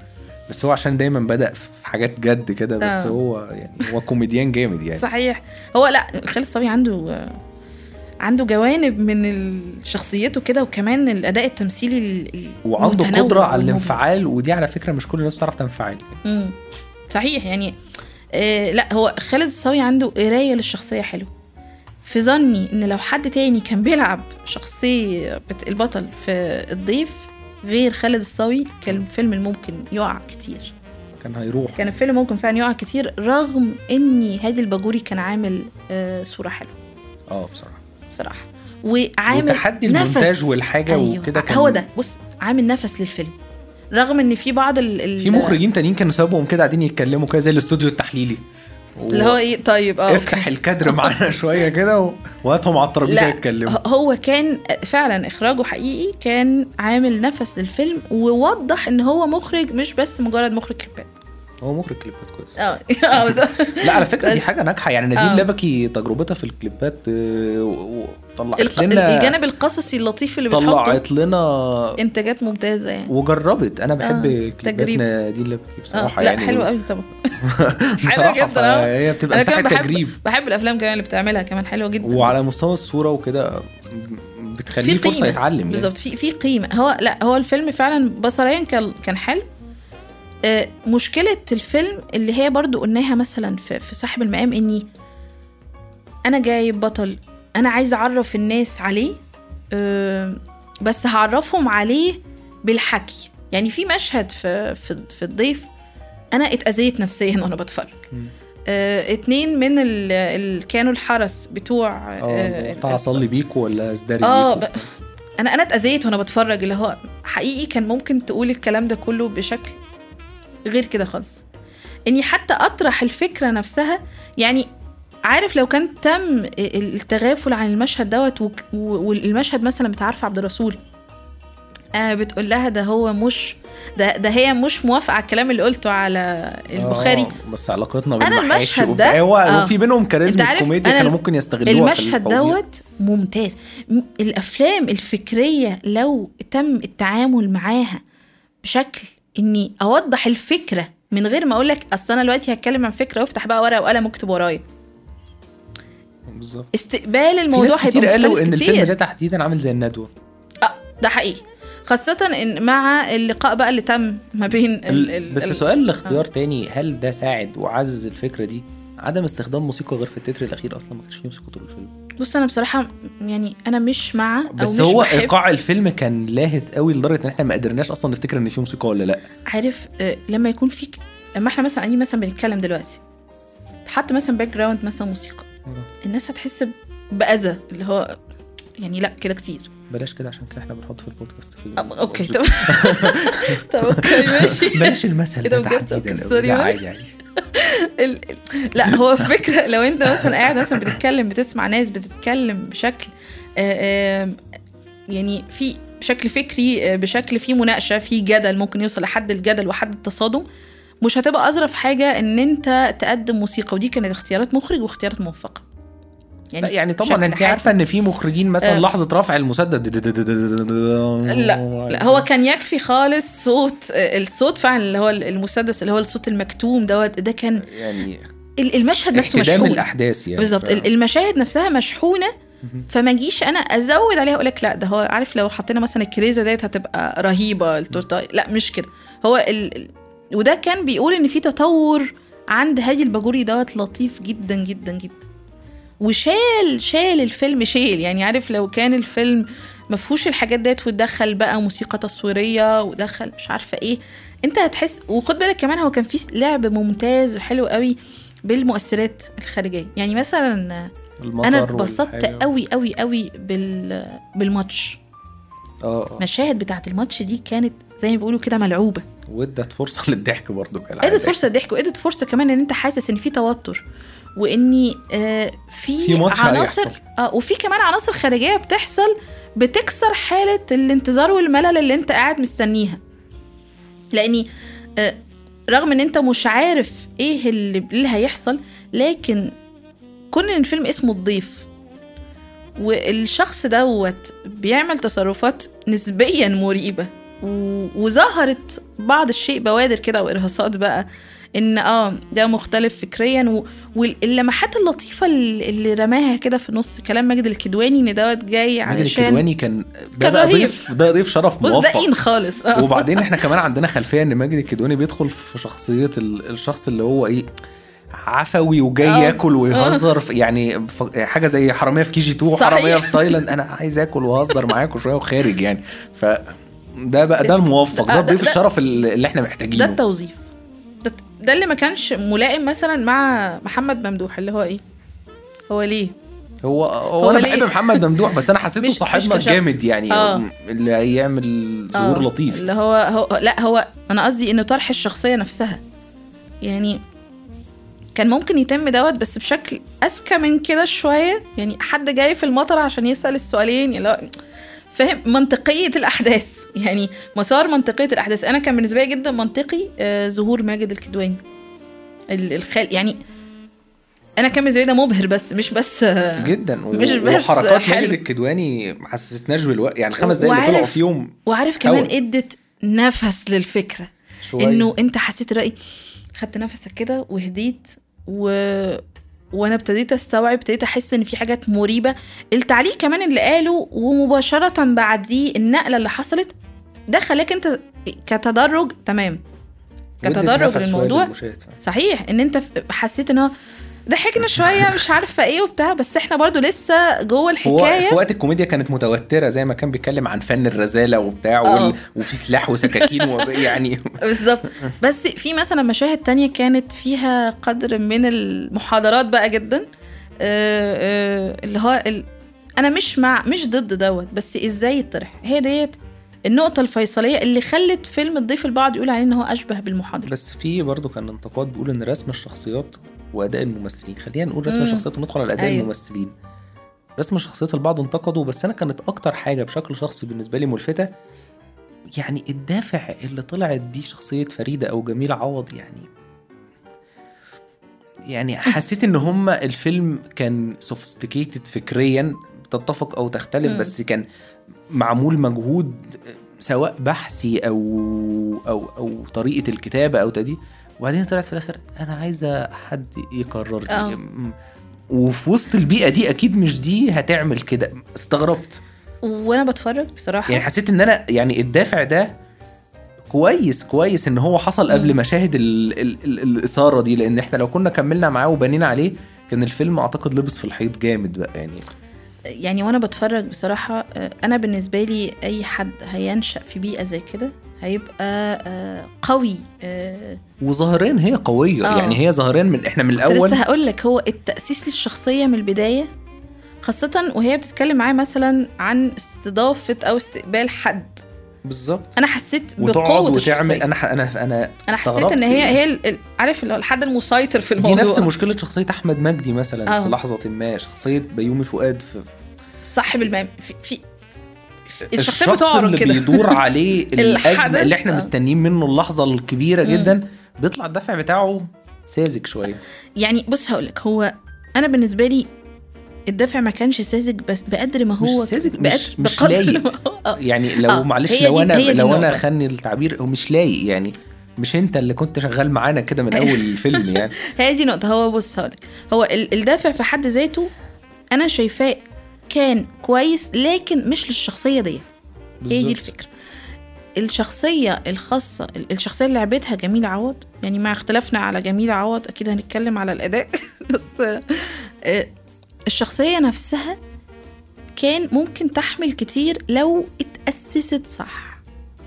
بس هو عشان دايما بدأ في حاجات جد كده بس آه. هو يعني هو كوميديان جامد يعني. صحيح. هو لا خالد صبي عنده عنده جوانب من شخصيته كده وكمان الأداء التمثيلي ال- ال- وعنده قدرة على. الانفعال ودي على فكرة مش كل الناس بتعرف تنفعل. امم صحيح يعني آه لا هو خالد الصاوي عنده قراية للشخصية حلو. في ظني إن لو حد تاني كان بيلعب شخصية البطل في الضيف غير خالد الصاوي كان الفيلم ممكن يقع كتير. كان هيروح. كان الفيلم ممكن فعلا يقع كتير رغم ان هادي الباجوري كان عامل آه صورة حلوة. آه بصراحة. بصراحة. وعامل وتحدي نفس. المونتاج والحاجة أيوة. وكده كان هو ده. بص عامل نفس للفيلم. رغم إن في بعض ال في مخرجين تانيين كانوا سابهم كده قاعدين يتكلموا كده زي الاستوديو التحليلي. اللي هو إيه؟ طيب آه افتح الكادر معانا شوية كده و- وهاتهم على الترابيزة لا يتكلموا. هو كان فعلا إخراجه حقيقي كان عامل نفس للفيلم ووضح إن هو مخرج مش بس مجرد مخرج كليبات هو مخرج كليبات كويس. آه. بالظبط. لا على فكرة دي حاجة ناجحة. يعني نادين آه. لبكي تجربتها في الكليبات آه، وطلعت الق- لنا الجانب القصصي اللطيف اللي بتحطه. طلعت لنا إنتاجات ممتازة يعني. وجربت. أنا بحب آه، كليبات تجريب. نادين لبكي آه بصراحة لا يعني. حلو قوي طبعا. بصراحة جدا، آه. فهي بتبقى بحب تجريب. بحب الأفلام كمان اللي بتعملها كمان حلوة جدا. وعلى مستوى الصورة وكده بتخليه قيمة. يتعلم يعني. بالظبط. في في قيمة. هو لا هو الفيلم فعلا بصريا كان كان حلو. آه، مشكلة الفيلم اللي هي برضو قلناها مثلا في, في صاحب المقام إني أنا جايب بطل أنا عايزه أعرف الناس عليه آه، بس هعرفهم عليه بالحكي يعني في مشهد في في, في الضيف أنا اتأذيت نفسيا وأنا بتفرج. آه، اتنين من ال- ال كانوا الحرس بتوع آه بتاع اصلي بيكو ولا إزدري آه بيكو. أنا أنا اتأذيت وأنا بتفرج اللي هو حقيقي كان ممكن تقول الكلام ده كله بشكل غير كده خالص اني حتى اطرح الفكرة نفسها يعني عارف لو كان تم التغافل عن المشهد دوت والمشهد مثلا بتاع عارفه عبد الرسول آه بتقول لها ده هو مش ده ده هي مش موافقة على الكلام اللي قلته على البخاري آه بس علاقتنا أنا بالمحاشي المشهد وبتاع- ده- هو آه. وفي بينهم كاريزما كوميديا كانوا ممكن يستغلوها المشهد. دوت ممتاز الأفلام الفكرية لو تم التعامل معاها بشكل إني أوضح الفكرة من غير ما أقول لك أصل أنا دلوقتي هتكلم عن فكرة وأفتح بقى ورقة وقلم واكتب ورايا. بالظبط. استقبال الموضوع هيبقى كتير قالوا إن كتير. الفيلم ده تحديدا عامل زي الندوة. آه ده حقيقي. خاصة إن مع اللقاء بقى اللي تم ما بين ال ال بس ال- سؤال لاختيار تاني هل ده ساعد وعزز الفكرة دي؟ عدم استخدام موسيقى غير في التتر الأخير أصلا ما كانش فيه موسيقى طول الفيلم. بص أنا بصراحة يعني أنا مش مع أو بس مش هو بحب. إيقاع الفيلم كان لاهث قوي لدرجة إن إحنا ما قدرناش أصلا نفتكر إن فيه موسيقى ولا لأ. عارف آه، لما يكون فيك لما إحنا مثلا قاعدين مثلا بنتكلم دلوقتي تحط مثلا background مثلا موسيقى الناس هتحس بأذى اللي هو يعني لأ كده كتير. بلاش كده عشان كده إحنا بنحط في البودكاست في okay طب. طب okay ماشي. بلاش المثل ده؟ تحديدا. عادي عادي. لا هو الفكرة لو انت مثلا قاعد مثلا بتتكلم بتسمع ناس بتتكلم بشكل آه، آه، يعني في بشكل فكري آه، بشكل فيه مناقشة فيه جدل ممكن يوصل لحد الجدل وحد التصادم مش هتبقى أظرف حاجة إن انت تقدم موسيقى ودي كانت اختيارات مخرج واختيارات موفقة. لا يعني طبعا أنت. عارفة إن في مخرجين مثلا آه. لحظة رفع المسدس لا لا هو كان يكفي خالص صوت الصوت فعلا اللي هو المسدس اللي هو الصوت المكتوم دوت ده كان يعني ال- المشهد نفسه مشحون الأحداث يعني بالظبط المشاهد نفسها مشحونة فما اجيش أنا أزود عليها أقول لك لا ده هو عارف لو حطينا مثلا الكريزة ديت هتبقى رهيبة التورته لا مش كده هو ال... ال- وده كان بيقول إن في تطور عند هادي الباجوري دوت لطيف جدا جدا جدا وشال شال الفيلم شيل يعني عارف لو كان الفيلم ما فيهوش الحاجات ديت وتدخل بقى موسيقى تصويرية ودخل مش عارفة إيه انت هتحس. وخد بالك كمان هو كان في لعب ممتاز وحلو قوي بالمؤثرات الخارجية. يعني مثلا أنا اتبسطت. قوي قوي قوي بال بالماتش. آه آه. المشاهد بتاعت الماتش دي كانت زي ما بيقولوا كده ملعوبة. وادت فرصة للضحك برضو كالعادة. ادت فرصة ضحك وادت فرصة كمان إن أنت حاسس إن في توتر. وإني آه في, عناصر. آه وفي كمان عناصر خارجية بتحصل بتكسر حالة الانتظار والملل اللي أنت قاعد مستنيها لأني آه رغم إن أنت مش عارف إيه اللي, اللي هيحصل لكن كون إن الفيلم اسمه الضيف والشخص دوت بيعمل تصرفات نسبيا مريبة و- وظهرت بعض الشيء بوادر كده وإرهاصات بقى إن آه ده مختلف فكريا و... واللمحات اللطيفة اللي رماها كده في نص كلام ماجد الكدواني إن دوت جاي ماجد علشان الكدواني كان ده بقى. ضيف ده ضيف شرف ده موفق. إين خالص. آه. وبعدين إحنا كمان عندنا خلفية إن ماجد الكدواني بيدخل في شخصية ال- الشخص اللي هو إيه عفوي وجاي آه. ياكل ويهزر في- يعني حاجة زي حرامية في KG 2 صحيح. وحراميه في تايلاند. أنا عايز آكل وأهزر معاكم شوية وخارج يعني. ف ده بقى ده الموفق آه، ده ده- ضيف ده- الشرف اللي إحنا ده محتاجينه التوظيف. ده, اللي ما كانش ملائم مثلا مع محمد ممدوح اللي هو إيه هو ليه هو هو, هو أنا ليه؟ بحب محمد ممدوح بس أنا حسيته صاحبنا. جامد يعني آه. اللي هيعمل ظهور آه، لطيف اللي هو, هو لا هو أنا قصدي انه طرح الشخصية نفسها يعني كان ممكن يتم دوت بس بشكل أذكى من كده شوية يعني حد جاي في المطر عشان يسأل السؤالين يعني فاهم؟ منطقية الأحداث. يعني مسار منطقية الأحداث. أنا كان بالنسبة لي جدا منطقي آه، ظهور ماجد الكدواني. ال- الخال يعني أنا كان بالنسبة لي ده مبهر بس مش بس آه، جدا. و- مش بس وحركات حلو. ماجد الكدواني ما حسسناش بالوقت يعني الخمس دقايق اللي طلعوا فيهم وعارف كمان. إدت نفس للفكرة. شوية. إنه أنت حسيت رأي خدت نفسك كده وهديت و... وأنا ابتديت استوعب ابتديت احس ان في حاجات مريبة. التعليق كمان اللي قاله ومباشرة بعديه النقلة اللي حصلت ده خلاك انت كتدرج تمام. كتدرج للموضوع. صحيح ان انت حسيت ان هو ضحكنا شوية مش عارفة إيه وبتاع بس إحنا برضو لسه جوه الحكاية في وقت الكوميديا كانت متوترة زي ما كان بيتكلم عن فن الرذاله وبتاع آه. وال... وفي سلاح وسكاكين. يعني بالظبط بس في مثلا مشاهد تانية كانت فيها قدر من المحاضرات بقى جدا آه، آه، اللي هو ال... أنا مش مع مش ضد دوت بس إزاي يطرح هي ديت النقطة الفيصلية اللي خلت فيلم الضيف البعض يقول عليه إن هو أشبه بالمحاضرة بس في برضه كان انتقاد بيقول إن رسم الشخصيات وأداء الممثلين خلينا نقول رسم. الشخصيات وندخل على أداء أيوة. الممثلين رسم الشخصيات البعض انتقدوا بس أنا كانت أكتر حاجة بشكل شخصي بالنسبة لي ملفتة يعني الدافع اللي طلعت بيه شخصية فريدة أو جميله عوض يعني يعني حسيت إن هما الفيلم كان سوفيستيكيتد فكريا تتفق أو تختلف. بس كان معمول مجهود سواء بحثي أو أو أو طريقة الكتابة أو تدي وبعدين طلعت في الآخر أنا عايزة حد يكرر دي. آه. وفي وسط البيئة دي أكيد مش دي هتعمل كده. استغربت. وأنا بتفرج بصراحة. يعني حسيت إن أنا يعني الدافع ده كويس كويس إن هو حصل قبل. مشاهد ال ال ال الإثارة دي. لأن إحنا لو كنا كملنا معاه وبنينا عليه كان الفيلم أعتقد لبس في الحيط جامد بقى يعني. يعني وأنا بتفرج بصراحة آه، أنا بالنسبة لي أي حد هينشأ في بيئة زي كده هيبقى آه، قوي آه، وظاهريا هي قوية آه. يعني هي ظاهريا من إحنا من الأول لسه هقول لك هو التأسيس للشخصية من البداية خاصة وهي بتتكلم معاه مثلا عن استضافة أو استقبال حد بالظبط أنا حسيت وتقعد بقوه وتعمل أنا ح- أنا أنا أنا حسيت إن هي هي ال- عارف اللي هو الحد المسيطر في دي الموضوع نفس مشكلة شخصية أحمد مجدي مثلا آه. في لحظة ما شخصية بيومي فؤاد في صاحب المام في, في الشخصية الشخص بتعرض اللي كده بيدور عليه الأزمة اللي إحنا آه. مستنيين منه اللحظة الكبيرة. جدا بيطلع الدفع بتاعه ساذج شوية يعني بص هقول لك هو أنا بالنسبة لي الدافع ما كانش ساذج بس بقدر ما هو مش ساذج بقدر مش مش لايق. ما هو- آه. يعني لو آه، معلش لو أنا لو أنا. خني التعبير هو مش لايق يعني مش أنت اللي كنت شغال معانا كده من أول الفيلم يعني. هي دي نقطة هو بص هقولك. هو ال- الدافع في حد ذاته أنا شايفاه كان كويس لكن مش للشخصية دي هي دي. الفكرة. الشخصية الخاصة ال- الشخصية اللي لعبتها جميلة عوض يعني مع اختلافنا على جميلة عوض أكيد هنتكلم على الأداء. بس آه، الشخصية نفسها كان ممكن تحمل كتير لو اتأسست صح.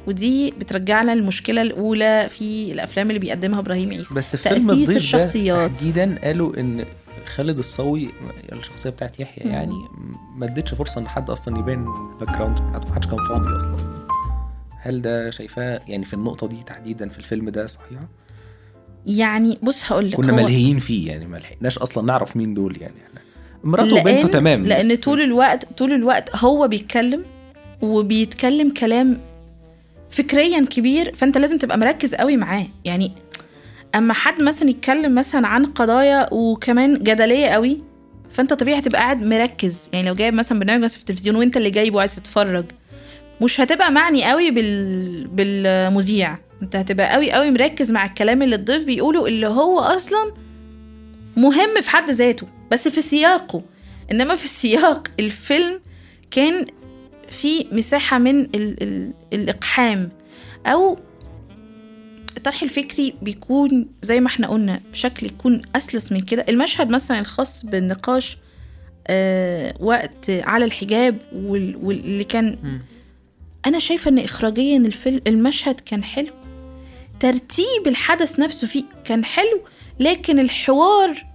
ودي بترجعنا للمشكلة الأولى في الأفلام اللي بيقدمها إبراهيم عيسى. بس في فيلم تأسيس الضيف الشخصيات. تحديدا قالوا إن خالد الصاوي الشخصية بتاعت يحيى. يعني ما ادتش فرصة إن حد أصلا يبان ال background بتاعته ما حدش كان فاضي أصلا. هل ده شايفاه يعني في النقطة دي تحديدا في الفيلم ده صحيحه يعني بص هقول لك كنا ملهيين فيه يعني ما لحقناش أصلا نعرف مين دول يعني. مراته وبنته تمام لأن بس- طول الوقت طول الوقت هو بيتكلم وبيتكلم كلام فكريا كبير فأنت لازم تبقى مركز قوي معاه. يعني أما حد مثلا يتكلم مثلا عن قضايا وكمان جدلية قوي فأنت طبيعي هتبقى قاعد مركز. يعني لو جايب مثلا برنامج مثلا في التلفزيون وأنت اللي جايبه عايز تتفرج مش هتبقى معني قوي بال... بالمذيع. أنت هتبقى قوي قوي مركز مع الكلام اللي الضيف بيقوله اللي هو أصلا مهم في حد ذاته. بس في سياقه. إنما في سياق الفيلم كان في مساحة من ال ال الإقحام. أو الطرح الفكري بيكون زي ما إحنا قلنا بشكل يكون أسلس من كده. المشهد مثلا الخاص بالنقاش آه وقت على الحجاب وال- واللي كان. أنا شايفة إن إخراجيا الفيلم المشهد كان حلو. ترتيب الحدث نفسه فيه كان حلو لكن الحوار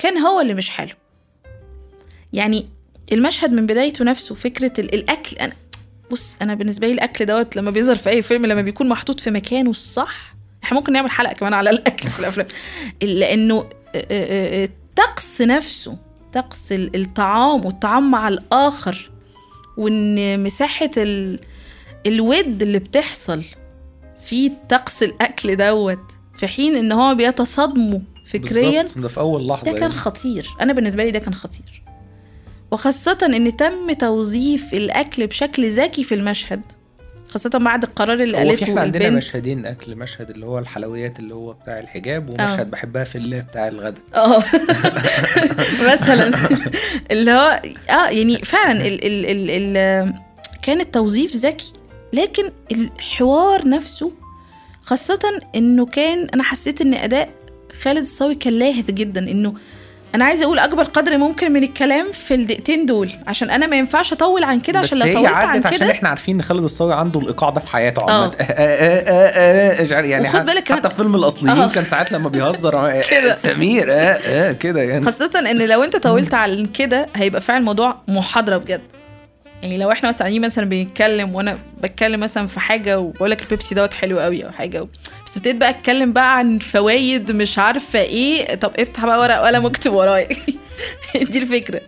كان هو اللي مش حلو. يعني المشهد من بدايته نفسه فكرة ال- الأكل أنا بص أنا بالنسبة لي الأكل دوت لما بيظهر في أي فيلم لما بيكون محطوط في مكانه الصح إحنا ممكن نعمل حلقة كمان على الأكل في الأفلام. لأنه آه، آه، آه، الطقس نفسه طقس ال- الطعام والطعام مع الآخر وإن مساحة ال... الود اللي بتحصل في طقس الأكل دوت في حين إن هو بيتصادموا فكريا ده في أول لحظة ده كان يعني. خطير. أنا بالنسبة لي ده كان خطير. وخاصة إن تم توظيف الأكل بشكل ذكي في المشهد خاصة بعد القرار اللي هو في قالته إحنا عندنا البنت. مشهدين أكل مشهد اللي هو الحلويات اللي هو بتاع الحجاب ومشهد بحبها في الله بتاع الغدا. آه. مثلا. اللي هو آه يعني فعلا ال ال ال ال كان التوظيف ذكي لكن الحوار نفسه خاصة إنه كان أنا حسيت إن أداء خالد الصاوي كان لاهث جدا إنه أنا عايزة أقول أكبر قدر ممكن من الكلام في الدقيقتين دول عشان أنا ما ينفعش أطول عن كده عشان بس لو هي طولت عن عدت عشان كده إحنا عارفين إن خالد الصاوي عنده الإيقاع ده في حياته آه. عامه آه، آه، عارف يعني حت- بالك حتى في فيلم الأصليين. كان ساعات لما بيهزر كده. سمير كده يعني خاصة إن لو أنت طولت على كده هيبقى فعلا الموضوع محاضرة بجد يعني لو إحنا مثلا قاعدين مثلا بنتكلم وأنا بتكلم مثلا في حاجة وبقول لك البيبسي دوت حلو قوي أو حاجة و... بس ابتديت بقى أتكلم بقى عن فوايد مش عارفة إيه طب افتح بقى ورق وقلم واكتب ورايا. دي الفكرة.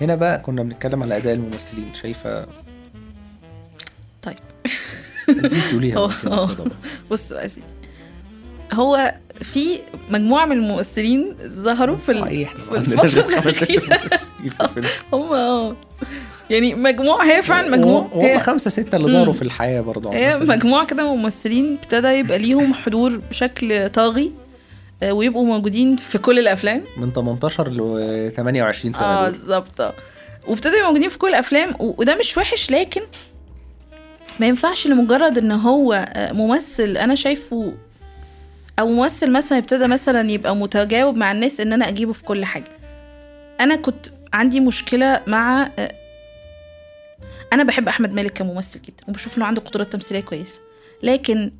هنا بقى كنا بنتكلم على أداء الممثلين شايفة؟ طيب. انت تقوليها هو- وأنت هو. طبعا. بص بقى هو في مجموعة من الممثلين ظهروا في ال... في في الفيلم. هم آه. يعني مجموعة هي فعلا مجموعة وهم خمسة ستة اللي ظهروا. في الحياة برضه هي عامة. مجموعة كده ممثلين ابتدى يبقى ليهم حضور بشكل طاغي آه، ويبقوا موجودين في كل الأفلام من 18 ل 28 سنة آه. بالظبط وابتدوا يبقوا موجودين في كل الأفلام وده مش وحش لكن ما ينفعش لمجرد إن هو آه، ممثل أنا شايفه أو ممثل مثلا ابتدى مثلا يبقى متجاوب مع الناس إن أنا أجيبه في كل حاجة أنا كنت عندي مشكلة مع آه، أنا بحب أحمد مالك كممثل جدا وبشوف إنه عنده قدرات تمثيلية كويسة لكن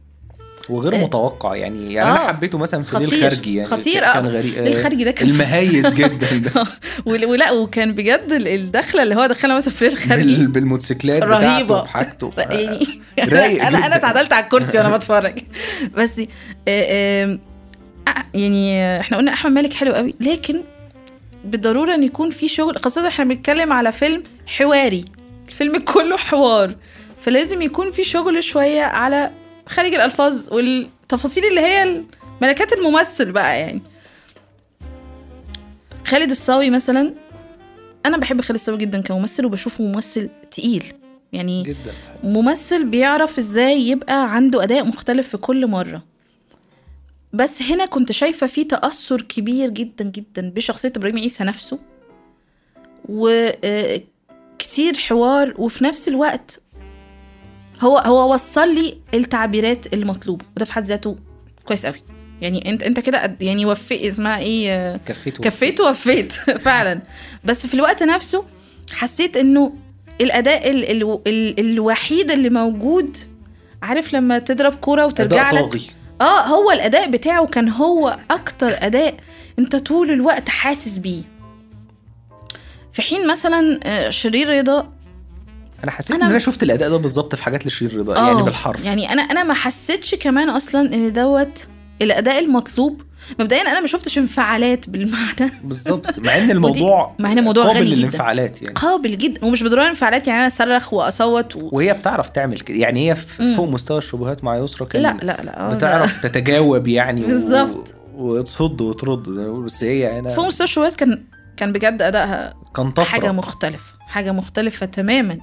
وغير آه. متوقع يعني يعني أنا آه. حبيته مثلا في خطير. ليل خارجي يعني خطير، كان آه. غريب ليل خارجي ده كان المهيز جدا ده ول- ولا وكان بجد ال- الدخلة اللي هو دخلها مثلا في ليل خارجي بال- بالموتوسيكلات. بتاعته بحاجته يعني رايق أنا أنا. اتعدلت على الكرسي وأنا بتفرج بس آه، آه، يعني آه، إحنا قلنا أحمد مالك حلو قوي لكن بالضروره إن يكون في شغل خاصة إحنا بنتكلم على فيلم حواري الفيلم كله حوار. فلازم يكون في شغل شوية على خارج الألفاظ والتفاصيل اللي هي ملكات الممثل بقى يعني. خالد الصاوي مثلا أنا بحب خالد الصاوي جدا كممثل وبشوفه ممثل تقيل. يعني جدا ممثل بيعرف إزاي يبقى عنده أداء مختلف في كل مرة. بس هنا كنت شايفة في تأثر كبير جدا جدا بشخصية إبراهيم عيسى نفسه. وكتير حوار وفي نفس الوقت هو هو وصل لي التعبيرات المطلوبة وده في حد ذاته كويس قوي. يعني انت انت كده يعني وفي اسمها إيه؟ كفيته كفيت ووفيت فعلا. بس في الوقت نفسه حسيت إنه الأداء ال ال ال الوحيد اللي موجود عارف لما تضرب كورة وترجع لك؟ طاغي. آه هو الأداء بتاعه كان هو أكتر أداء أنت طول الوقت حاسس بيه. في حين مثلا آه، شرير رضا أنا حسيت أنا- إن أنا شفت الأداء ده بالظبط في حاجات لشير رضا آه، يعني بالحرف يعني أنا أنا ما حسيتش كمان أصلا إن دوت الأداء المطلوب مبدئيا أنا ما شفتش انفعالات بالمعنى بالظبط مع إن الموضوع مع إن الموضوع قابل غني جدا. للانفعالات يعني قابل جدا ومش بضرورة انفعالات يعني أنا اصرخ وأصوت و... وهي بتعرف تعمل كده يعني هي. فوق مستوى الشبهات مع يسرا كان لا لا لا آه، بتعرف تتجاوب يعني و- بالظبط. وتصد وترد زي ما بس هي هنا فوق مستوى الشبهات كان كان بجد أدائها كان طفرة. حاجة مختلفه حاجة مختلفة تماما.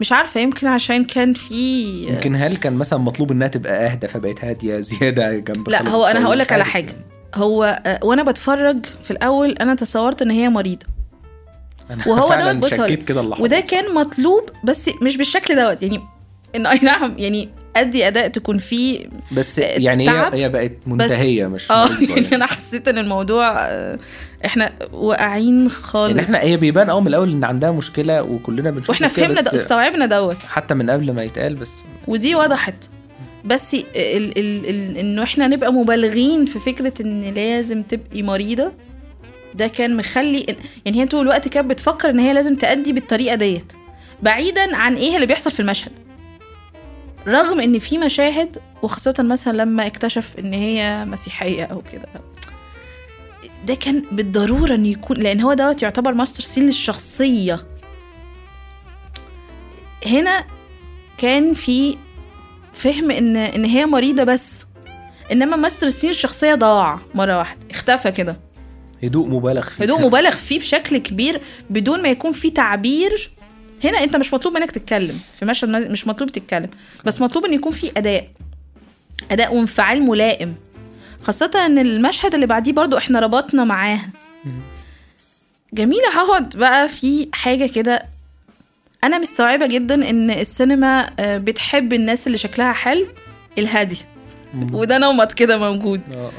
مش عارفة يمكن عشان كان في يمكن هل كان مثلا مطلوب إنها تبقى أهدى فبقت هادية زيادة جنب لا هو أنا هقول لك على حاجة. هو آه، وأنا بتفرج في الأول أنا تصورت إن هي مريضة. أنا وهو دوت بص وده كان مطلوب بس مش بالشكل دوت يعني ان أي نعم يعني ادي أداء تكون فيه بس يعني هي تعب. هي بقت منتهية مش آه يعني أنا حسيت إن الموضوع آه، إحنا واقعين خالص. يعني إحنا هي بيبان آه من الأول إن عندها مشكلة وكلنا بنشوف وإحنا فهمنا ده استوعبنا دوت. حتى من قبل ما يتقال بس ودي وضحت. بس ال ال ال انه إحنا نبقى مبالغين في فكرة إن لازم تبقي مريضة ده كان مخلي يعني هي طول الوقت كانت بتفكر إن هي لازم تأدي بالطريقة ديت بعيدا عن إيه اللي بيحصل في المشهد. رغم إن في مشاهد وخاصة مثلا لما اكتشف إن هي مسيحية أو كده. ده كان بالضرورة إنه يكون لأن هو دوت يعتبر master scene للشخصية. هنا كان في فهم إن إن هي مريضة بس. إنما master scene الشخصية ضاع مرة واحدة. اختفى كده. هدوء مبالغ فيه. هدوء مبالغ فيه بشكل كبير بدون ما يكون في تعبير. هنا انت مش مطلوب منك تتكلم. في مشهد مش مطلوب تتكلم. بس مطلوب ان يكون في أداء. أداء وانفعال ملائم. خاصة إن المشهد اللي بعديه برضو إحنا ربطنا معاها. جميلة هقعد بقى في حاجة كده. أنا مستوعبة جدا إن السينما آه، بتحب الناس اللي شكلها حلو الهادي. مم. وده نمط كده موجود. آه آه.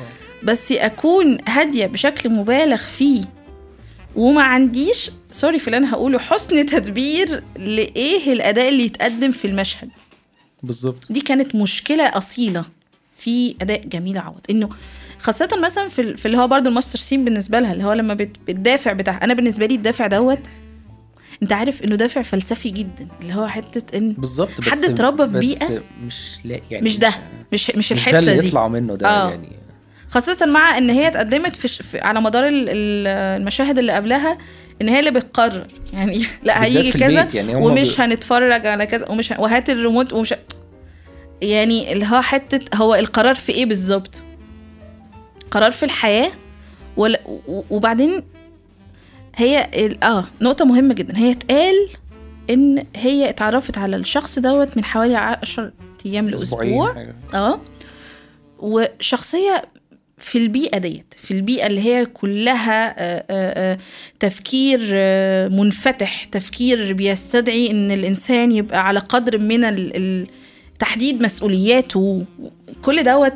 بس أكون هادية بشكل مبالغ فيه وما عنديش سوري في اللي أنا هقوله حسن تدبير لإيه الأداء اللي يتقدم في المشهد. بالظبط. دي كانت مشكلة أصيلة في أداء جميله عوض. إنه خاصة مثلا في, في اللي هو برضو ال master scene بالنسبة لها اللي هو لما بت- بتدافع بتاع أنا بالنسبة لي الدافع دوت أنت عارف إنه دافع فلسفي جدا اللي هو حتة إن بالظبط حد اتربى في بس بيئة مش لا يعني مش ده مش مش مش ده الحتة اللي دي. يطلع منه ده آه. يعني. خاصة مع إن هي اتقدمت في, على مدار ال- ال- المشاهد اللي قبلها إن هي اللي بتقرر. يعني لا هيجي كذا يعني ومش بي- هنتفرج على كذا ومش ه... وهات الريموت ومش يعني اللي هو حتة هو القرار في إيه بالظبط؟ قرار في الحياة ولا وبعدين هي ال- آه نقطة مهمة جدا. هي اتقال إن هي اتعرفت على الشخص دوت من حوالي عشر أيام أسبوعين لاسبوع. آه. وشخصية في البيئة ديت في البيئة اللي هي كلها آه، آه، آه، تفكير منفتح تفكير بيستدعي إن الإنسان يبقى على قدر من تحديد مسؤولياته. كل دوت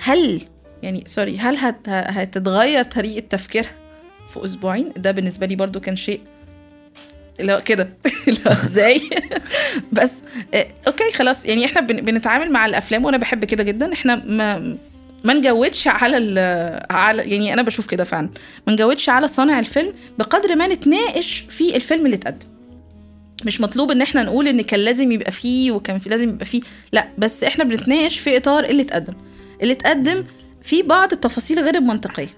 هل يعني sorry هل هت- هتتغير طريقة تفكيرها في أسبوعين؟ ده بالنسبة لي برضو كان شيء هو كده. هو إزاي؟ بس okay خلاص يعني إحنا بن- بنتعامل مع الأفلام وأنا بحب كده جدا. إحنا ما ما نجودش على على يعني أنا بشوف كده فعلا. ما نجودش على صانع الفيلم بقدر ما نتناقش في الفيلم اللي اتقدم. مش مطلوب إن إحنا نقول إن كان لازم يبقى فيه وكان في لازم يبقى فيه. لا بس إحنا بنتناقش في إطار اللي اتقدم. اللي اتقدم في بعض التفاصيل غير المنطقية.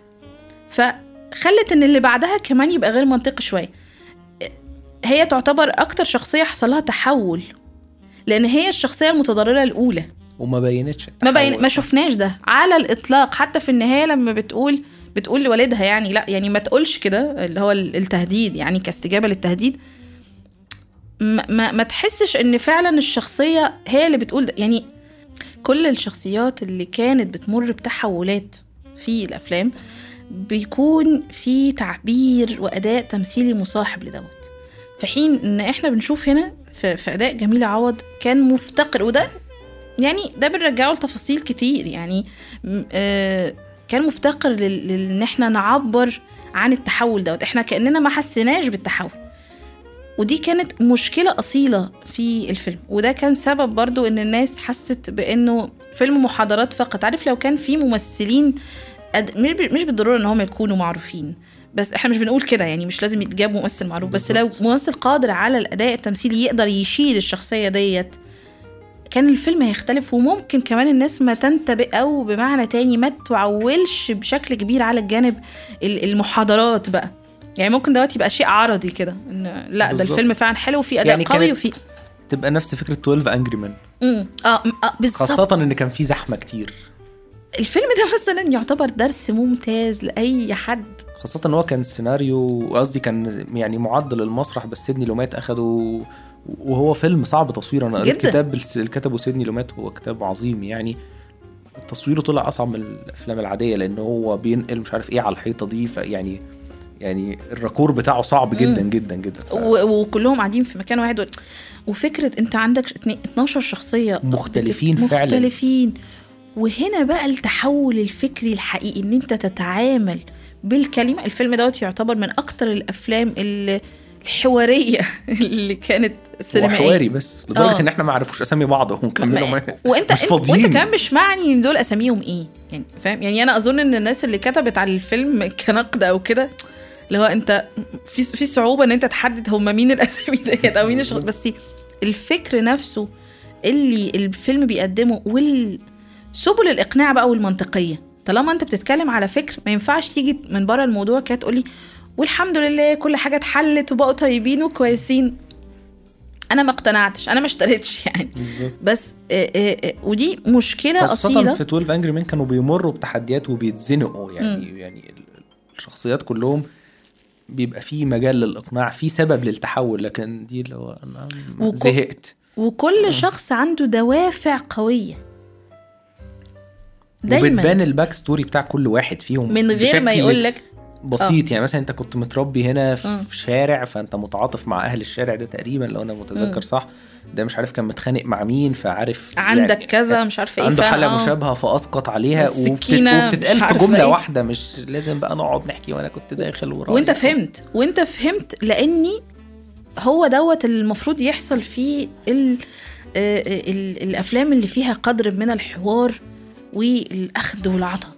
فخلت إن اللي بعدها كمان يبقى غير منطقي شوية. هي تعتبر أكتر شخصية حصل لها تحول. لأن هي الشخصية المتضررة الأولى. وما بينتش. ما بين. ما شفناش ده. على الإطلاق حتى في النهاية لما بتقول بتقول لوالدها يعني لا يعني ما تقولش كده اللي هو ال- التهديد يعني كاستجابة للتهديد. ما, ما, ما تحسش إن فعلا الشخصية هي اللي بتقول ده. يعني كل الشخصيات اللي كانت بتمر بتحولات في الأفلام بيكون في تعبير وأداء تمثيلي مصاحب لدوت. في حين إن إحنا بنشوف هنا في, في أداء جميله عوض كان مفتقر وده يعني ده بنرجعه لتفاصيل كتير يعني آه، كان مفتقر لل- لل- إن إحنا نعبر عن التحول دوت. إحنا كأننا ما حسيناش بالتحول. ودي كانت مشكلة أصيلة في الفيلم. وده كان سبب برضو إن الناس حست بإنه فيلم محاضرات فقط. عارف لو كان في ممثلين أد... مش ب... مش بالضرورة إن هم يكونوا معروفين. بس إحنا مش بنقول كده يعني مش لازم يتجاب ممثل معروف. بس لو ممثل قادر على الأداء التمثيلي يقدر يشيل الشخصية ديت كان الفيلم هيختلف وممكن كمان الناس ما تنتبه أو بمعنى تاني ما تعولش بشكل كبير على الجانب ال- المحاضرات بقى. يعني ممكن دوت يبقى شيء عرضي كده إن لا ده. الفيلم فعلا حلو وفيه أداء يعني قوي وفيه تبقى نفس فكرة 12 انجري مان آه آه، بالظبط. خاصة إن كان في زحمة كتير. الفيلم ده مثلا يعتبر درس ممتاز لأي حد. خاصة إن هو كان سيناريو قصدي كان يعني معدل المسرح بس سيدني لومات أخده وهو فيلم صعب تصويره أنا قريت. كتاب اللي كتبه سيدني لومات هو كتاب عظيم يعني. تصويره طلع أصعب من الأفلام العادية لأن هو بينقل مش عارف إيه على الحيطة دي فيعني يعني الراكور بتاعه صعب جدا جدا جدا. ف- وكلهم قاعدين في مكان واحد و... وفكرة أنت عندك اتنين- 12 شخصية مختلفين بتت- فعلاً. مختلفين. وهنا بقى التحول الفكري الحقيقي إن أنت تتعامل بالكلمة. الفيلم دوت يعتبر من أكتر الأفلام اللي الحوارية اللي كانت هو سينمائيه حواري بس لدرجة آه. إن إحنا ما عرفوش أسامي بعض ومكملوا ما- ما- وانت مش فاضيين. وانت كمان مش معني إن دول أساميهم إيه يعني فاهم؟ يعني أنا أظن إن الناس اللي كتبت على الفيلم كنقد أو كده اللي هو إنت في في صعوبة إن إنت تحدد هم مين الأسامي ديت أو مين الشخص بس الفكر نفسه اللي الفيلم بيقدمه والسبل الإقناع بقى والمنطقية. طالما أنت بتتكلم على فكر ما ينفعش تيجي من بره الموضوع كده تقولي والحمد لله كل حاجة اتحلت وبقوا طيبين وكويسين. أنا ما اقتنعتش أنا ما اشتريتش يعني. بس آه، آه، آه، ودي مشكلة خاصة أصيلة. في 12 انجري مان كانوا بيمروا بتحديات وبيتزنقوا يعني يعني ال- الشخصيات كلهم بيبقى في مجال للإقناع في سبب للتحول لكن دي اللي هو أنا وكو- زهقت. وكل شخص عنده دوافع قوية. وبتبان دايما ال back story بتاع كل واحد فيهم من غير ما يقول لك بسيط يعني مثلا أنت كنت متربي هنا. في شارع فأنت متعاطف مع أهل الشارع ده تقريبا لو أنا متذكر مم. صح ده مش عارف كان متخانق مع مين فعارف عندك يعني كذا مش عارفه إيه عنده فاهم؟ حالة آه. مشابهة فأسقط عليها وبتتقال في جملة إيه. واحدة مش لازم بقى نقعد نحكي وأنا كنت داخل ورايح وأنت فهمت وأنت فهمت لأني هو دوت المفروض يحصل في ال ال الأفلام اللي فيها قدر من الحوار والأخذ والعطاء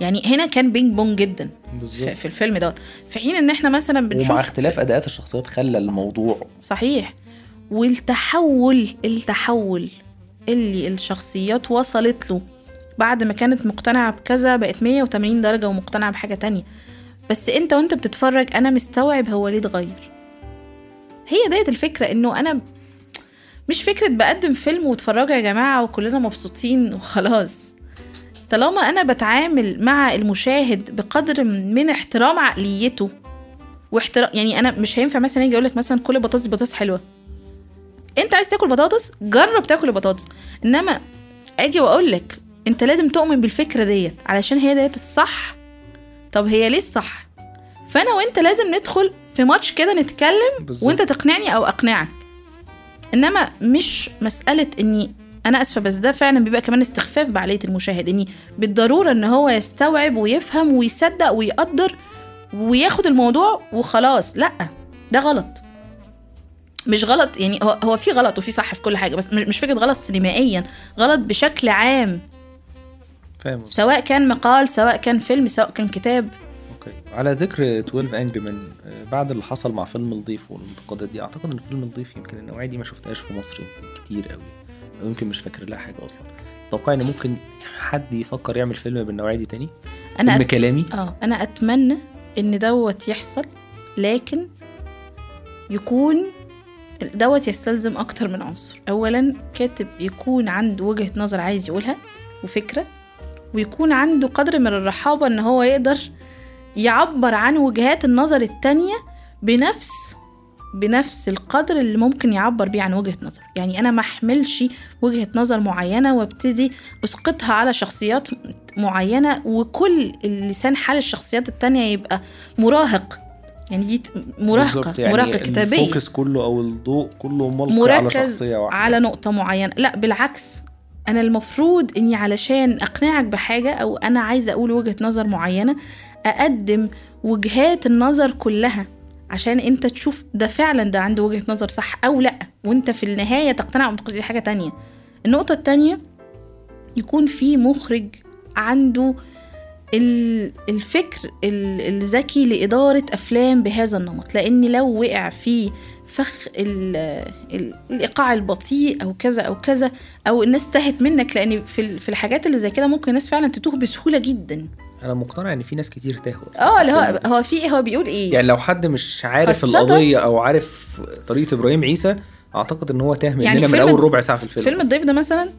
يعني هنا كان ping pong جدا بالظبط. في, في الفيلم دوت. في حين إن إحنا مثلا بنشوف ومع اختلاف أداءات الشخصيات خلى الموضوع صحيح. والتحول التحول اللي الشخصيات وصلت له بعد ما كانت مقتنعة بكذا بقت 180 درجة ومقتنعة بحاجة تانية. بس أنت وأنت بتتفرج أنا مستوعب هو ليه اتغير. هي ديت الفكرة إنه أنا مش فكرة بقدم فيلم واتفرجوا يا جماعة وكلنا مبسوطين وخلاص. طالما أنا بتعامل مع المشاهد بقدر من احترام عقليته واحترام يعني أنا مش هينفع مثلا يجي أقول لك مثلا كل بطاطس بطاطس حلوة. أنت عايز تاكل بطاطس؟ جرب تاكل البطاطس. إنما أجي واقول لك أنت لازم تؤمن بالفكرة ديت علشان هي ديت الصح. طب هي ليه الصح؟ فأنا وأنت لازم ندخل في ماتش كده نتكلم بالظبط. وأنت تقنعني أو أقنعك. إنما مش مسألة إني أنا آسفة بس ده فعلا بيبقى كمان استخفاف بعقلية المشاهد إني بالضرورة إن هو يستوعب ويفهم ويصدق ويقدر وياخد الموضوع وخلاص. لأ ده غلط. مش غلط يعني هو هو في غلط وفي صح في كل حاجة بس مش فكرة غلط سينمائيا غلط بشكل عام. فاهم. سواء كان مقال سواء كان فيلم سواء كان كتاب. okay. على ذكر 12 Angry Men بعد اللي حصل مع فيلم الضيف والانتقادات دي أعتقد إن فيلم الضيف يمكن النوعية دي ما شفتهاش في مصر كتير قوي. يمكن مش فاكر لها حاجة أصلا. تتوقع إن ممكن حد يفكر يعمل فيلم بالنوعيه دي تاني؟ أنا فيلم أت... كلامي؟ آه أنا أتمنى إن دوت يحصل لكن يكون دوت يستلزم أكتر من عنصر. اولا كاتب يكون عنده وجهة نظر عايز يقولها وفكرة ويكون عنده قدر من الرحابة إن هو يقدر يعبر عن وجهات النظر التانية بنفس بنفس القدر اللي ممكن يعبر بيه عن وجهة نظر. يعني أنا ما أحملش وجهة نظر معينة وأبتدي أسقطها على شخصيات معينة وكل لسان حال الشخصيات التانية يبقى مراهق. يعني دي بالظبط، يعني مراهقة كتابية. الفوكس كله أو الضوء كله ملقي على شخصية واحدة. على نقطة معينة. لا بالعكس. أنا المفروض إني علشان أقنعك بحاجة أو أنا عايزة أقول وجهة نظر معينة أقدم وجهات النظر كلها. عشان أنت تشوف ده فعلا ده عنده وجهة نظر صح أو لأ. وأنت في النهاية تقتنع وتقول دي حاجة تانية. النقطة التانية يكون في مخرج عنده ال- الفكر ال- الذكي لإدارة أفلام بهذا النمط. لأن لو وقع في فخ ال ال الإيقاع البطيء أو كذا أو كذا أو الناس تهت منك لأن في الحاجات اللي زي كده ممكن الناس فعلا تتوه بسهولة جدا. أنا مقتنع ان في ناس كتير تاهوا آه اللي هو ده. هو في هو بيقول إيه؟ يعني لو حد مش عارف القضية أو عارف طريقة إبراهيم عيسى أعتقد إن هو تاه مننا يعني من أول ربع ساعة في الفيلم فيلم الضيف ده مثلا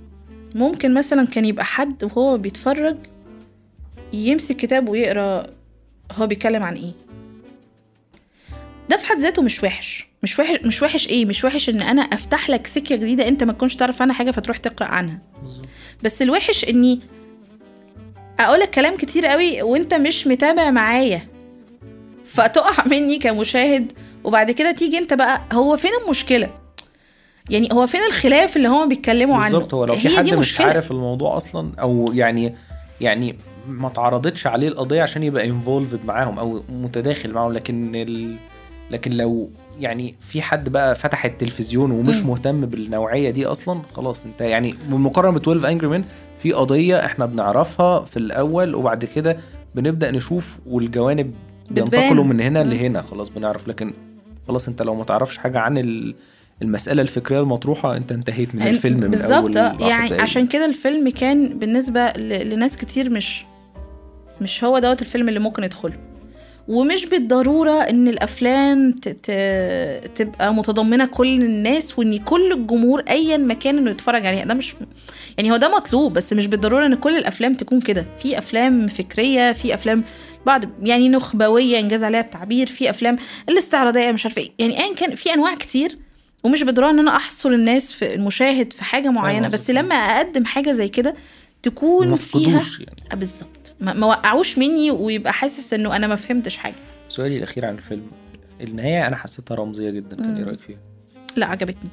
ممكن مثلا كان يبقى حد وهو بيتفرج يمسك كتاب ويقرأ هو بيتكلم عن إيه. ده في حد ذاته مش وحش. مش وحش مش وحش إيه؟ مش وحش إن أنا أفتح لك سكة جديدة أنت ما تكونش تعرف عنها حاجة فتروح تقرأ عنها. بالظبط. بس الوحش إني أقول لك كلام كتير قوي وأنت مش متابع معايا فتقع مني كمشاهد وبعد كده تيجي أنت بقى هو فين المشكلة يعني هو فين الخلاف اللي هم بيتكلموا عنه بالظبط هو لو في حد مش مشكلة. عارف الموضوع أصلا أو يعني يعني ما تعرضتش عليه القضية عشان يبقى انفولفد معاهم أو متداخل معاهم لكن ال... لكن لو يعني في حد بقى فتح التلفزيون ومش مم. مهتم بالنوعية دي أصلا خلاص أنت يعني بالمقارنه ب 12 انجري مان في قضية إحنا بنعرفها في الأول وبعد كده بنبدأ نشوف والجوانب. بينتقلوا من هنا. لهنا خلاص بنعرف لكن خلاص أنت لو ما تعرفش حاجة عن ال... المسألة الفكرية المطروحة أنت انتهيت من الفيلم من بالظبط يعني دقايق. عشان كده الفيلم كان بالنسبة ل... لناس كتير مش مش هو دوت الفيلم اللي ممكن يدخله ومش بالضرورة إن الأفلام ت... ت... تبقى متضمنة كل الناس وإن كل الجمهور ايا ما كان إنه يتفرج عليها. ده مش يعني هو ده مطلوب بس مش بالضرورة إن كل الأفلام تكون كده. في أفلام فكرية في أفلام بعض يعني نخبوية إنجاز عليها التعبير في أفلام الاستعراضية مش عارفة إيه. يعني ايا كان في أنواع كتير ومش بالضرورة إن أنا أحصر الناس في المشاهد في حاجة معينة. قصدك. بس لما أقدم حاجة زي كده تكون ما فيها يعني. آه، بالظبط. ما, وقعوش مني ويبقى حاسس إنه أنا ما فهمتش حاجة. سؤالي الأخير عن الفيلم. النهاية أنا حسيتها رمزية جدا كان إيه. رأيك فيها؟ لا عجبتني.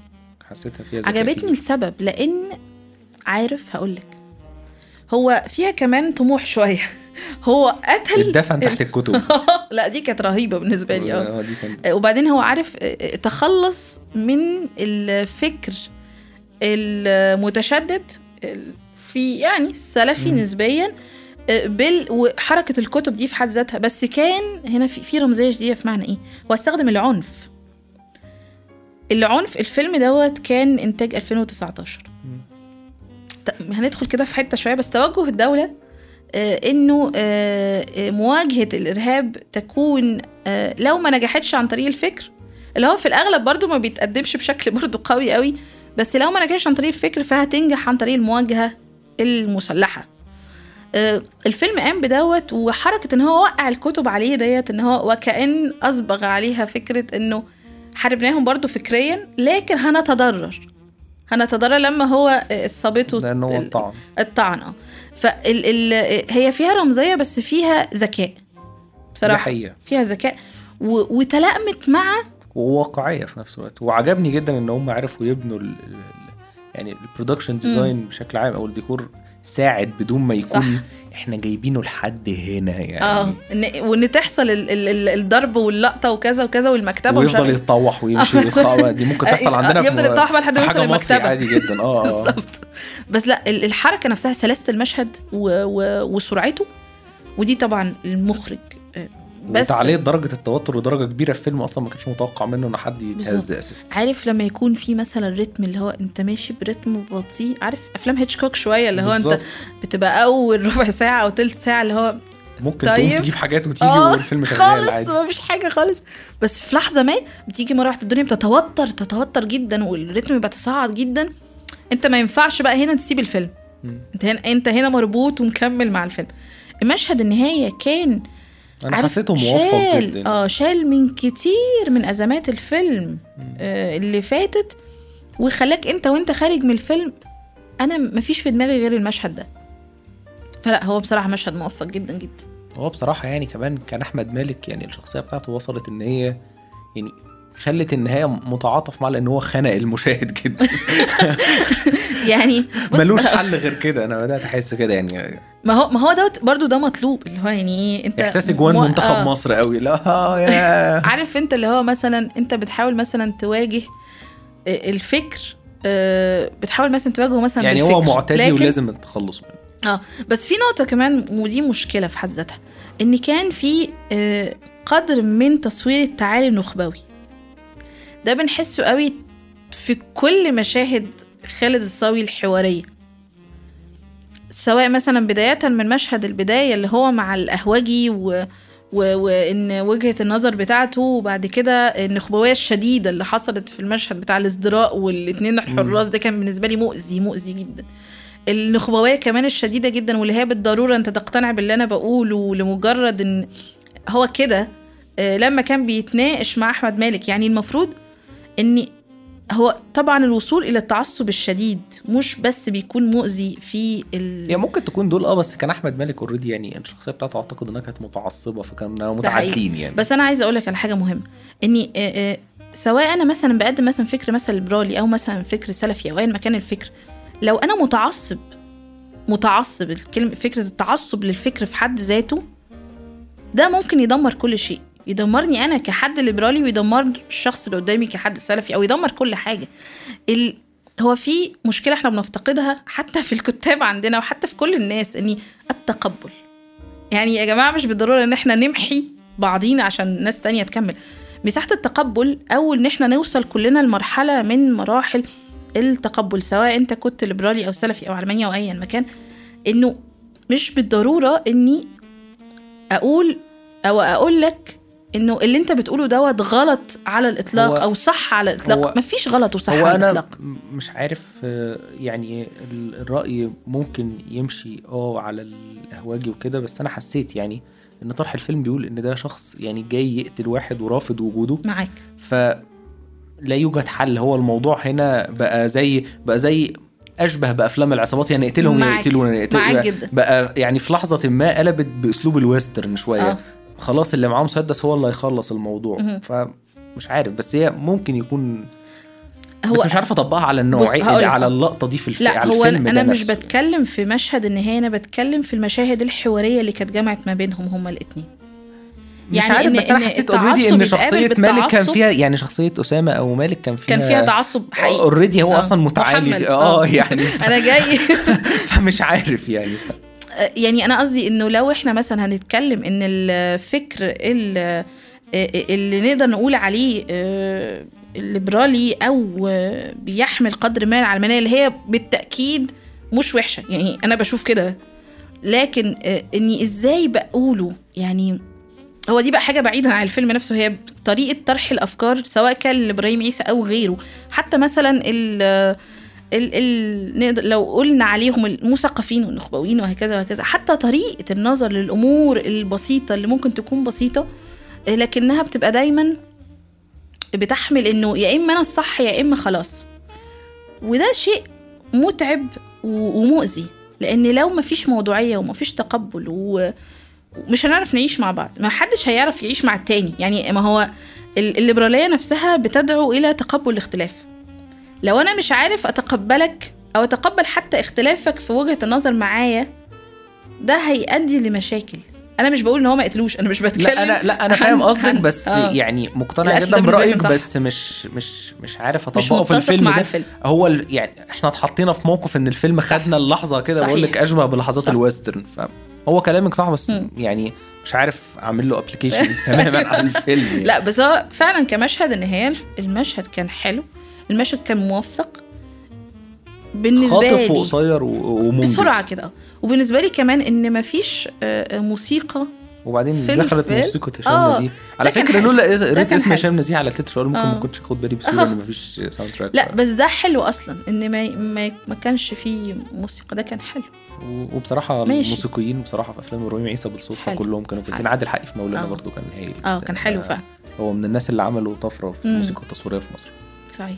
حسيتها فيها عجبتني كبير. لسبب لأن عارف هقولك هو فيها كمان طموح شوية. هو قتل الدفن تحت الكتب. لا دي كانت رهيبة بالنسبة لي. آه. آه دي كانت وبعدين هو عارف تخلص من الفكر المتشدد في يعني السلفي مم. نسبيا بال وحركة الكتب دي في حد ذاتها. بس كان هنا في في رمزية جديدة في معنى إيه؟ هو استخدم العنف. العنف الفيلم دوت كان إنتاج 2019 مم. هندخل كده في حتة شوية بس توجه الدولة آه، إنه آه، آه، مواجهة الإرهاب تكون آه، لو ما نجحتش عن طريق الفكر اللي هو في الأغلب برضو ما بيتقدمش بشكل برضو قوي قوي بس لو ما نجحتش عن طريق الفكر فهتنجح عن طريق المواجهة. المسلحة. آه، الفيلم قام بدوت وحركة إن هو وقع الكتب عليه ديت إن هو وكأن أصبغ عليها فكرة إنه حاربناهم برضو فكريا لكن هنتضرر. هنتضرر لما هو آه، اصابته لأنه هو ال- الطعن. الطعن آه. فال ال هي فيها رمزية بس فيها ذكاء. بصراحة حقيقة. فيها ذكاء. و... وتلائمت مع وواقعية في نفس الوقت. وعجبني جدا إن هم عرفوا يبنوا يعني ال production design بشكل عام أو الديكور ساعد بدون ما يكون صح. إحنا جايبينه لحد هنا يعني آه وإن تحصل ال ال ال الضرب واللقطة وكذا وكذا والمكتبة ويفضل يتطوح ويمشي ويخ- دي ممكن تحصل عندنا في يفضل يتطوح لحد ما يوصل المكتبة. عادي جدا آه آه. بالظبط بس لا ال- الحركة نفسها سلاسة المشهد و و وسرعته ودي طبعا المخرج آه، بس وتعليق درجة التوتر لدرجة كبيرة في فيلم أصلا ما كانش متوقع منه إن حد يتهز. أساسا عارف لما يكون في مثلا رتم اللي هو أنت ماشي برتم بطيء عارف أفلام هيتشكوك شوية اللي هو أنت بالظبط. بتبقى أول ربع ساعة أو تلت ساعة اللي هو ممكن طيب. تقوم تجيب حاجات وتيجي آه والفيلم شغال خالص عادي ما فيش حاجة خالص بس في لحظة ما بتيجي مره واحدة الدنيا بتتوتر تتوتر جدا والريتم بيتصاعد جدا أنت ما ينفعش بقى هنا تسيب الفيلم مم. أنت هنا أنت هنا مربوط ومكمل مع الفيلم مشهد النهاية كان أنا عارف حسيته موفق شال جدا. آه شال من كتير من أزمات الفيلم آه اللي فاتت وخلاك أنت وأنت خارج من الفيلم أنا مفيش في دماغي غير المشهد ده. فلا هو بصراحة مشهد موفق جدا جدا. هو بصراحة يعني كمان كان أحمد مالك يعني الشخصية بتاعته وصلت إن هي يعني خلت النهاية متعاطف معاه لأن هو خنق المشاهد جدا. يعني ملوش حل غير كده. أنا بدأت أحس كده يعني. ما هو ما هو دوت برضو ده مطلوب اللي هو يعني إيه انت إحساس جوان مو- منتخب آه. مصر قوي. لا آه يا عارف انت اللي هو مثلا انت بتحاول مثلا تواجه آه، الفكر آه، بتحاول مثلا تواجهه مثلا يعني بالفكر. هو معتدي لكن- ولازم التخلص منه آه بس في نقطة كمان ودي مشكلة في حد ذاتها إن كان في آه، قدر من تصوير التعالي النخبوي. ده بنحسه قوي في كل مشاهد خالد الصاوي الحوارية. سواء مثلا بداية من مشهد البداية اللي هو مع القهوجي و... و... وإن وجهة النظر بتاعته وبعد كده النخبوية الشديدة اللي حصلت في المشهد بتاع الازدراء والاتنين الحراس ده كان بالنسبة لي مؤذي مؤذي جدا. النخبوية كمان الشديدة جدا واللي هي بالضرورة أنت تقتنع باللي أنا بقوله لمجرد إن هو كده آه، لما كان بيتناقش مع أحمد مالك. يعني المفروض ان هو طبعا الوصول إلى التعصب الشديد مش بس بيكون مؤذي في ال... هي ممكن تكون دول آه بس كان احمد مالك اوريدي يعني الشخصية بتاعته أعتقد إنها كانت متعصبة فكانوا متعادلين يعني. بس أنا عايزة أقول لك على حاجة مهمة إني آه، آه، سواء أنا مثلا بقدم مثلا فكر مثلا ليبرالي أو مثلا فكر سلفي أو ايا ما كان الفكر لو أنا متعصب متعصب الكلمة فكرة التعصب للفكر في حد ذاته ده ممكن يدمر كل شيء. يدمرني أنا كحد ليبرالي ويدمر الشخص اللي قدامي كحد سلفي أو يدمر كل حاجة. ال... هو في مشكلة إحنا بنفتقدها حتى في الكتاب عندنا وحتى في كل الناس إني التقبل. يعني يا جماعة مش بالضرورة إن إحنا نمحي بعضينا عشان ناس تانية تكمل. مساحة التقبل أو إن إحنا نوصل كلنا لمرحلة من مراحل التقبل سواء أنت كنت ليبرالي أو سلفي أو علماني أو ايا مكان إنه مش بالضرورة إني أقول أو أقول لك إنه اللي أنت بتقوله دوت غلط على الإطلاق أو صح على الإطلاق مفيش غلط وصح هو على الإطلاق مش عارف آه، يعني ال- الرأي ممكن يمشي آه على القهواجي وكده بس أنا حسيت يعني إن طرح الفيلم بيقول إن ده شخص يعني جاي يقتل واحد ورافض وجوده معاك فلا يوجد حل هو الموضوع هنا بقى زي بقى زي أشبه بأفلام العصابات يعني نقتلهم يا. يقتلونا يقتل معاك بقى. بقى يعني في لحظة ما قلبت بأسلوب الويسترن شوية آه. خلاص اللي معاه مسدس هو اللي هيخلص الموضوع. فمش عارف بس هي ممكن يكون هو بس مش عارف أطبقها على النوعيه هقولك. على اللقطة دي في الف... لا على هو الفيلم أنا مش نفسه. بتكلم في مشهد النهاية أنا بتكلم في المشاهد الحوارية اللي كانت جمعت ما بينهم هما الاثنين مش يعني عارف إن- بس أنا حسيت already إن شخصية مالك كان. فيها يعني شخصية أسامة أو مالك كان فيها كان فيها تعصب حقيقي already هو آه. أصلا متعالي. في- آه آه. يعني أنا جاي فمش عارف يعني ف... يعني أنا قصدي إنه لو إحنا مثلا هنتكلم إن الفكر ال- اللي نقدر نقول عليه آه، الليبرالي أو بيحمل قدر ما العلمانيه اللي هي بالتأكيد مش وحشة. يعني أنا بشوف كده. لكن آه، إني إزاي بقوله؟ يعني هو دي بقى حاجة بعيدا عن الفيلم نفسه. هي طريقة طرح الأفكار سواء كان لإبراهيم عيسى أو غيره. حتى مثلا ال ال نقدر لو قلنا عليهم المثقفين والنخبويين وهكذا وهكذا حتى طريقة النظر للأمور البسيطة اللي ممكن تكون بسيطة آه، لكنها بتبقى دايما بتحمل إنه يا إما أنا الصح يا إما خلاص. وده شيء متعب ومؤذي لأن لو مفيش موضوعية ومفيش تقبل و مش هنعرف نعيش مع بعض ما حدش هيعرف يعيش مع التاني. يعني ما هو ال- الليبرالية نفسها بتدعو إلى تقبل الاختلاف. لو أنا مش عارف أتقبلك أو أتقبل حتى اختلافك في وجهة النظر معايا ده هيؤدي لمشاكل أنا مش بقول إن هو ما يقتلوش أنا مش بتكلم لا أنا لا أنا فاهم قصدك بس آه. يعني مقتنع جدا برأيك. بس مش مش مش عارف مش أطبقه في الفيلم ده الفيلم هو ال- يعني إحنا اتحطينا في موقف إن الفيلم خدنا اللحظة كده. بقول لك أشبه بلحظات صح. ال western فهو كلامك صح بس مم. يعني مش عارف أعمل له application تماما على الفيلم يعني. لا بس هو فعلا كمشهد النهايه المشهد كان حلو المشهد كان موفق بالنسبة خاطف لي وقصير و- ومنجز بسرعة كده. وبالنسبة لي كمان إن مفيش آه، موسيقى وبعدين دخلت. موسيقى هشام آه، نزيه على فكرة. لولا قريت اسم. هشام نزيه على التتر ممكن ما آه. كنتش أخد بالي بسهولة آه. إن مفيش soundtrack لا بس ده حلو أصلا إن ما ما, ما كانش فيه موسيقى ده كان حلو وبصراحة ماشي. الموسيقيين بصراحة في أفلام إبراهيم عيسى بالصدفه حلو. كلهم كانوا كويسين. عادل حقي في مولانا آه. برضو كان هايل آه كان حلو فعلا هو من الناس اللي عملوا طفرة في. الموسيقى التصويريه في مصر صحيح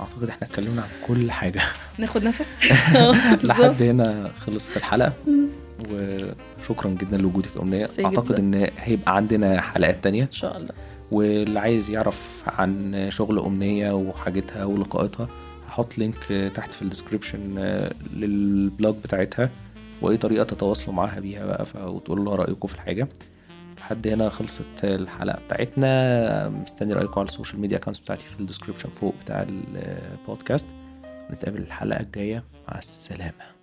أعتقد إحنا اتكلمنا عن كل حاجة. ناخد نفس. لحد هنا خلصت الحلقة. وشكرا جدا لوجودك أمنية. أعتقد جدا. إن هيبقى عندنا حلقات تانية. إن شاء الله. واللي عايز يعرف عن شغل أمنية وحاجتها ولقائتها هحط link تحت في ال description لل blog بتاعتها وايه طريقة تتواصلوا معاها بيها بقى وتقولوا لها رأيكم في الحاجة. لحد هنا خلصت الحلقة بتاعتنا. مستني رأيكم على ال social media accounts بتاعتي في ال description فوق بتاع البودكاست نتقابل الحلقة الجاية. مع السلامة.